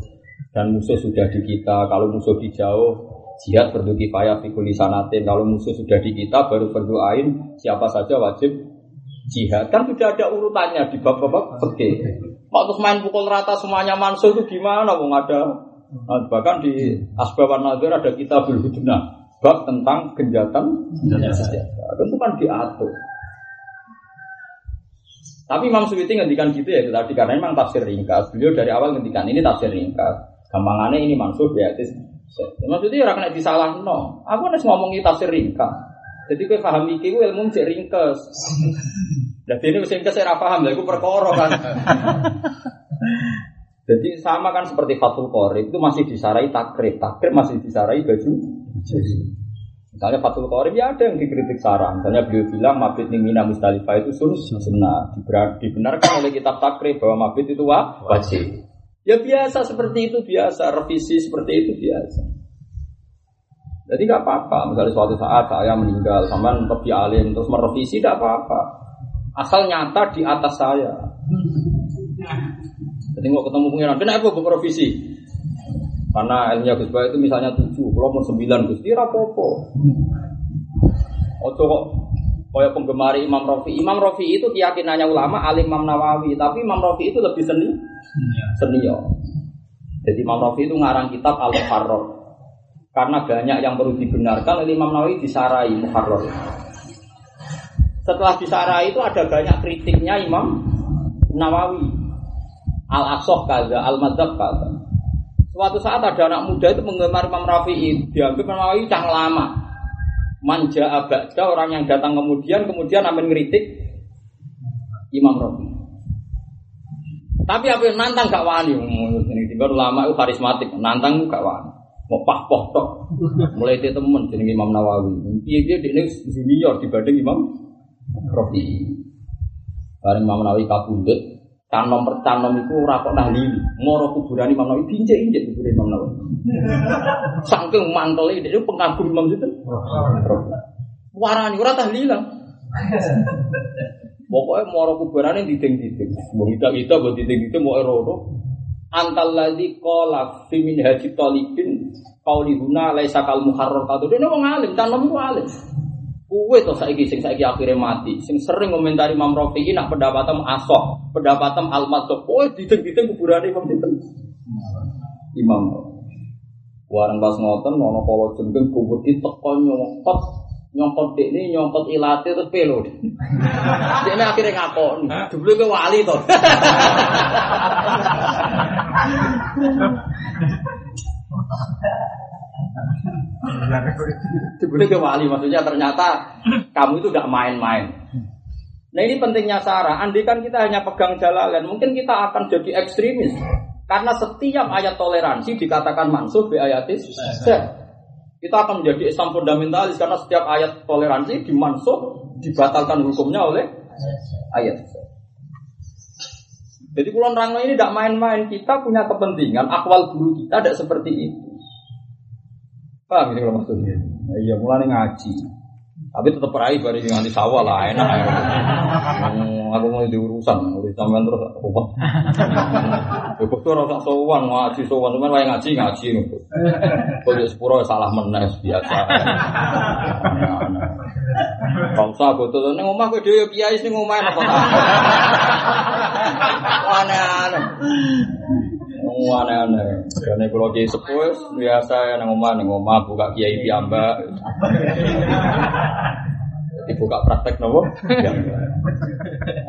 dan musuh sudah di kita. Kalau musuh di jauh, jihad berdoa kifayah fikul sanatin. Kalau musuh sudah di kita baru berdoain siapa saja wajib jihad kan sudah ada urutannya di bab-bab fikih. Mau terus main pukul rata semuanya mansuh itu gimana? Wong ada nah, bahkan di asbaban nazar ada kita berhudna bab tentang genjatan senjata. Tentu kan diatur. Tapi Imam Suyuti ngendikan gitu ya tadi karena memang tafsir ringkas. Beliau dari awal ngendikan ini tafsir ringkas. Gampangannya ini mansuh ya. Maksudnya orang kena disalah no. Aku harus ngomongi tafsir ringkas. Jadi gue paham iki gue ilmu cek ringkas. Jadi ini mesin saya paham, lah, gue perkara kan. Jadi sama kan seperti Fatul Qorib itu masih disarai takrib, takrib masih disarai baju. Misalnya Fatul Qorib ya ada yang dikritik sarang. Misalnya beliau bilang mabit ning Mina Mustalifah itu sunnah. Dibenarkan oleh kitab takrib bahwa mabit itu wajib. Ya biasa seperti itu biasa, revisi seperti itu biasa. Jadi nggak apa-apa. Misalnya suatu saat saya meninggal, sama lebih alim terus merevisi tidak apa-apa. Asal nyata di atas saya. Jadi nggak ketemu pengiran, kenapa gue provisi? Karena ilmunya Gus itu misalnya tujuh, kalau mau sembilan Gus, dia rapopo. Ojo kok Kaya penggemar Imam Rafi. Imam Rafi itu keyakinannya ulama, alim Imam Nawawi. Tapi Imam Rafi itu lebih seni, senior. Jadi Imam Rafi itu ngarang kitab Al Muharrar. Karena banyak yang perlu dibenarkan oleh Imam Nawawi disarai Muharrar. Setelah disarai itu ada banyak kritiknya Imam Nawawi. Al Asoh kaza, Al Madzhab kaza. Suatu saat ada anak muda itu menggemar Imam Rafi'i, dianggap Imam Nawawi cang lama. Manja abada orang yang datang kemudian kemudian amin ngeritik Imam Rafi'i. Tapi apa yang nantang gak wani, ini tiba ulama itu karismatik, nantang gak wani. Mau pah poh tok, mulai itu temen jadi Imam Nawawi. Dia dia ini junior dibanding Imam Rofi. Bareng Imam Nawawi kabundut, canom per canom itu ora kok nahlili. Moro kuburan Imam Nawawi diinjek-injek kuburan Imam Nawawi. Saking mantele itu pengagum Imam itu. Warani ora tahlilan. Pokoknya moro kuburane diding-diding. Mbok kita-kita mbok diding-diding mau erono. Antal ladzi qala fi min haji talibin qauli huna laisa kal muharrar kadu. Dene wong alim, canom ku alim. Kue tuh saiki sing saiki akhirnya mati, sing sering komentari Imam Rafi'i nak pendapatem asok, pendapatem al-masuk. Kue dideng-dideng kuburan Imam Sinten. Imam. Warang pas ngoten nono polo jengking kubur itu teko nyongkot nyongkot ini nyongkot ilate terus pelo. Ini akhirnya ngakon. Dulu ke wali toh. Sebenarnya ke wali maksudnya ternyata kamu itu tidak main-main. Nah ini pentingnya Sarah. Andai kan kita hanya pegang jalalan, mungkin kita akan jadi ekstremis. Karena setiap ayat toleransi dikatakan mansuh bi ayatis. Kita akan menjadi Islam fundamentalis karena setiap ayat toleransi dimansuh dibatalkan hukumnya oleh ayat. Jadi kulon rangno ini tidak main-main. Kita punya kepentingan. Akwal guru kita tidak seperti itu. Paham ini kalau maksudnya? Nah, iya mulai ngaji. Tapi tetap peraih bari nganti sawah lah enak. Ya. Aku mau diurusan, urus sampean terus apa? Ya kok ora usah sowan ngaji sowan, cuman wae ngaji ngaji. Kok sepuro salah meneh biasa. Kau usah botol ning omah kowe dhewe kiai sing omah ta? Aneh-aneh. Aneh-aneh. Karena kalau kiai sepuh biasa ya nang omah nang omah buka kiai piamba. Dibuka praktek nopo?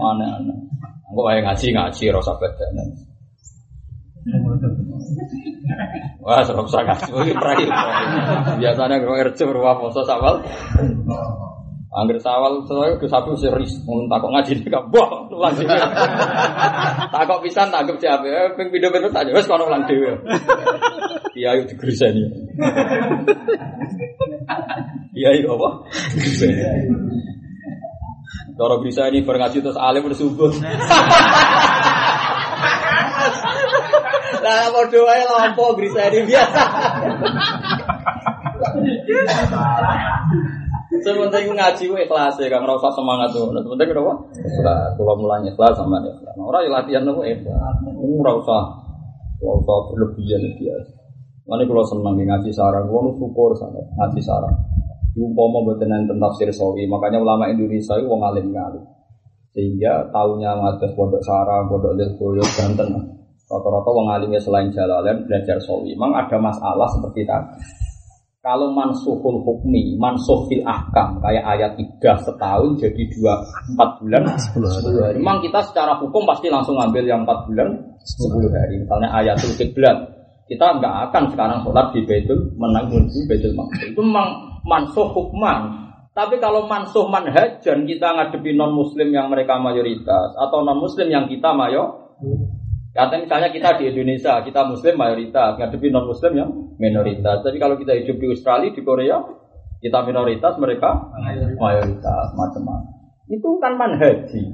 Aneh-aneh. Engko wae ngaji ngaji rasa beda. Wah, serem sangat. Biasanya kalau kerja berapa poso sawal. Angger sawal saya ke sapi serius, mau takut ngaji di kampung, ulang dewe. takut pisan tangkep siapa? Eh, video video tak wes kono ulang dewe. Iya, yuk digeriseni. Iya, yuk apa? Cara bisa ini berngaji terus alim bersubuh. Lah mau doa lampu bisa ini biasa. Sementing ngaji gue ikhlas ya, kang rasa semangat tuh. Nah, sementing kenapa? Ikhlas. Kalau mulanya ikhlas sama dia. Nah, orang yang latihan tuh ikhlas. Ini rasa, rasa berlebihan biasa. Nanti kalau senang ngaji sarang, gue syukur sama ngaji sarang. Umpama buatan tentang tafsir sawi, makanya ulama Indonesia itu wong alim ngalim. Sehingga tahunya ngadas pondok sarang, pondok lirboyo, Banten. Rata-rata wong alimnya selain jalalain belajar sawi. Memang ada masalah seperti tadi. Kalau mansuhul hukmi, mansuh fil ahkam, kayak ayat tiga setahun jadi dua empat bulan sepuluh hari. Memang kita secara hukum pasti langsung ambil yang empat bulan sepuluh hari. Misalnya ayatul kiblat, kita nggak akan sekarang sholat di Baitul menang di Baitul Maqdis. Itu memang mansuh hukman. Tapi kalau mansuh manhajan kita ngadepi non muslim yang mereka mayoritas atau non muslim yang kita mayo Kata misalnya kita di Indonesia, kita Muslim mayoritas, ngadepi non Muslim yang minoritas. Tapi kalau kita hidup di Australia, di Korea, kita minoritas, mereka mayoritas, macam-macam. Itu kan manhaji.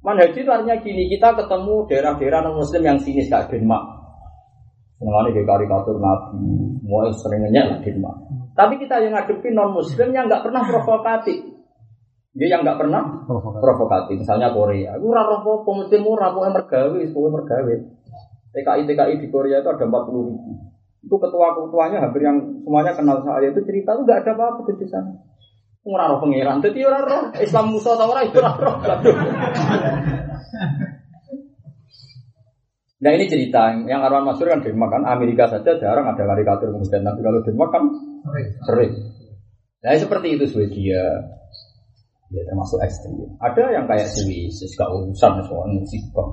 Manhaji itu artinya gini, kita ketemu daerah-daerah non Muslim yang sinis kayak Denmark. Mengalami di karikatur Nabi, mau seringnya lah Denmark. Tapi kita yang ngadepi non Muslim yang nggak pernah provokatif. Dia yang nggak pernah provokatif. provokatif. Misalnya Korea, aku raro apa, mesti murah, mau mergawe, semua mergawe. TKI TKI di Korea itu ada 40 ribu. Itu ketua-ketuanya hampir yang semuanya kenal saya itu cerita itu nggak ada apa-apa di sana. Ora roh pangeran, dadi ora roh Islam Musa ta ora itu roh. Nah ini cerita yang Arwan Masur kan Denmark kan Amerika saja jarang ada karikatur kemudian tapi kalau Denmark kan sering. Nah seperti itu Swedia, ya termasuk ekstrim. Ada yang kayak Swiss, gak urusan soal musibah.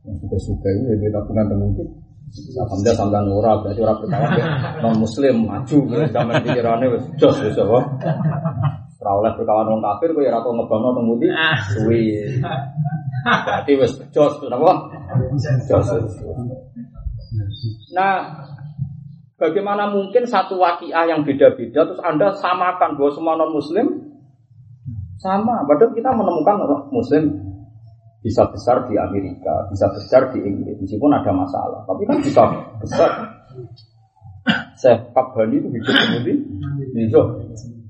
Suka-suka itu ya tabungan mungkin. Alhamdulillah sampai ora berarti orang pertama non muslim maju zaman pikirannya wis jos wis apa. Ora oleh berkawan wong kafir kowe ora tau ngebangno teng ngendi suwi. Berarti wis jos apa? Jos. Nah, bagaimana mungkin satu wakiah yang beda-beda terus Anda samakan bahwa semua non muslim sama, padahal kita menemukan orang Muslim bisa besar di Amerika, bisa besar di Inggris, meskipun ada masalah. Tapi kan bisa besar. Saya Kabani itu hidup di New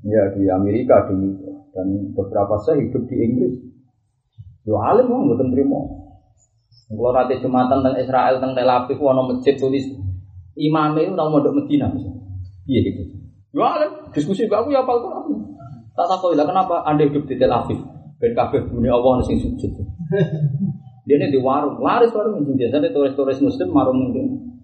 ya di Amerika di dan beberapa saya hidup di Inggris. Yo alim mau nggak terima. Kalau nanti jumatan tentang Israel tentang Tel Aviv, wono masjid tulis imamnya itu mau mondok Medina. Iya gitu. Yo alim diskusi aku ya apa Quran. Tak tahu lah kenapa anda hidup di Tel Aviv. Ben kabeh Allah nasi sujud. Dia ini di warung, laris warung ini biasanya turis-turis muslim marung mungkin.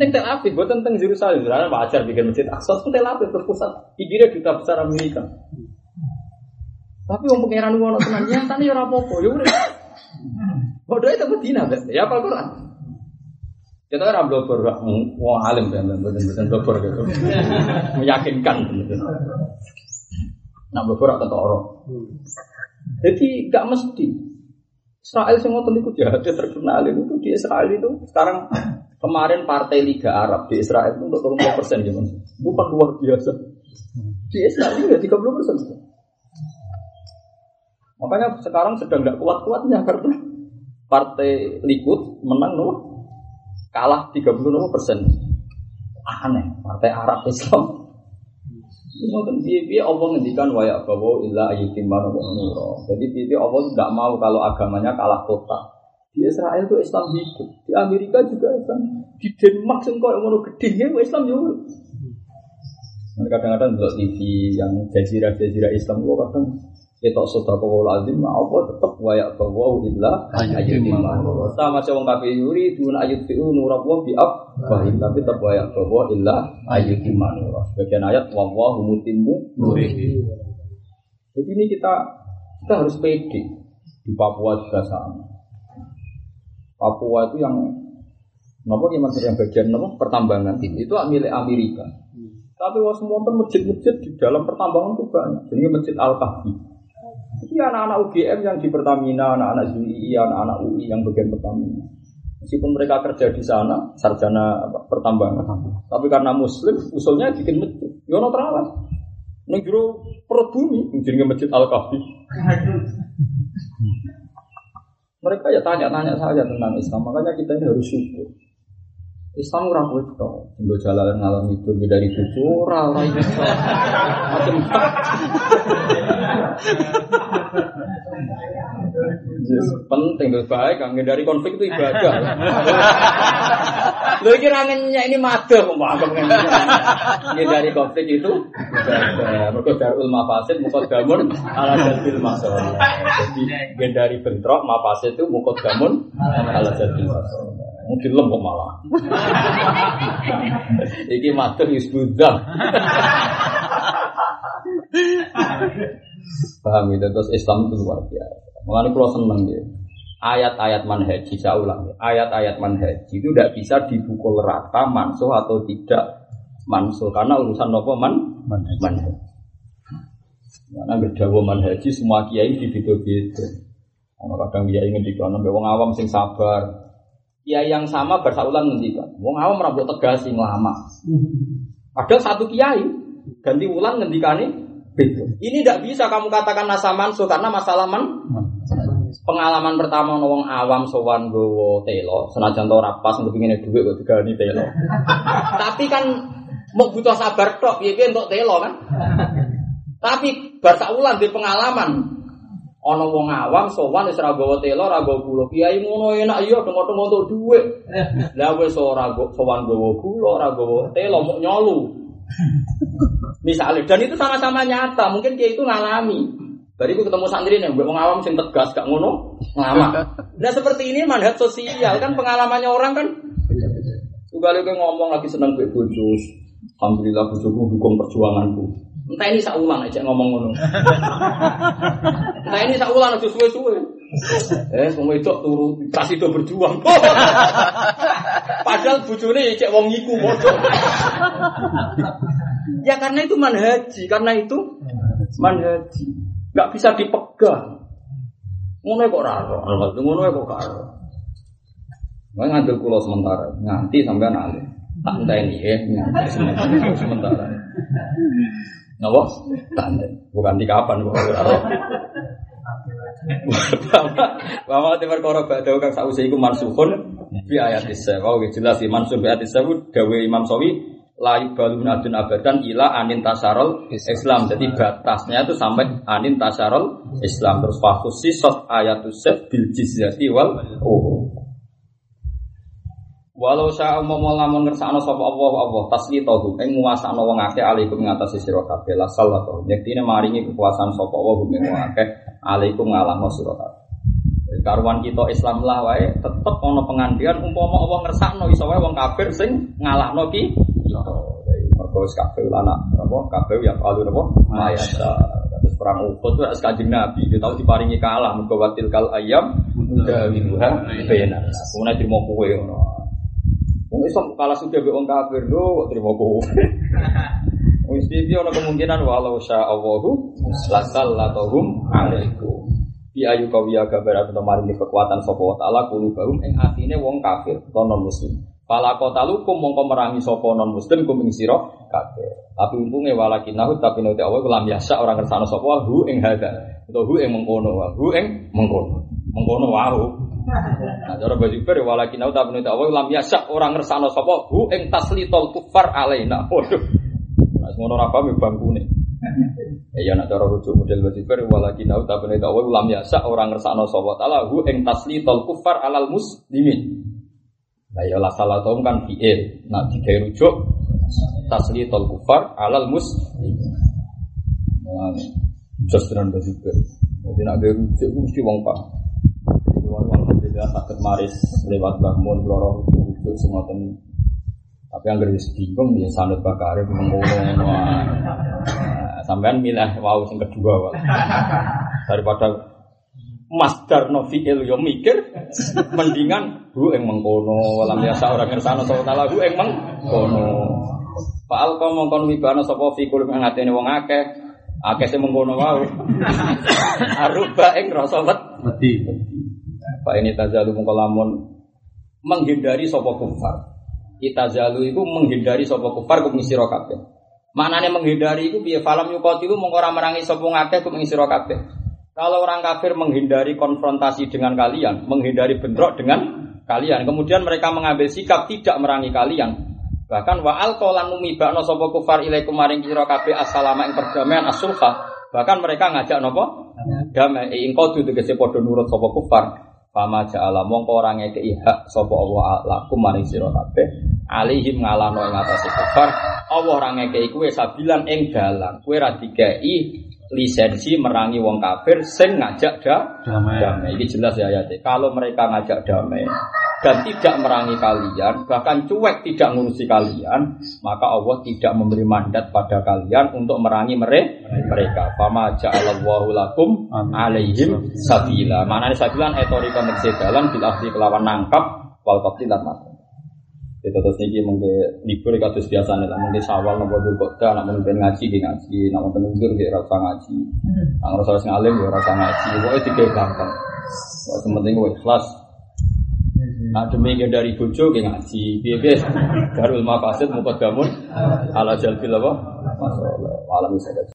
Ini Tel Aviv, buat tentang Yerusalem, sebenarnya wajar bikin masjid Aqsa itu Tel Aviv terpusat. Pikirnya duta besar Amerika. Tapi om pangeran ngono tenan nyatane ora apa-apa, ya udah. Bodoh itu Medina, ya apa Quran. Kita kan blogger, wong alim kan, betul-betul blogger gitu, meyakinkan. Nak beberapa kata orang. Jadi gak mesti. Israel semua tentu jahat terkenal itu di Israel itu sekarang kemarin partai Liga Arab di Israel itu untuk 30 persen gimana? Bukan luar biasa. Di Israel itu tiga puluh persen. Makanya sekarang sedang tidak kuat-kuatnya karena partai Likud menang loh kalah 30 persen. Aneh, partai Arab Islam Ngoten piye Allah ngendikan wa ya bawa illa ayyutimman wa Jadi piye Allah tidak mau kalau agamanya kalah total. Di Israel itu Islam hidup, di Amerika juga Islam, di Denmark sing koyo ngono gedhe Islam juga. Kadang-kadang di TV yang jazirah-jazirah Islam lo kadang kita sudah kau lazim apa tetap wayak bahwa illa ayat lima sama cewek kafe yuri tuh ayat fiu nurabwa bi ab tapi tetap wayak bahwa illa ayat lima sebagian ayat wawah mutimmu nuri jadi ini kita kita harus pede. Di Papua juga sama. Papua itu yang nomor yang yang bagian nomor pertambangan. Ini itu milik Amerika. Tapi was semua masjid-masjid di dalam pertambangan itu banyak. Jadi masjid Al Kahfi ini anak-anak UGM yang di Pertamina, anak-anak UI, anak-anak UI yang bagian Pertamina. Meskipun mereka kerja di sana, sarjana pertambangan, tapi karena Muslim, usulnya bikin masjid. Ya terawat. Negro perut bumi, masjid Al Kahfi. Mereka ya tanya-tanya saja tentang Islam, makanya kita ini harus syukur. Islam ora kowe tok. Nggo jalan ngalami itu dari ora ora Macam Yes, penting tuh baik kan dari konflik itu ibadah. Lho iki ra ini kok anggap dari konflik itu ibadah. Mergo darul mafasid mukaddamun ala jadil masalah. Jadi dari bentrok mafasid itu mukaddamun ala jadil masalah. Mungkin lembek malah. Iki matur isbudah. Paham itu terus Islam itu luar biasa. Mengenai kalau seneng ya. Ayat-ayat manhaji saya ulang ya. Ayat-ayat manhaji itu tidak bisa dipukul rata mansuh atau tidak mansuh karena urusan nopo man manhaji. Karena berdawa manhaji semua kiai di beda-beda. Kadang dia ingin dikono, wong awam sing sabar, Ya yang sama bersaulan ngendikan. Wong awam rambut tegas sing lama. Ada satu kiai ganti ulang ngendikane Ini tidak bisa kamu katakan nasa mansuh karena masalah man pengalaman pertama wong awam sowan gowo telo senajan to rapas untuk pingin duit kok digani telo. Tapi kan mau butuh sabar tok piye untuk telo kan. Tapi bar ulang di pengalaman Ana wong awam sowan wis ra gawa telo, ra gawa gula. Kiai ngono enak iya tengok-tengok untuk dhuwit. Lah wis ora sowan gawa gula, gawa telo, mau nyolu. Misalnya, dan itu sama-sama nyata. Mungkin dia itu ngalami. Bariku ketemu santri nih, wong awam sing tegas gak ngono, ngelama. Nah seperti ini mandat sosial kan pengalamannya orang kan. Juga lagi ngomong lagi seneng gue bujus. Alhamdulillah bujuku dukung perjuanganku. Entah ini saulang aja ngomong ngono. Entah ini saulang aja suwe-suwe. Eh, semua itu turu kasih itu berjuang. Padahal bujune cek wong iku bodoh. ya karena itu manhaji, karena itu manhaji. Gak bisa dipegang. Ngono kok raro, ngono kok karo. Nggak ngambil kulo sementara, nganti sampai nanti. Tak entah ini ya, nganti sementara. Napa? Tanda. Bukan di kapan kok Bahwa timur koro badau kang sausi iku mansuhun bi ayat isa. Wau jelas di mansuh bi ayat isa dawe Imam Sawi layu balun adun abadan ila anin tasarol Islam. Jadi batasnya itu sampai anin tasarol Islam terus fakusi sot ayat usef bil jizyati wal oh. Walau saya mau lamun ngersakno sapa Allah Allah taslitahu ing nguasakno wong akeh alaikum ngatasi sira kabeh la sallatu. Yektine maringi kekuasaan sapa Allah wong akeh alaikum ngalahno sira kabeh. Karuan kita Islam lah wae tetep ana pengandian umpama Allah ngersakno iso wae wong kafir sing ngalahno ki kita. Mergo wis kabeh anak apa kabeh ya kalu napa mayasa. Terus perang Uhud wis Kanjeng Nabi dia tahu diparingi kalah mergo watil kal ayam dawiluha bayana. Kemudian terima kowe ngono. Wong Islam kalah sudah be wong kafir lho kok terima kowe. Wong iki ana kemungkinan walau sya Allahu lasallatuhum alaikum. Bi ayu kawiya kabar atau maringi kekuatan sapa wa taala kulo baum ing atine wong kafir non muslim. Pala kotalukum mongko merangi sapa non muslim kum ing sira kabeh. Tapi untunge walakinahu tapi nek Allah lam yasa orang kersane sapa hu ing hada. Atau hu ing mengkono, hu ing mengkono. Mengkono wae. Nah, cara baju ber walakin au tak menurut Allah lam yasak orang ngersano sapa hu ing taslitol kufar alaina. Waduh. Ngono ra paham bangkune. Ya nak cara rujuk model baju ber walakin au tak menurut Allah lam yasak orang ngersano sapa taala hu ing taslitol kufar alal muslimin. Nah ya la salah kan fi'il. Nah digawe rujuk taslitol kufar alal muslimin. Nah, just baju ber. Jadi nak gawe rujuk mesti wong paham. Alhamdulillah sakit maris lewat bangun loro rujuk sing ngoten tapi yang garis bingung ya sanut bakare mengkono sampean milih wau sing kedua wae daripada Masdar nofiil yo mikir mendingan bu eng mengkono. Walam biasa orang ngersano sapa taala bu eng mengkono. Pak kau mongkon wibana sapa fi kulum ing atene wong akeh. Akeh sing mengkono wae aruba ing rasa wedi. Pak ini tazalu mengkolamun menghindari sopo kufar. Itazalu itu menghindari sopo kufar kum sira kabeh. Maknane menghindari itu biar falam yukoti itu mengkora merangi sopo ngakeh kum sira. Kalau orang kafir menghindari konfrontasi dengan kalian, menghindari bentrok dengan kalian, kemudian mereka mengambil sikap tidak merangi kalian. Bahkan wa alqalan mumibakno sapa kufar ilaikum maring sira kabeh assalama ing perdamaian asulha. Bahkan mereka ngajak nopo? Damai ing kodu tegese nurut sapa kufar. Fama ja'ala mongko ora ngekeki hak sapa Allah lakum maring sira kabeh alihim ngalano ing atase kufar. Allah ora ngekeki kowe sabilan ing dalan. Ra dikeki lisensi merangi wong kafir sing ngajak da Damai. damai. Ini jelas ya ayatnya. Kalau mereka ngajak damai dan tidak merangi kalian, bahkan cuek tidak ngurusi kalian, maka Allah tidak memberi mandat pada kalian untuk merangi mere- mereka. Fama ja'alallahu lakum alaihim sabila. Maknanya sabila etorika mekse dalan bil kelawan nangkap wal qatilat mata. Kita terus niki mengke libur kados biasa nih, mungkin sawal nopo dulu kota, nak mungkin ngaji di ngaji, nak mungkin nunggu di rasa ngaji, nak ngerasa harus ngalim ya rasa ngaji, tiga gampang. Wah, sementing gue ikhlas. Nah demi dari bojo ke ngaji, biar darul mafasid mukadamun ala jalbil apa? Masalah, malam bisa